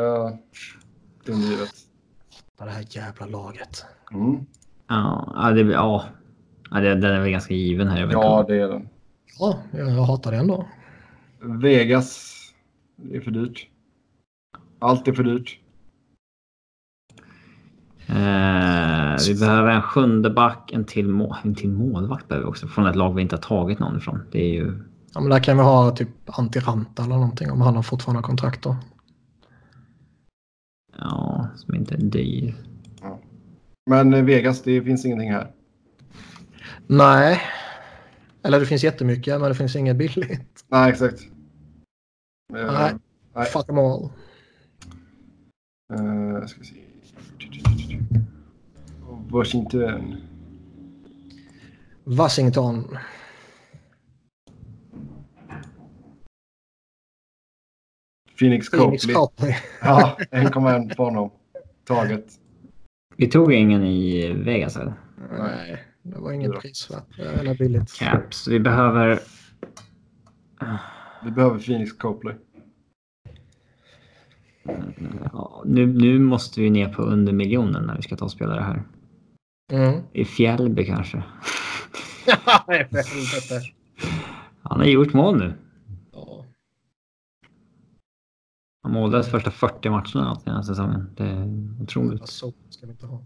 dungivet. Det här jävla laget. Mm. Ja, ja, det. Ja. ja det, den är väl ganska given här. Jag vet Ja, det är den. Ja, jag hatar det ändå. Vegas. Det är för dyrt. Allt är för dyrt. Eh, vi behöver en sjunde back, en till, må en till målvakt behöver vi också. Från ett lag vi inte har tagit någon ifrån. Det är ju... Ja, men där kan vi ha typ Antiranta eller någonting om han har fortfarande kontrakt då. Ja, som inte är dyr. Men eh, Vegas, det finns ingenting här. Nej. Eller det finns jättemycket men det finns inget billigt. Nej, exakt. Eh, Nej. Nej. Fuck them all. eh, ska vi se. Washington. Washington. Phoenix Phoenix Copley. Copley. Ja, 1,1 på honom. Taget. Vi tog ingen i Vegas eller? Nej, det var inget Fyra. prisvärt eller billigt. Caps. Vi behöver... Vi behöver Phoenix Copley. Ja, nu, nu måste vi ner på under miljonen när vi ska ta spelare här. Mm. I Fjällby kanske. Nej, för helvete. Han har gjort mål nu. Ja. Han målades första 40 matcherna den här säsongen. Det är otroligt. Så ska vi inte ha.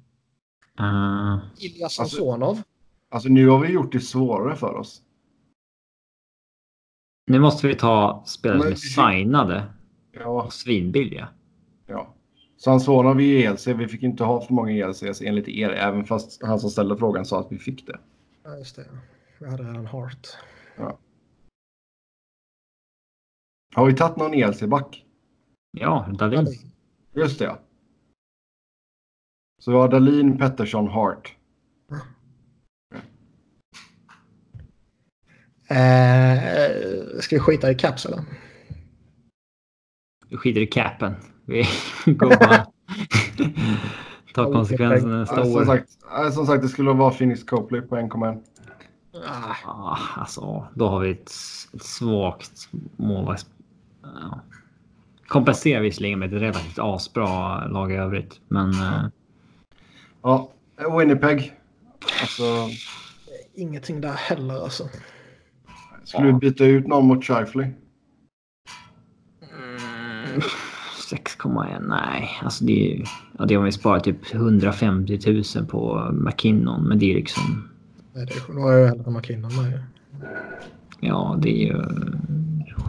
Uh, Ilja Alltså- Samsonov. Alltså nu har vi gjort det svårare för oss. nu måste vi ta spelare som är signade Ja, och svinbilliga. ja. Sansona vi i ELC, vi fick inte ha för många ELCs enligt er, även fast han som ställde frågan sa att vi fick det. Ja, just det. Vi hade redan Hart. Har vi tagit någon ELC-back? Ja, Dahlin. Just det, ja. Så vi har Dalin, Pettersson, Hart. Eh, ska vi skita i Caps eller? Vi skiter i capen. Vi går bara... Ta konsekvenserna nästa Ja, som, år. sagt, som sagt, det skulle vara Phoenix Copley på 1,1. Ah, Ah, alltså, då har vi ett, ett svagt målvakts... Ja. Kompenserar visserligen med ett relativt asbra lag i övrigt. Men eh, Ja, Winnipeg. Alltså, ingenting där heller alltså. skulle vi byta ut någon mot Shifley? mm, 6,1 nej. Alltså det är ju... Ja, det har vi sparat typ 150 000 på McKinnon. Men det är liksom... Nej, det är, har jag hellre McKinnon med. Ja, det är ju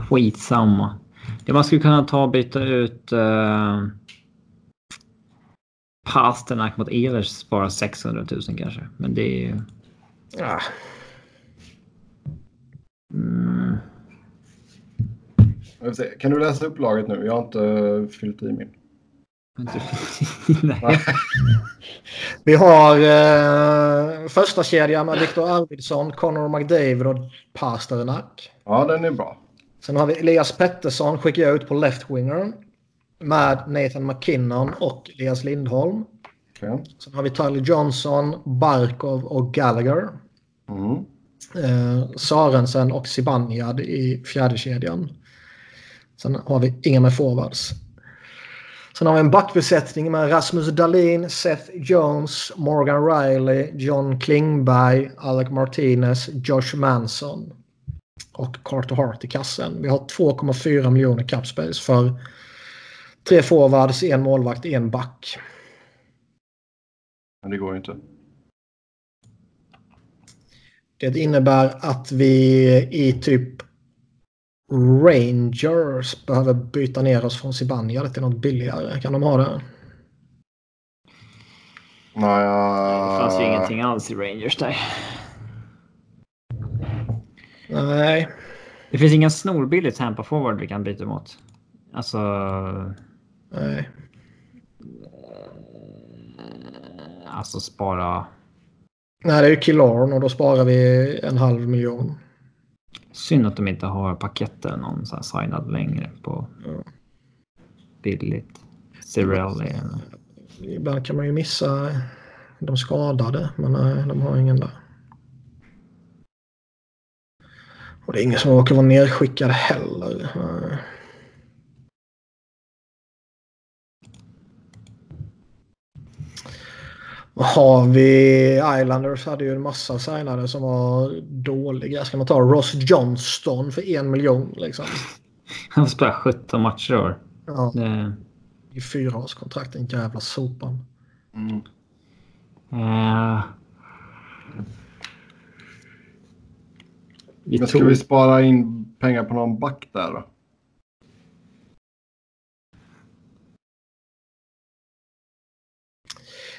skitsamma. Det man skulle kunna ta och byta ut uh, Pasternak mot Ehlers spara 600 000 kanske. Men det är ju... Ah, Mm, Kan du läsa upp laget nu? Jag har inte eh, fyllt i min. nej. vi har eh, första kedjan med Viktor Arvidsson, Connor McDavid och Pasternak. Ja, den är bra. Sen har vi Elias Pettersson skickar jag ut på left winger med Nathan McKinnon och Elias Lindholm. Okej. Sen har vi Tyler Johnson, Barkov och Gallagher. Mm. Eh, Sarensen och Zibanejad i fjärde kedjan. Sen har vi inga med forwards. Sen har vi en backbesättning med Rasmus Dahlin, Seth Jones, Morgan Riley, John Klingberg, Alec Martinez, Josh Manson och Carter Hart i kassen. Vi har 2,4 miljoner cap space för tre forwards, en målvakt, en back. Men det går ju inte. Det innebär att vi i typ Rangers behöver byta ner oss från Zibanejad till något billigare. Kan de ha det? Nej, Det fanns ju ingenting alls i Rangers där. Nej. Det finns ingen snorbillig Tampa forward vi kan byta mot. Alltså... Nej. Alltså spara... Nej, det är ju Killorn och då sparar vi en halv miljon. Synd att de inte har paketter någon så här signad längre på Ja. billigt. Cirelli. Ibland kan man ju missa De skadade, men nej, de har ingen där. Och det är ingen som råkar vara nedskickad heller. Vad har vi? Islanders hade ju en massa signade som var dåliga. Ska man ta Ross Johnston för en miljon liksom? Han spelar 17 matcher i år. Ja, Det, i fyraårskontrakt. Den jävla sopan. Mm. eh, vi Men ska tog, vi spara in pengar på någon back där då?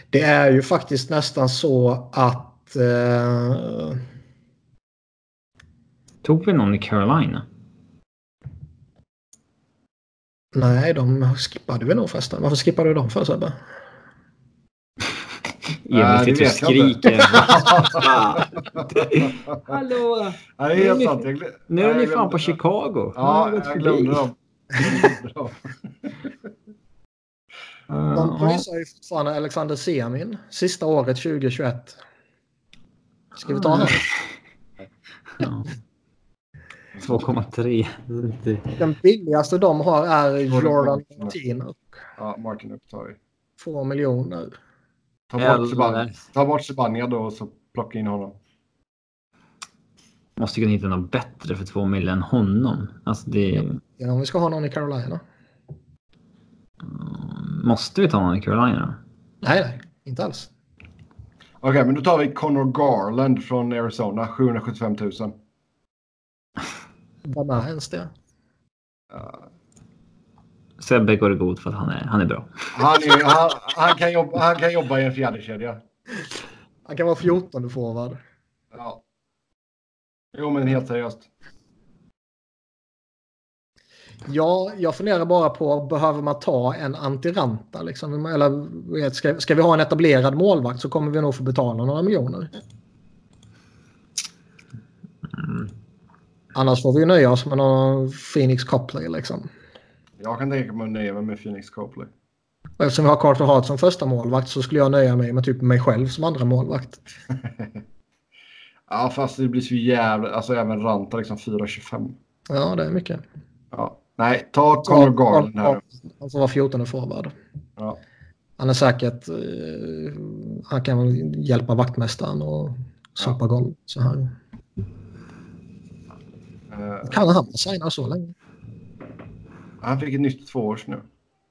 Det är ju faktiskt nästan så att... Eh, tog vi någon i Carolina? nej, de skippade vi nog förresten. Varför skippade du dem för Sebbe? Emil Nej, sitter och vet jag inte. skriker. Hallå! Ja, det är helt sant. Jag glö- Nu är Nej, ni fan på Chicago. Ja, jag glömde dem. Jag glömde dem. De prisar ju fortfarande Alexander Semin. Sista året 2021. Ska vi ta honom? ja. 2,3. Det- Den billigaste de har är Jordan. Martino. Ja, Martin upptar. Två miljoner. Ta Eller- bort, ta bort Sebania då och så plocka in honom. Måste kunna hitta något bättre för två mil än honom. Alltså det... Ja, om vi ska ha någon i Carolina. Måste vi ta någon i Carolina? Nej, nej. Inte alls. Okej, men då tar vi Connor Garland från Arizona. 775 000. Vem är ens det? Ja. Sebbe går det god för att han är, han är bra. Han, är, han, han, kan jobba, han kan jobba i en fjärdekedja. Han kan vara 14 forward. Ja. Jo, men helt seriöst. Ja, jag funderar bara på, behöver man ta en antiranta? Liksom? Eller ska, ska vi ha en etablerad målvakt så kommer vi nog få betala några miljoner. Annars får vi ju nöja oss med någon Phoenix Copley liksom. Jag kan tänka mig att nöja mig med Phoenix Copley. Eftersom vi har Carter Hart som första målvakt så skulle jag nöja mig med typ mig själv som andra målvakt. Ja, fast det blir så jävla... Alltså även Ranta liksom 4,25. Ja, det är mycket. Ja. Nej, ta Connor Garland här. Han får vara 14 forward. Ja. Han är säkert... Eh, han kan väl hjälpa vaktmästaren och sopa golv så här. Eh, Kan han signa så länge? Han fick ett nytt tvåårs nu.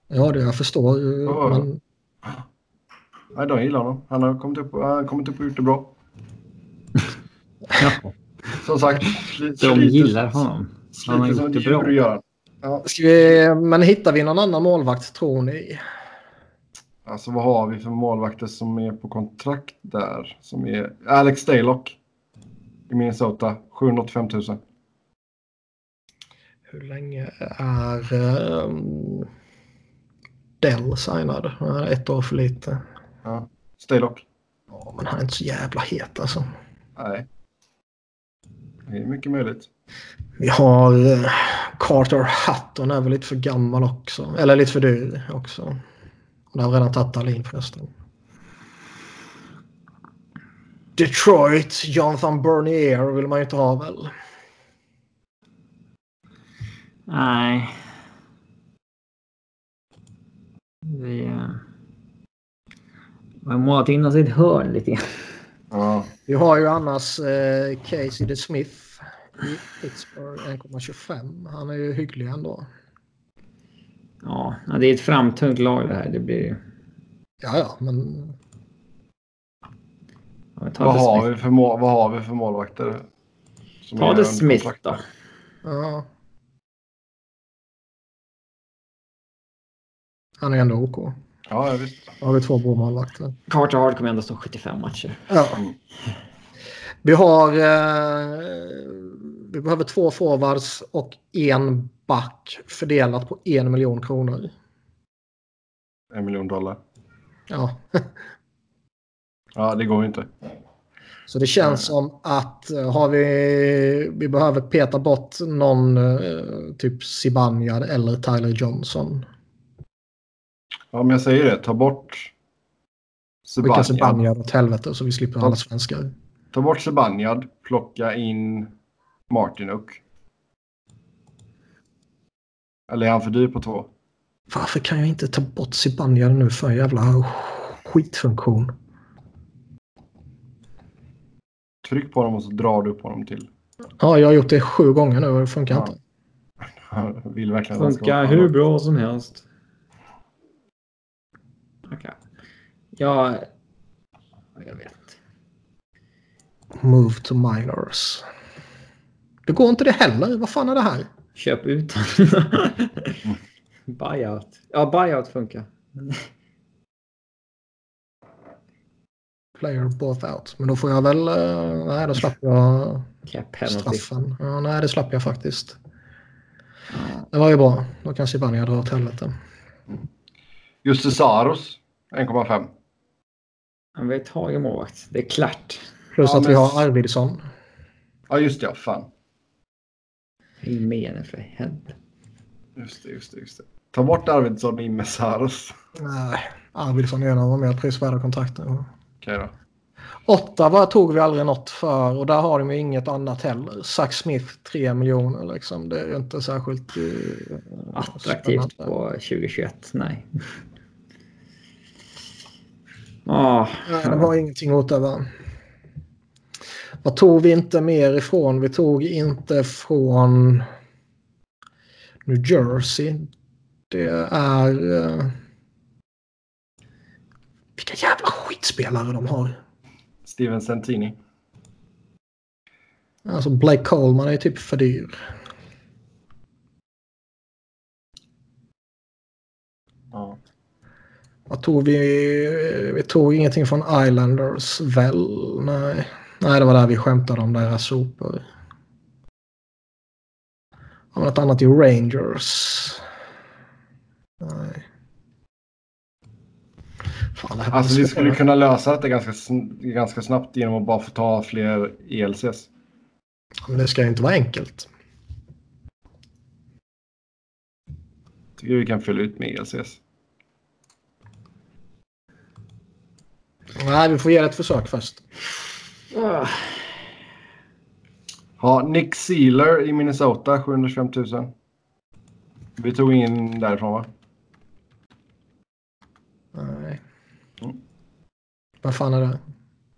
Ja, det jag förstår. Ja. Men Nej, de gillar honom. Han har kommit upp, han har kommit upp och gjort det bra. Ja, Som sagt, de gillar honom. Han har gjort det bra. göra. Ja. Ska vi, men hittar vi någon annan målvakt tror ni? Alltså vad har vi för målvakter som är på kontrakt där? Som är Alex Stalock i Minnesota, 785 000. Hur länge är um, Dell signad? Han ett år för lite. Ja. Stalock? Ja, men han är inte så jävla het alltså. Nej. Det är mycket möjligt. Vi har eh, Carter Hutton är väl lite för gammal också. Eller lite för dyr också. Och där har redan tagit Dahlin förresten. Detroit, Jonathan Bernier vill man ju inte ha väl. Nej. Vi vi har målat in oss i ett hörn lite grann. Ja. Vi har ju annars eh, Casey de Smith i Pittsburgh 1,25. Han är ju hygglig ändå. Ja, det är ett framtungt lag det här. Det blir... Ja, ja, men Ja, Vad, har vi för mål, vad har vi för målvakter? Ta det Smith kontrakt? då. ja. Är ändå OK. Ja, ja, visst. Då har vi två bra målvakter. Carter Hart kommer ändå stå 75 matcher. Ja. Vi har... Eh, vi behöver två forwards och en back fördelat på en miljon kronor. En miljon dollar. Ja. Ja, det går ju inte. Så det känns som att eh, har vi, vi behöver peta bort någon eh, typ Zibanejad eller Tyler Johnson. Ja, men jag säger det. Ta bort Skicka Zibanejad. Zibanejad åt helvete så vi slipper alla svenskar. Ta bort Zibanejad, plocka in Martinuk. Eller är han för dyr på två? Varför kan jag inte ta bort Zibanejad nu för en jävla skitfunktion? Tryck på honom och så drar du upp honom till. Ja, jag har gjort det sju gånger nu och det funkar Ja. inte. Han vill verkligen Funkar hur bra som helst. Okej. Ja, jag vet. Move to minors. Det går inte det heller. Vad fan är det här? Köp ut Buyout. Ja, buyout funkar. Player both out. Men då får jag väl... eh, nej, då slapp jag Cap straffen. Ja, nej, det slapp jag faktiskt. Det var ju bra. Då kan Zibanejad dra åt helvete. Juste Saros 1,5. Han vill ta en målvakt. Det är klart. Plus Ja, att men- vi har Arvidsson. Ja, just det. ja, Fan. I menar för helvete. Just det, just det, just det. Ta bort Arvidsson in med Saros. Nej, Arvidsson är en av de mer prisvärda kontrakten. Okej då. Ottawa tog vi aldrig något för och där har de ju inget annat heller. Zach Smith 3 miljoner liksom. Det är ju inte särskilt eh, Attraktivt spännande. på 2021. Nej. Ah, Nej, de har ingenting åt det va. Vad tog vi inte mer ifrån? Vi tog inte från New Jersey. Det är... eh, Vilka jävla skitspelare de har. Steven Santini. Alltså Blake Coleman är typ för dyr. Vad tog vi? Vi tog ingenting från Islanders väl? Nej. Nej, det var där vi skämtade om deras sopor. Har vi något annat i Rangers? Nej. Fan, det Alltså vi skulle kunna lösa detta ganska, ganska snabbt genom att bara få ta fler ELCs. Men det ska ju inte vara enkelt. Tycker vi kan fylla ut med ELCs. Nej, vi får det ett försök först. ah. Ja, Nick Sealer i Minnesota, 725 000. Vi tog in därifrån va? Nej. Mm. Vad fan är det?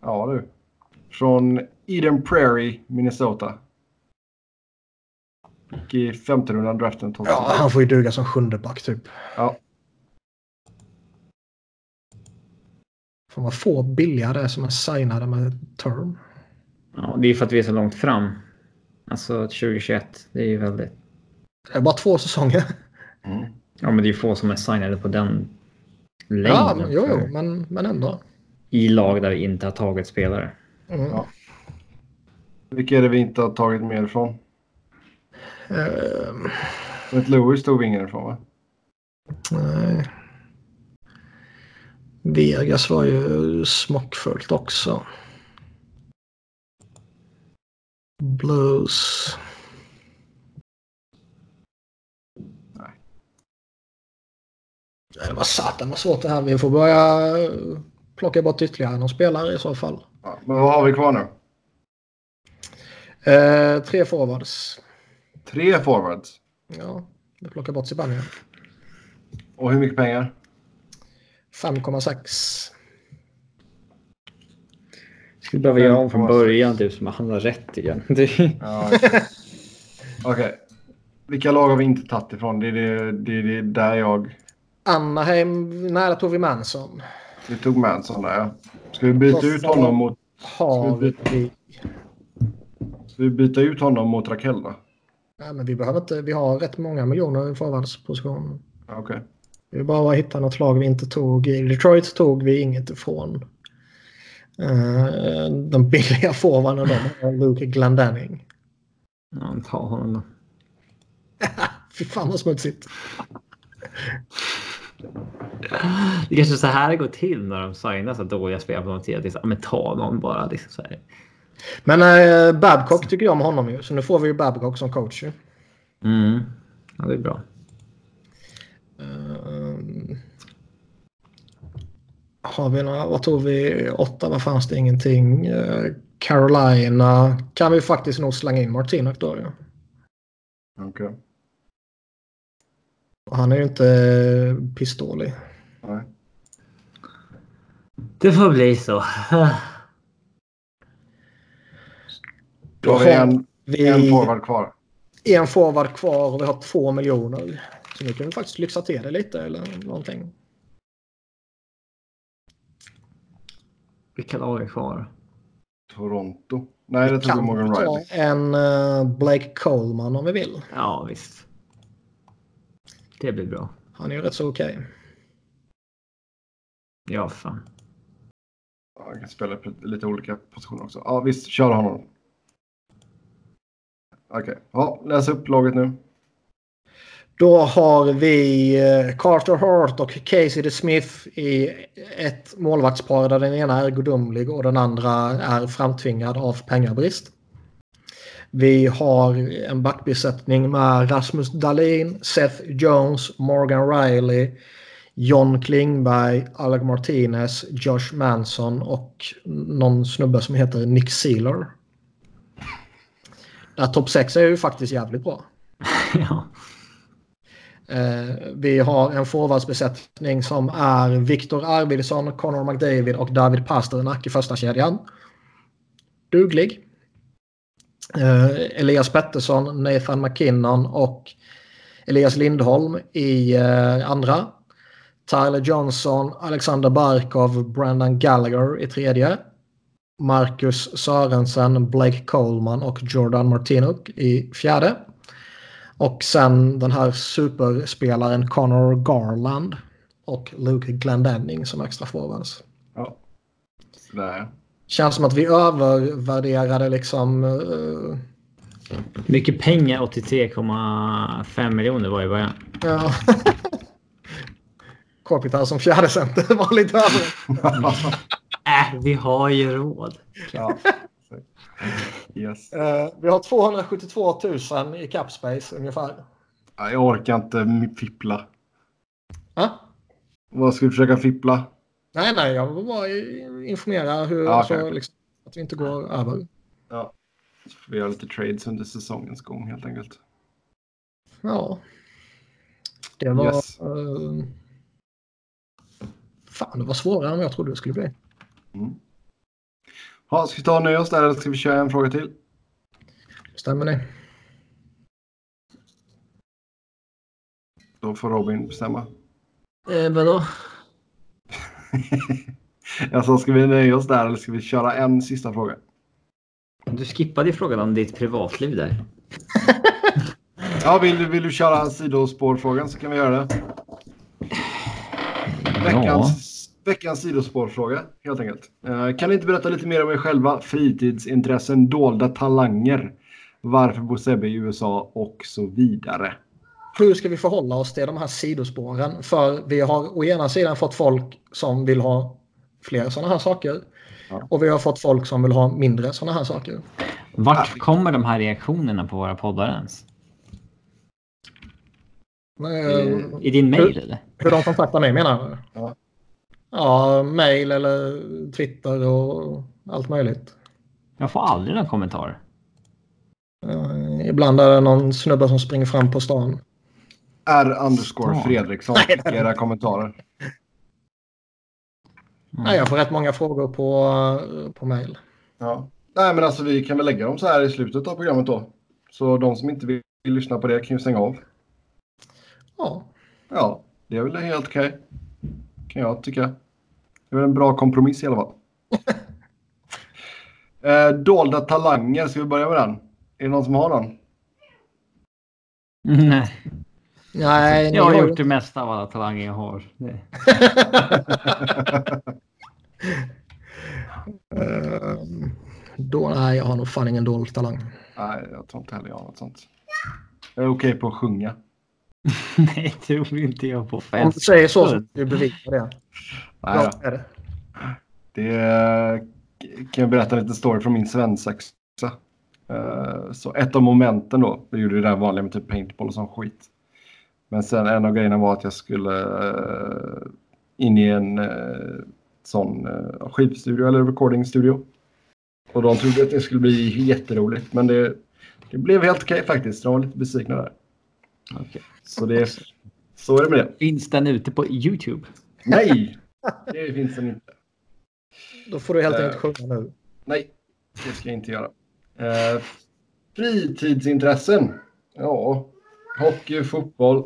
Ja du. Från Eden Prairie, Minnesota. Gick i femte rundan draften 2000. Ja, han får ju duga som sjunde back typ. Ja. Fan vad få billiga det är som är signade med term. ja, det är för att vi är så långt fram. Alltså 2021. Det är ju väldigt... Det är bara två säsonger. Mm. Ja, men det är ju få som är signade på den längden. Ja, men, jo, jo, för- men, men ändå. I lag där vi inte har tagit spelare. Mm. Ja. Vilka är det vi inte har tagit med ifrån? Ehm, St. Louis tog vi ingen ifrån va? nej. Vegas var ju smockfullt också. Blues. Nej. Det var satan vad svårt det här. Vi får börja eh, plocka bort ytterligare någon spelare i så fall. Ja, men vad har vi kvar nu? Eh, tre forwards. Tre forwards. Ja, vi plockar bort Zibanejad. Och hur mycket pengar? 5,6. Skulle behöva göra om från början typ som han har rätt igen. Ja, okej. Okej. Vilka lag har vi inte tagit ifrån? Det är, det, det, är det där jag... Anaheim, där tog vi Manson. Vi tog Manson där ja. Ska vi byta ut honom mot... Har vi... Ska vi byta ut honom mot Rakell då? Nej, men vi behöver inte... Vi har rätt många miljoner i forwardsposition. Ja, Okej. Vi vill bara hitta något lag vi inte tog. I Detroit tog vi inget ifrån. Uh, de billiga forwarden de har Luke Glendenning. Ja, ta honom då. Fy fan vad smutsigt. Det kanske är så här det går till när de signar så dåliga spelare på någon tid. Det är Men ta någon bara. Liksom så här. Men uh, Babcock tycker jag om honom ju. Så nu får vi ju Babcock som coach ju. Mm. Ja, det är bra. Har vi några, vad tog vi? Åtta, fanns det ingenting? Eh, Carolina kan vi faktiskt nog slänga in Martinok då. Ja. Okej. Okay. Han är ju inte pistålig. Nej. Det får bli så. Då har vi en, vi, en forward kvar. En forward kvar och vi har två miljoner. Så nu kan vi faktiskt lyxa till det lite eller någonting. Vilka lag är kvar? Toronto. Nej, det tog Morgan Riley. En uh, Blake Coleman om vi vill. Ja, visst. Det blir bra. Han är ju rätt så okej. Okay. Ja, fan. Ja, han kan spela på lite olika positioner också. Ja, visst. Kör honom. Okej. Okay. Ja, läs upp laget nu. Då har vi eh, Carter Hart och Casey the Smith i ett målvaktspar där den ena är gudomlig och den andra är framtvingad av pengabrist. Vi har en backbesättning med Rasmus Dahlin, Seth Jones, Morgan Riley, John Klingberg, Alec Martinez, Josh Manson och någon snubbe som heter Nick Sealer. Topp 6 är ju faktiskt jävligt bra. ja. Eh, vi har en forwardsbesättning som är Viktor Arvidsson, Connor McDavid och David Pasternak i första kedjan. Duglig. Eh, Elias Pettersson, Nathan McKinnon och Elias Lindholm i eh, andra. Tyler Johnson, Alexander Barkov, Brandon Gallagher i tredje. Marcus Sörensen, Blake Coleman och Jordan Martinuk i fjärde. Och sen den här superspelaren Connor Garland och Luke Glendenning som extra forwards. Ja. Sådär. Känns som att vi övervärderade liksom... Uh... Mycket pengar, 83,5 miljoner var i början. Ja. Kopitar som fjärde center var lite över. äh, vi har ju råd. Ja. Yes. Uh, vi har 272 000 i capspace ungefär. Jag orkar inte fippla. Ha? Vad ska vi försöka fippla? Nej, nej, jag vill bara informera hur, ah, okay. så, liksom, att vi inte går över. Ja, så får vi göra lite trades under säsongens gång helt enkelt. Ja. Det var... Yes. Uh... Fan, det var svårare än jag trodde det skulle bli. Mm. Ja, ska vi ta och nöja oss där eller ska vi köra en fråga till? Stämmer det. Då får Robin bestämma. Eh, vadå? jag sa, ska vi nöja oss där eller ska vi köra en sista fråga? Du skippade ju frågan om ditt privatliv där. ja, vill, vill du köra sidospårfrågan så kan vi göra det. Veckans Veckans sidospårfråga helt enkelt. Uh, kan ni inte berätta lite mer om er själva? Fritidsintressen, dolda talanger. Varför bor Sebbe i USA och så vidare. Hur ska vi förhålla oss till de här sidospåren? För vi har å ena sidan fått folk som vill ha fler sådana här saker. Ja. Och vi har fått folk som vill ha mindre sådana här saker. Vart kommer de här reaktionerna på våra poddar ens? I, I din mail eller? Hur de kontaktar mig menar du? Ja. Ja, mail eller Twitter och allt möjligt. Jag får aldrig någon kommentar. Uh, ibland är det någon snubbe som springer fram på stan. R underscore Fredriksson. Era kommentarer. Mm. Nej, jag får rätt många frågor på, på mail. Ja. Nej, men alltså vi kan väl lägga dem så här i slutet av programmet då. Så de som inte vill, vill lyssna på det kan ju stänga av. Ja. Ja, det är väl helt okej. Okay. Kan jag tycka. Det är en bra kompromiss i alla fall. eh, dolda talanger, ska vi börja med den? Är det någon som har någon? Nej. Nej, jag har gjort det mesta av alla talanger jag har. uh, då, nej, jag har nog fan ingen dold talang. Nej, jag tror inte heller jag har något sånt. Jag är okej okay på att sjunga. nej, det tror inte jag på. Om du säger så så du bevisar det. Nej, ja, det. det kan jag berätta lite story från min svensexa. Uh, så ett av momenten då, vi gjorde det där vanliga med typ paintball och sån skit. Men sen en av grejerna var att jag skulle uh, in i en uh, sån uh, skivstudio eller recordingstudio. Och de trodde att det skulle bli jätteroligt. Men det, det blev helt okej faktiskt. De var lite besvikna där. Okay. Så, det, så är det med det. Finns den ute på YouTube? Nej, det finns den inte. Då får du helt enkelt sjunga nu. Nej, det ska jag inte göra. Uh, fritidsintressen. Ja, hockey, fotboll,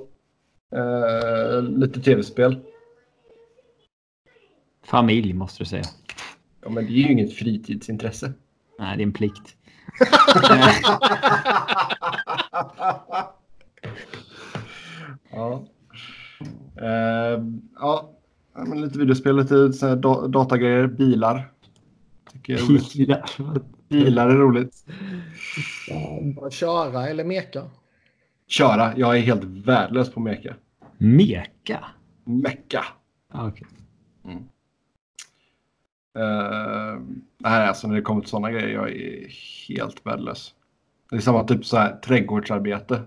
uh, lite tv-spel. Familj måste du säga. Ja, men det är ju inget fritidsintresse. Nej, det är en plikt. ja. Uh, ja, men lite videospel, lite så datagrejer, bilar. Bilar, bilar är roligt. Bara köra eller meka? Köra. Jag är helt värdelös på meka. Meka? Mecka. Ah, okay. Mm. Uh, nej, alltså när det kommer till sådana grejer, jag är helt värdelös. Det är samma typ så här trädgårdsarbete.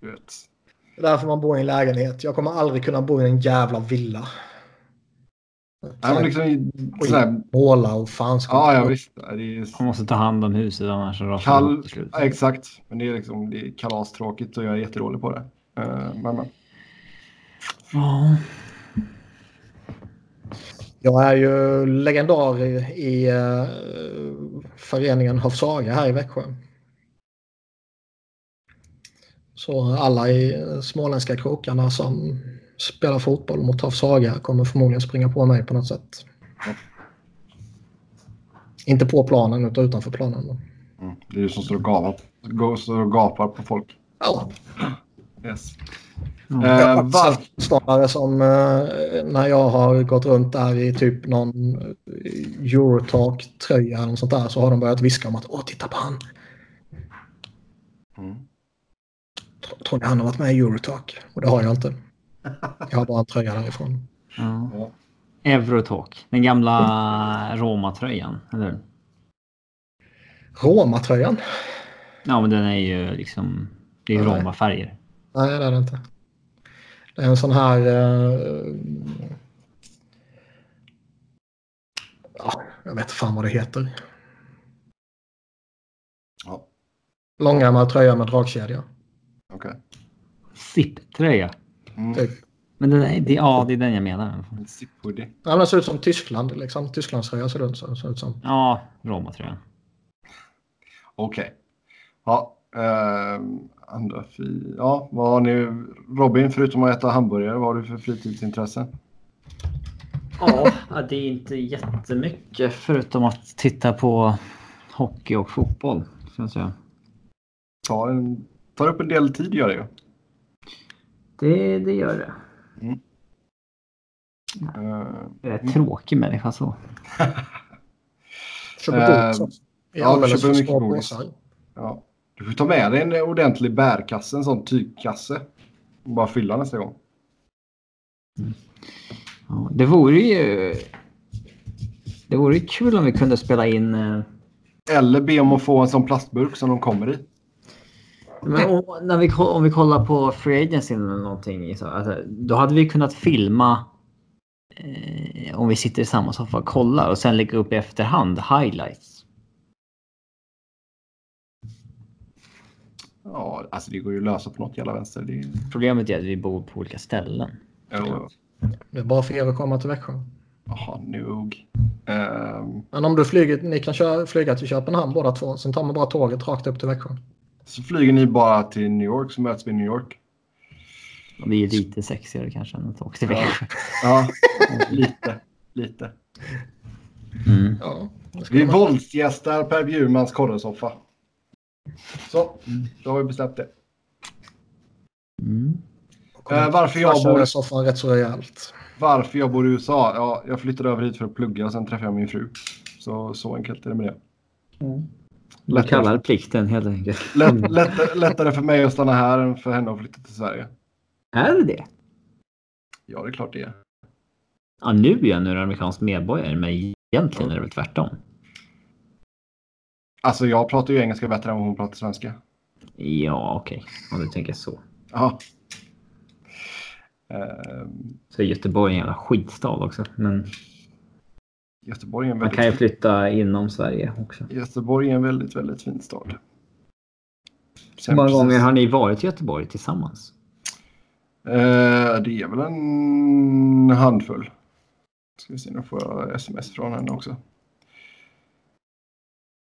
Du vet. Det är därför man bor i en lägenhet. Jag kommer aldrig kunna bo i en jävla villa. Nej, men liksom, sådär... Måla och fan ska Ja, ja visst. Det är... Man måste ta hand om huset annars rasar Kall... det ja, Exakt. Men det är liksom det är kalastråkigt och jag är jättedålig på det. Uh, men, men. Ja. Jag är ju legendar i, i uh, föreningen Hofsaga här i Växjö. Så alla i småländska krokarna som spelar fotboll mot Hofsaga kommer förmodligen springa på mig på något sätt. Mm. Inte på planen utan utanför planen. Mm. Det är du som står och, gapar, står och gapar på folk. Ja. Yes. Mm. Jag har som uh, när jag har gått runt där i typ någon Eurotalk-tröja eller sånt där så har de börjat viska om att åh titta på han. Mm. Tror ni han har varit med i Eurotalk? Och det har jag inte. Jag har bara en tröja därifrån. Ja. Eurotalk. Den gamla Roma-tröjan, eller Roma-tröjan? Ja, men den är ju liksom... Det är Roma-färger. Nej, det är det inte. Det är en sån här... Uh, ja, jag vet fan vad det heter. Ja. Långärmad tröja med dragkedja. Okej. Okay. Zip-tröja. Mm. Men den är, det, ja, det är den jag menar. Ja, men den ser ut som Tyskland. Liksom. Tysklandströja ser det ut som. Ja, Roma-tröjan. Okej. Okay. Ja, eh, andra fri... Ja, vad har ni... Robin, förutom att äta hamburgare, vad har du för fritidsintressen? Ja, det är inte jättemycket förutom att titta på hockey och fotboll. Ska jag säga. Tar, en, tar upp en del tid gör det ju. Det, det gör det. Mm. Uh, jag är en tråkig människa så. Köper godis också. Ja, du köper mycket godis. Ja. Du får ta med dig en ordentlig bärkasse, en sån tygkasse. Och bara fylla nästa gång. Mm. Ja, det vore ju... Det vore ju kul om vi kunde spela in... Eh, eller be om att få en sån plastburk som de kommer i. Men om, när vi, om vi kollar på Free Agency eller någonting. Så, alltså, då hade vi kunnat filma eh, om vi sitter i samma soffa och kollar och sen lägga upp i efterhand highlights. Ja, alltså det går ju att lösa på något jävla vänster. Det... Problemet är att vi bor på olika ställen. Ja. Det är bara för er att komma till Växjö. Jaha, nog. Um... Men om du flyger, ni kan köra, flyga till Köpenhamn båda två. Sen tar man bara tåget rakt upp till Växjö. Så flyger ni bara till New York så möts vi i New York. Vi är lite sexigare kanske än att åka till Växjö. Ja, ja lite. Lite. Mm. Ja, vi våldsgästar Per Bjurmans korresoffa. Så, då har vi bestämt det. Mm. Uh, varför jag bor... soffan rätt så rejält. Varför jag bor i USA? Ja, jag flyttade över hit för att plugga och sen träffade jag min fru. Så, så enkelt är det med det. Mm. Du kallar plikten helt enkelt. Lätt, lätt, lättare för mig att stanna här än för henne att flytta till Sverige. Är det det? Ja, det är klart det är. Ja, nu är jag nu amerikansk medborgare, men egentligen är det väl tvärtom. Alltså, jag pratar ju engelska bättre än vad hon pratar svenska. Ja, okej. Okay. Om du tänker så. Ja. Eh, Så Göteborg är en jävla skitstad också. Men Göteborg är en man kan ju väldigt, flytta inom Sverige också. Göteborg är en väldigt, väldigt fin stad. Hur många precis- gånger har ni varit i Göteborg tillsammans? Eh, det är väl en handfull. Ska vi se, nu får jag sms från henne också.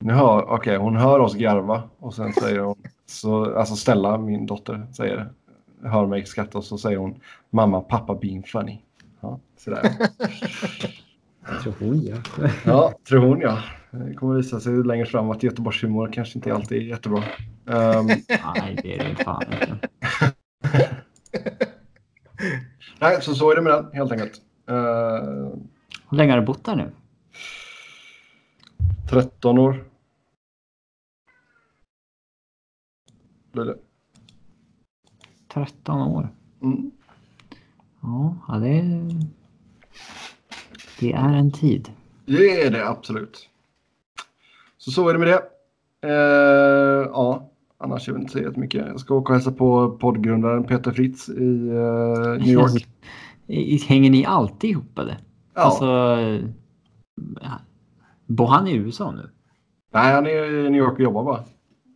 Hör, okej, hon hör oss garva och sen säger hon, så, alltså Stella, min dotter, säger, hör mig skratta och så säger hon mamma, pappa being funny. Ja, sådär. Tror hon gör. Ja, tror hon ja. Det kommer visa sig längre fram att Göteborgshumor kanske inte alltid är jättebra. Ehm, Nej, det är det fan inte. nej, så så är det med den helt enkelt. Uh, Hur länge har du bott där nu? 13 år. Blir det. 13 år. Mm. Ja, ja det, är, det är en tid. Det är det absolut. Så så är det med det. Eh, ja, annars är det inte så jättemycket. Jag ska åka och hälsa på poddgrundaren Peter Fritz i eh, New York. I- Hänger ni alltid ihop eller? Ja. Alltså, eh, bor han i USA nu? Nej, han är i New York och jobbar bara.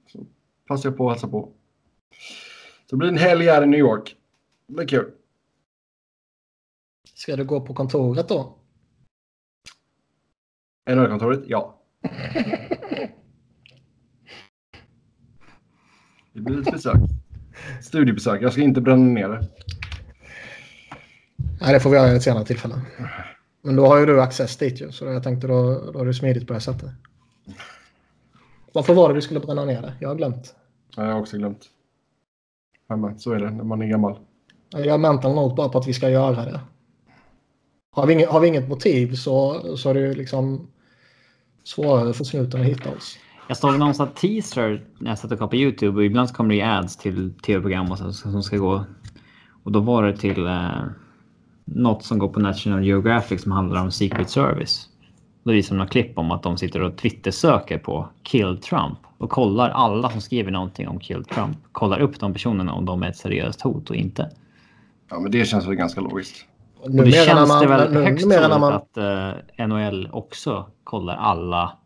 Så passar jag på att hälsa på. Så det blir en helg här i New York. Det blir kul. Ska du gå på kontoret då? NHL-kontoret? Ja. Det blir ett besök. Studiebesök. Jag ska inte bränna ner det. Nej, det får vi göra i ett senare tillfälle. Men då har ju du access dit ju, så jag tänkte då, då är det smidigt på det sättet. Varför var det du skulle bränna ner det? Jag har glömt. Ja, jag har också glömt. Men så är det när man är gammal. Jag mental note bara på att vi ska göra det. Har vi inget, har vi inget motiv så, så är det ju liksom svårare för snuten att hitta oss. Jag såg någon sån teaser när jag satt och kollade på YouTube och ibland så kommer det ju ads till tv-program och så, som ska gå. Och då var det till eh, något som går på National Geographic som handlar om Secret Service. Då visar de några klipp om att de sitter och Twitter-söker på Kill Trump och kollar alla som skriver någonting om Kill Trump. Kollar upp de personerna om de är ett seriöst hot och inte. Ja, men det känns väl ganska logiskt. Och det känns man- det väl nu- högst numera troligt när man- att eh, NHL också kollar alla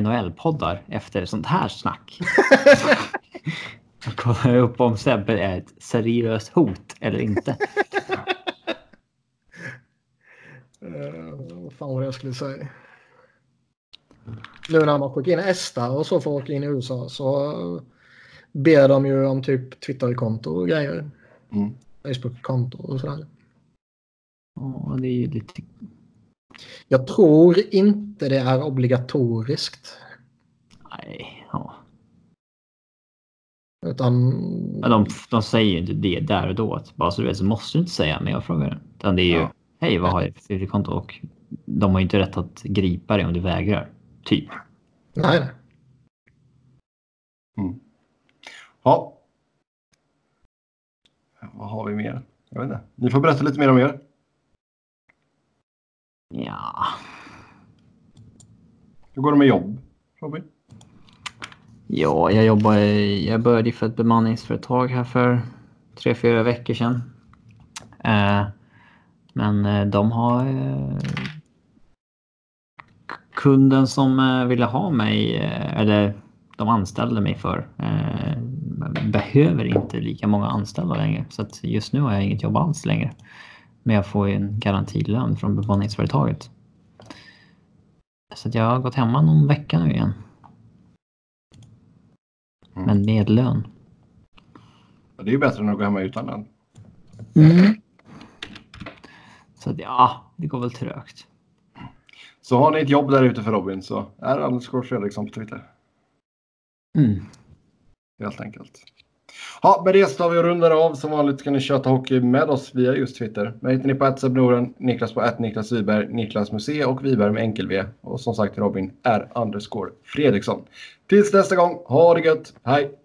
NHL-poddar efter sånt här snack. Kollar upp om Sebbe är ett seriöst hot eller inte. Uh, vad fan var det jag skulle säga? Nu när man skickar in Esta och så får åka in i USA så ber de ju om typ Twitter-konto och grejer. Mm. Facebook-konto och sådär. Ja, det är ju lite... Jag tror inte det är obligatoriskt. Nej, ja. Utan Men de, de säger ju inte det där och då. Att bara så du vet så måste du inte säga när jag frågar. Utan det är ju Ja. hej vad har jag för Twitter-konto? Och de har ju inte rätt att gripa dig om du vägrar. Typ. nej, nej. Ja. Vad har vi mer? Jag vet inte. Ni får berätta lite mer om er. Ja. Hur går det med jobb, Robin? Ja, jag jobbar i, jag började för ett bemanningsföretag här för tre, fyra veckor sedan. Eh, men eh, de har eh, kunden som eh, ville ha mig, eh, eller de anställde mig för, eh, behöver inte lika många anställda längre. Så just nu har jag inget jobb alls längre. Men jag får ju en garantilön från bemanningsföretaget. Så jag har gått hemma någon vecka nu igen. Mm. Men med lön. Det är ju bättre än att gå hemma utan den. Så att, ja, det går väl trögt. Så har ni ett jobb där ute för Robin så är det underscore Fredriksson på Twitter. Mm. Helt enkelt. Ja, med det så tar vi och rundar av. Som vanligt ska ni köta hockey med oss via just Twitter. Mig hittar ni på @sebnoren, Niklas på Niklas Wiberg, Niklas Musé och Wiberg med enkel-V. Och som sagt Robin är underscore Fredriksson. Tills nästa gång, ha det gött. Hej!